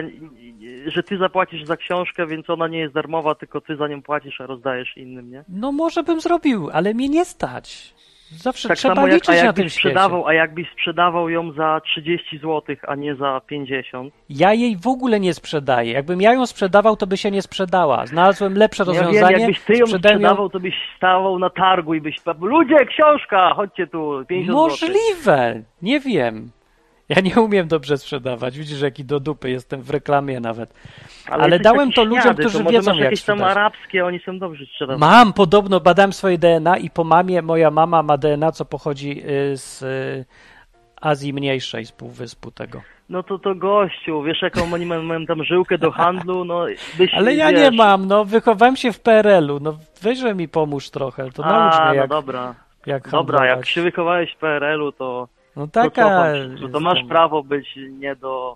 że ty zapłacisz za książkę, więc ona nie jest darmowa, tylko ty za nią płacisz, a rozdajesz innym, nie? No może bym zrobił, ale mnie nie stać. Zawsze Tak trzeba samo jak, a liczyć na tym świecie. sprzedawał, a jakbyś sprzedawał ją za 30 zł, a nie za 50. Ja jej w ogóle nie sprzedaję. Jakbym ja ją sprzedawał, to by się nie sprzedała. Znalazłem lepsze Ja wiem, rozwiązanie. jakbyś ty ją sprzedawał, to byś stawał na targu i byś ludzie, książka, chodźcie tu, 50 zł. Możliwe. Nie wiem. Ja nie umiem dobrze sprzedawać. Widzisz, jaki do dupy jestem w reklamie nawet. Ale jesteś dałem to ludziom, śniady, którzy to wiedzą, masz jak jakieś tam arabskie, oni są dobrzy sprzedawać. Mam, podobno badałem swoje DNA i po mamie, moja mama ma DNA, co pochodzi y, z y, Azji Mniejszej, z półwyspu tego. No to to gościu, wiesz jaką oni mają, tam żyłkę do handlu, no byś, Ale ja wiesz, nie mam, no wychowałem się w PRL-u, no weźże mi pomóż trochę, to naucz A, mnie jak, no dobra. jak Dobra, jak handlować. się wychowałeś w PRL-u, to, No taka... to, to masz prawo być nie do...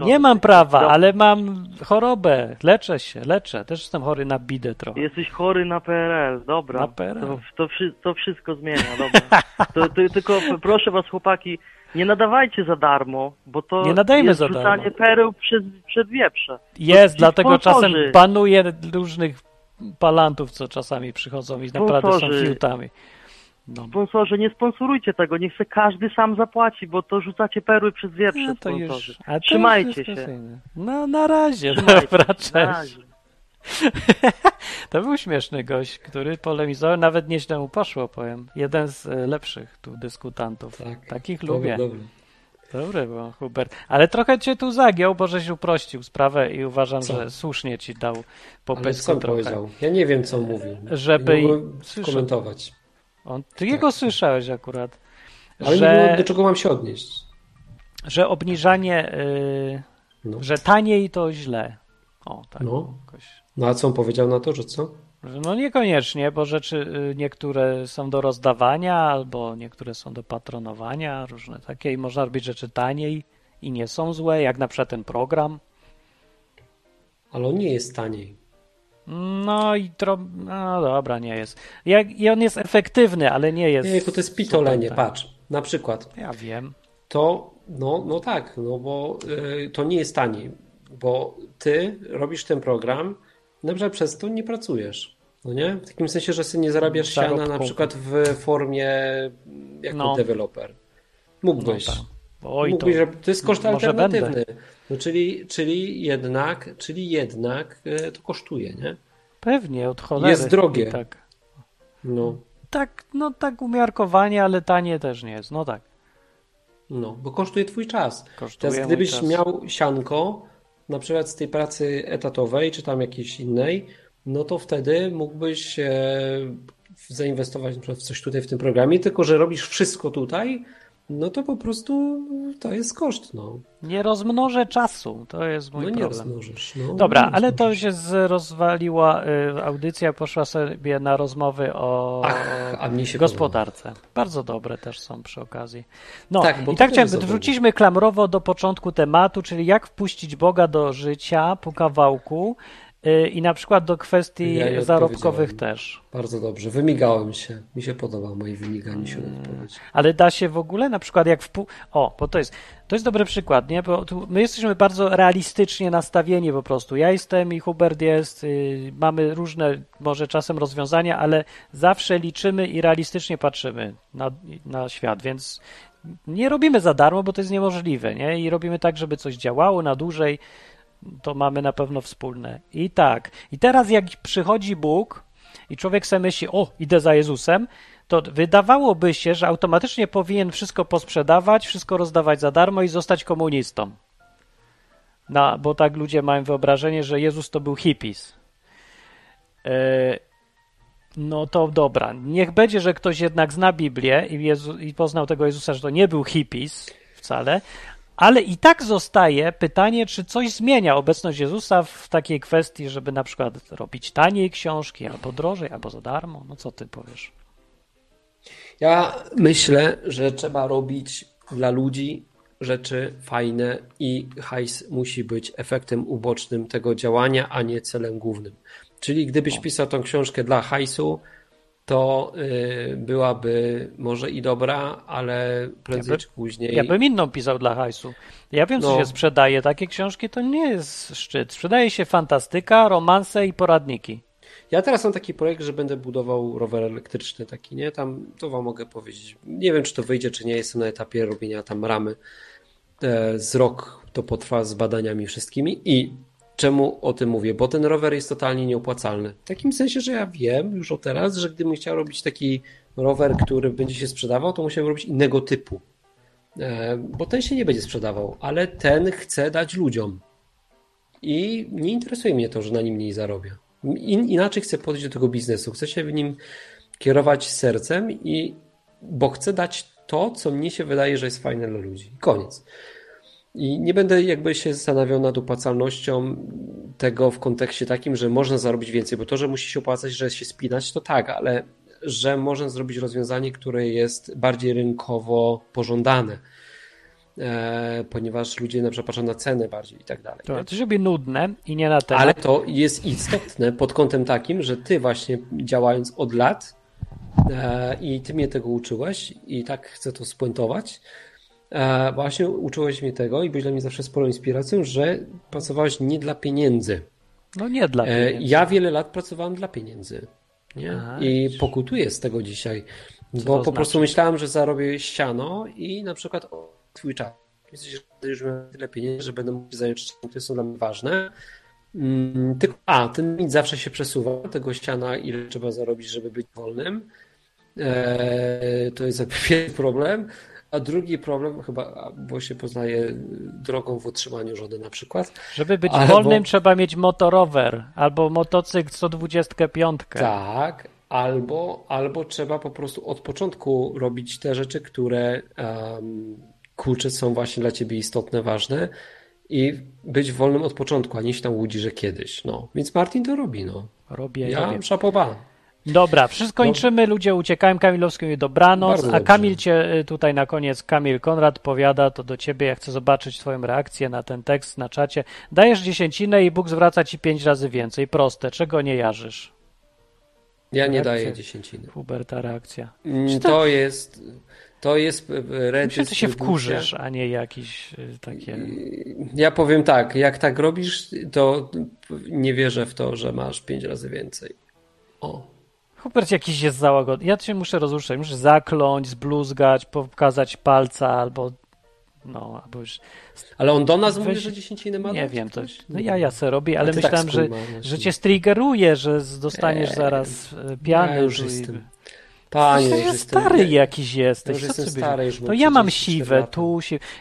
Nie mam prawa, Dobra. ale mam chorobę, leczę się, leczę, też jestem chory na bidę trochę. Jesteś chory na PRL, dobra. Na PRL. To, to, to wszystko zmienia, dobra. To, tylko proszę was, chłopaki, nie nadawajcie za darmo, bo to Nie nadajmy jest za rzucanie darmo. pereł przed, przed wieprze. Jest, dlatego czasem banuję różnych palantów, co czasami przychodzą i naprawdę są Sponsorzy. No. Sponsorze, nie sponsorujcie tego, niech se każdy sam zapłaci, bo to rzucacie perły przez wieprze, No to sponsorzy. już, a Trzymajcie się. No na razie, Trzymajcie dobra, cześć. Na razie. [LAUGHS] To był śmieszny gość, który polemizował, nawet nieźle mu poszło, powiem. Jeden z e, lepszych tu dyskutantów. Tak. Takich Dobry, lubię. dobry. Dobry był Hubert. Ale trochę cię tu zagiął, bo żeś uprościł sprawę i uważam, Co? że słusznie ci dał po Ale co trochę. powiedział? Ja nie wiem, co mówił. Żeby Nie komentować. On, ty jego słyszałeś akurat. Ale nie że, wiem, do czego mam się odnieść. że obniżanie, y, No. że taniej to źle. O, tak. No. Jakoś. no a co on powiedział na to, że co? No niekoniecznie, bo rzeczy y, niektóre są do rozdawania, albo niektóre są do patronowania, różne takie i można robić rzeczy taniej i nie są złe, jak na przykład ten program. Ale on nie jest taniej. No i tro... no dobra, nie jest. Jak... I on jest efektywny, ale nie jest. Nie, to jest pitolenie, tak. patrz. Na przykład, Ja wiem. to, no, no tak, no bo y, to nie jest taniej, bo ty robisz ten program, przykład przez to nie pracujesz. No nie? W takim sensie, że sobie nie zarabiasz siana na Zarobku. przykład w formie jako No. deweloper. No Mógłbyś. tak. Oj, to... Mógłbyś, że to jest koszt alternatywny. No, czyli, czyli jednak, czyli jednak y, to kosztuje, nie? Pewnie, od cholery. Jest drogie. Tak. No, tak, no tak umiarkowanie, ale tanie też nie jest. No tak. no, bo kosztuje twój czas. Kosztuje Teraz gdybyś czas. miał sianko, na przykład z tej pracy etatowej, czy tam jakiejś innej, no to wtedy mógłbyś e, zainwestować na przykład w coś tutaj w tym programie, tylko że robisz wszystko tutaj, no to po prostu to jest koszt, no. Nie rozmnożę czasu. To jest mój No nie problem. rozmnożysz. No, Dobra, nie ale to się rozwaliła y, audycja, poszła sobie na rozmowy o Ach, a mnie się gospodarce. Bardzo dobre też są przy okazji. No Tak, bo i tak chciałem, wróciliśmy klamrowo do początku tematu, czyli jak wpuścić Boga do życia po kawałku i na przykład do kwestii Ja zarobkowych też. Bardzo dobrze. Wymigałem się. Mi się podoba moje wymiganie się Mm. odpowiedź. Ale da się w ogóle, na przykład jak wpół... O, bo to jest, to jest dobry przykład, nie? Bo tu my jesteśmy bardzo realistycznie nastawieni po prostu. Ja jestem i Hubert jest, y, mamy różne może czasem rozwiązania, ale zawsze liczymy i realistycznie patrzymy na, na świat, więc nie robimy za darmo, bo to jest niemożliwe, nie? I robimy tak, żeby coś działało na dłużej, to mamy na pewno wspólne. I tak. I teraz jak przychodzi Bóg i człowiek sobie myśli, o, idę za Jezusem, to wydawałoby się, że automatycznie powinien wszystko posprzedawać, wszystko rozdawać za darmo i zostać komunistą. No, bo tak ludzie mają wyobrażenie, że Jezus to był hippies. E, no to dobra. Niech będzie, że ktoś jednak zna Biblię i, Jezu, i poznał tego Jezusa, że to nie był hippies wcale, ale i tak zostaje pytanie, czy coś zmienia obecność Jezusa w takiej kwestii, żeby na przykład robić taniej książki, albo drożej, albo za darmo. No co ty powiesz? Ja myślę, że trzeba robić dla ludzi rzeczy fajne i hajs musi być efektem ubocznym tego działania, a nie celem głównym. Czyli gdybyś pisał tą książkę dla hajsu, to y, byłaby może i dobra, ale prędzej Ja by- czy później. Ja bym inną pisał dla hajsu. Ja wiem, co No. się sprzedaje. Takie książki to nie jest szczyt. Sprzedaje się fantastyka, romanse i poradniki. Ja teraz mam taki projekt, że będę budował rower elektryczny taki, nie? Tam to wam mogę powiedzieć. Nie wiem, czy to wyjdzie, czy nie. Jestem na etapie robienia tam ramy. E, Z rok to potrwa z badaniami wszystkimi. I czemu o tym mówię? Bo ten rower jest totalnie nieopłacalny. W takim sensie, że ja wiem już od teraz, że gdybym chciał robić taki rower, który będzie się sprzedawał, to musiałbym robić innego typu. E, Bo ten się nie będzie sprzedawał, ale ten chcę dać ludziom. I nie interesuje mnie to, że na nim mniej zarobię. In, inaczej chcę podejść do tego biznesu. Chcę się w nim kierować sercem i bo chcę dać to, co mnie się wydaje, że jest fajne dla ludzi. Koniec. I nie będę jakby się zastanawiał nad opłacalnością tego w kontekście takim, że można zarobić więcej, bo to, że musi się opłacać, że się spinać, to tak, ale że można zrobić rozwiązanie, które jest bardziej rynkowo pożądane, e, ponieważ ludzie na przykład patrzą na cenę bardziej i tak dalej. nie? To, to robi nudne i nie na temat. Ale to jest istotne pod kątem takim, że ty właśnie działając od lat e, i ty mnie tego uczyłeś i tak chcę to spuentować, e, właśnie uczyłeś mnie tego i byłeś dla mnie zawsze sporą inspiracją, że pracowałeś nie dla pieniędzy. No nie dla E, pieniędzy. ja wiele lat pracowałem dla pieniędzy. Nie? Aha, I pokutuję z tego dzisiaj. Co bo po prostu znaczy? myślałem, że zarobię ściano i na przykład o, twój czas. Jesteś już miałem tyle pieniędzy, że będę mógł zająć czymś, które są dla mnie ważne. Mm, tylko, a, ten limit zawsze się przesuwa, tego ściana, ile trzeba zarobić, żeby być wolnym. Eee, to jest jakby [LAUGHS] pierwszy problem. A drugi problem, chyba, bo się poznaje drogą w utrzymaniu żony na przykład. Żeby być Albo- wolnym, trzeba mieć motorower albo motocykl 125. Tak, albo, albo trzeba po prostu od początku robić te rzeczy, które um, kurczę są właśnie dla ciebie istotne, ważne i być wolnym od początku, a nie się tam łudzi, że kiedyś. No. Więc Martin to robi, no. Robię, Ja robię. szapoba. Dobra, wszystko kończymy. Ludzie uciekają. Kamilowski mówi dobranoc. A. Kamil cię y, tutaj na koniec, Kamil Konrad powiada to do ciebie. Ja chcę zobaczyć twoją reakcję na ten tekst na czacie. Dajesz dziesięcinę i Bóg zwraca ci pięć razy więcej. Proste. Czego nie jarzysz? Ja nie Reakcja. daję dziesięciny. Huberta reakcja. Mm, To jest, to jest e, Myślę, że ty się wkurzysz, a nie jakieś y, takie... Ja powiem tak, jak tak robisz, to nie wierzę w to, że masz pięć razy więcej. O. Hubert jakiś jest załagodny. Ja cię muszę rozruszać. Muszę zakląć, zbluzgać, pokazać palca albo... No, albo już... Ale on do nas mówi, Weź- że dziesięciny ma Nie wiem, to, coś? no ja ja se robię, ale tak myślałem, że, skumałeś. że cię striggeruje, że dostaniesz Nie, zaraz e, Ja piany. już i- jestem. Panie, już ja jestem- stary ja- jakiś jesteś. już co jestem ty byś- stary, już To ja mam 34 siwe, tu.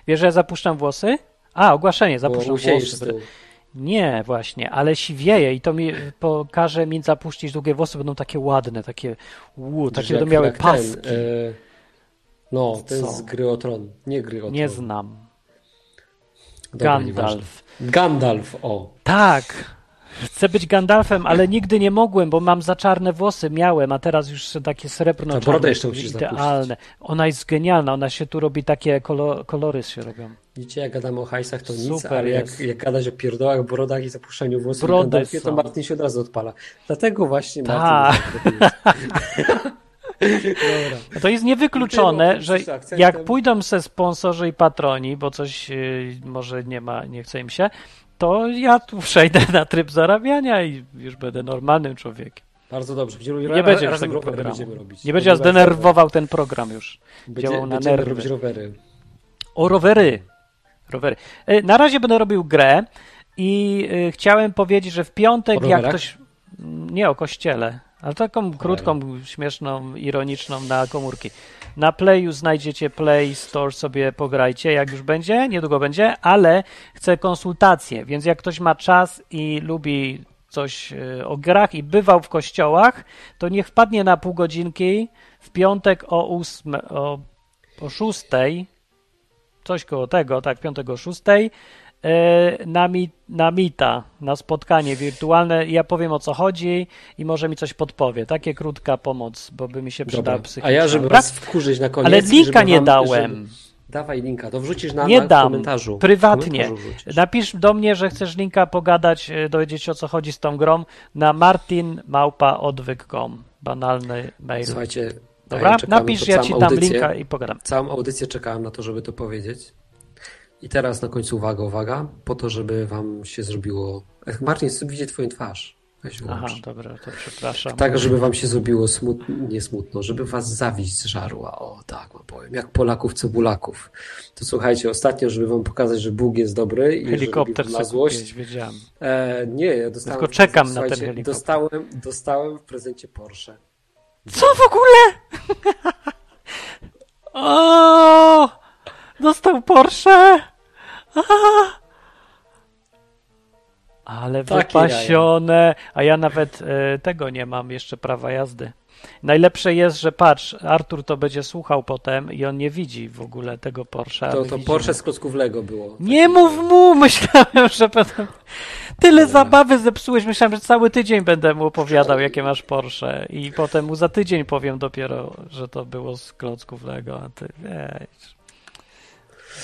Wiesz, że ja zapuszczam włosy? A, ogłaszenie, Bo zapuszczam z włosy. Nie, właśnie, ale siwieje i to mi pokaże mi zapuścić długie włosy, będą takie ładne, takie uu, takie będą miały jak ten, paski. e, no, ten Co? z gry o tron. Nie gry o tron. Nie znam. Dobra. Gandalf. Gandalf, o. Tak. Chcę być Gandalfem, ale nigdy nie mogłem, bo mam za czarne włosy. Miałem, a teraz już takie srebrno To brodę jeszcze musisz idealne. Ona jest genialna, ona się tu robi takie kolo, kolory się robią. Widzicie, jak gadamy o hajsach, to nic, Super ale jak, jak gadać o pierdołach, brodach i zapuszczaniu włosów Brody to. Martin się od razu odpala. Dlatego właśnie Tak. Martin... [LAUGHS] To jest niewykluczone, że jak pójdą se sponsorzy i patroni, bo coś yy, może nie ma, nie chce im się, to ja tu przejdę [LAUGHS] na tryb zarabiania i już będę normalnym człowiekiem. Bardzo dobrze. Będziemy Nie będzie już tego rowery programu. będziemy robić. Nie będzie nas denerwował ten program już. Będzie, działał na nerwy. robić rowery. O rowery. rowery. E, Na razie będę robił grę i e, chciałem powiedzieć, że w piątek, jak ktoś. Nie o kościele, ale taką krótką, śmieszną, ironiczną na komórki. Na Playu znajdziecie Play Store, sobie pograjcie, jak już będzie, niedługo będzie, ale chcę konsultacje, więc jak ktoś ma czas i lubi coś e, o grach i bywał w kościołach, to niech wpadnie na pół godzinki w piątek o, ósme, o, o szóstej coś koło tego, tak, 5 o 6 e, na, mi, na Mita, na spotkanie wirtualne. Ja powiem o co chodzi i może mi coś podpowie. Takie krótka pomoc, bo by mi się przydała Dobra. psychiczna. A ja, żeby Dobra? was wkurzyć na koniec. Ale linka nie wam- dałem. Żeby... Dawaj linka, to wrzucisz na, Nie na dam. komentarzu. Prywatnie. Komentarzu. Napisz do mnie, że chcesz linka pogadać, e, dowiedzieć się o co chodzi z tą grą na martinmałpaodwyk.com. Banalny mail. Słuchajcie, Dobra? ja czekałem Napisz, ja ci dam audycję. linka i pogadam. Całą audycję czekałem na to, żeby to powiedzieć. I teraz na końcu uwaga, uwaga, po to, żeby wam się zrobiło... Chcę widzieć twoją twarz. Weź Aha, wyłącz. dobra, to przepraszam. Tak, żeby wam się zrobiło smutno, nie smutno, żeby was zawiść zżarła. O, tak wam powiem. Jak Polaków, cebulaków. To słuchajcie, ostatnio, żeby wam pokazać, że Bóg jest dobry i Helikopter na złość. kupiłeś, wiedziałem. E, nie, ja dostałem... Tylko czekam na ten helikopter. Dostałem, dostałem w prezencie Porsche. Co w ogóle? [LAUGHS] o! Dostał Porsche! Ale wypasione. A ja nawet e, tego nie mam jeszcze prawa jazdy. Najlepsze jest, że patrz, Artur to będzie słuchał potem i on nie widzi w ogóle tego Porsche. To, to. Porsche z klocków Lego było. Nie mów mu! [LAUGHS] Myślałem, że będę... Tyle zabawy zepsułeś. Myślałem, że cały tydzień będę mu opowiadał, jakie masz Porsche. I potem mu za tydzień powiem dopiero, że to było z klocków Lego, a ty wiesz.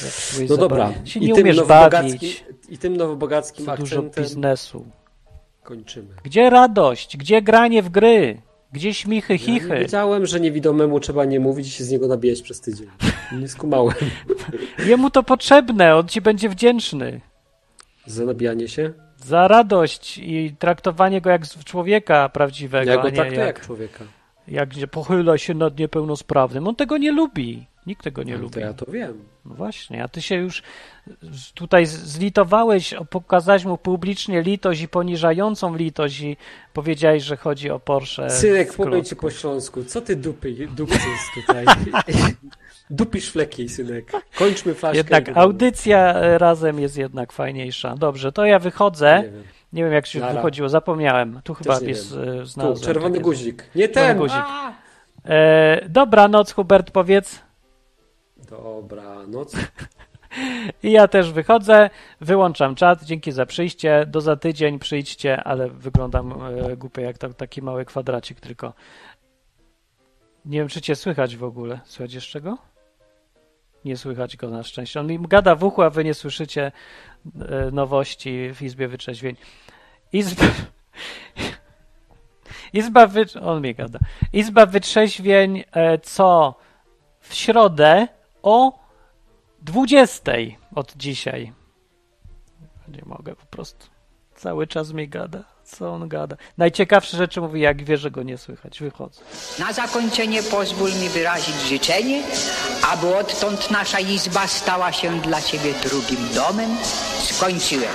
Zepsułeś No dobra, Się i nie tym, umiesz bawić. i tym nowobogackim Za dużo biznesu. kończymy. Gdzie radość? Gdzie granie w gry? Gdzie śmichy, Ja chichy? wiedziałem, że niewidomemu trzeba nie mówić i się z niego nabijać przez tydzień. Nie skumałem. [LAUGHS] Jemu to potrzebne, on ci będzie wdzięczny. Za nabijanie się? Za radość i traktowanie go jak człowieka prawdziwego, Ja go traktuję jak jak człowieka. jak pochyla się nad niepełnosprawnym. On tego nie lubi. Nikt tego nie No, lubi. To ja to wiem. No właśnie, a ty się już tutaj zlitowałeś, pokazałeś mu publicznie litość i poniżającą litość i powiedziałeś, że chodzi o Porsche. Synek, z powiem ci po śląsku. Co ty dupy, dupcyś tutaj? [LAUGHS] Dupisz fleki, synek. Kończmy flaszkę. Jednak audycja razem jest jednak fajniejsza. Dobrze, to ja wychodzę. Nie wiem. Nie wiem, jak się Nara. wychodziło, zapomniałem. Tu chyba jest e, znalazłem. Tu, czerwony guzik. Nie ten! guzik. E, dobranoc, Hubert, powiedz. Dobra, no co? [LAUGHS] I ja też wychodzę, wyłączam czat. Dzięki za przyjście. Do za tydzień przyjdźcie, ale wyglądam e, głupio jak tam taki mały kwadracik tylko. Nie wiem, czy cię słychać w ogóle. Słychać jeszcze go? Nie słychać go na szczęście. On mi gada w uchu, a wy nie słyszycie e, nowości w Izbie Wyczeźwień. [LAUGHS] Izba... Izba wy... On mi gada. Izba Wytrzeźwień e, co w środę o 20 od dzisiaj. Nie mogę po prostu. Cały czas mi gada. Co on gada? Najciekawsze rzeczy mówi, jak wie, że go nie słychać. Wychodzę. Na zakończenie pozwól mi wyrazić życzenie, aby odtąd nasza izba stała się dla Ciebie drugim domem. Skończyłem.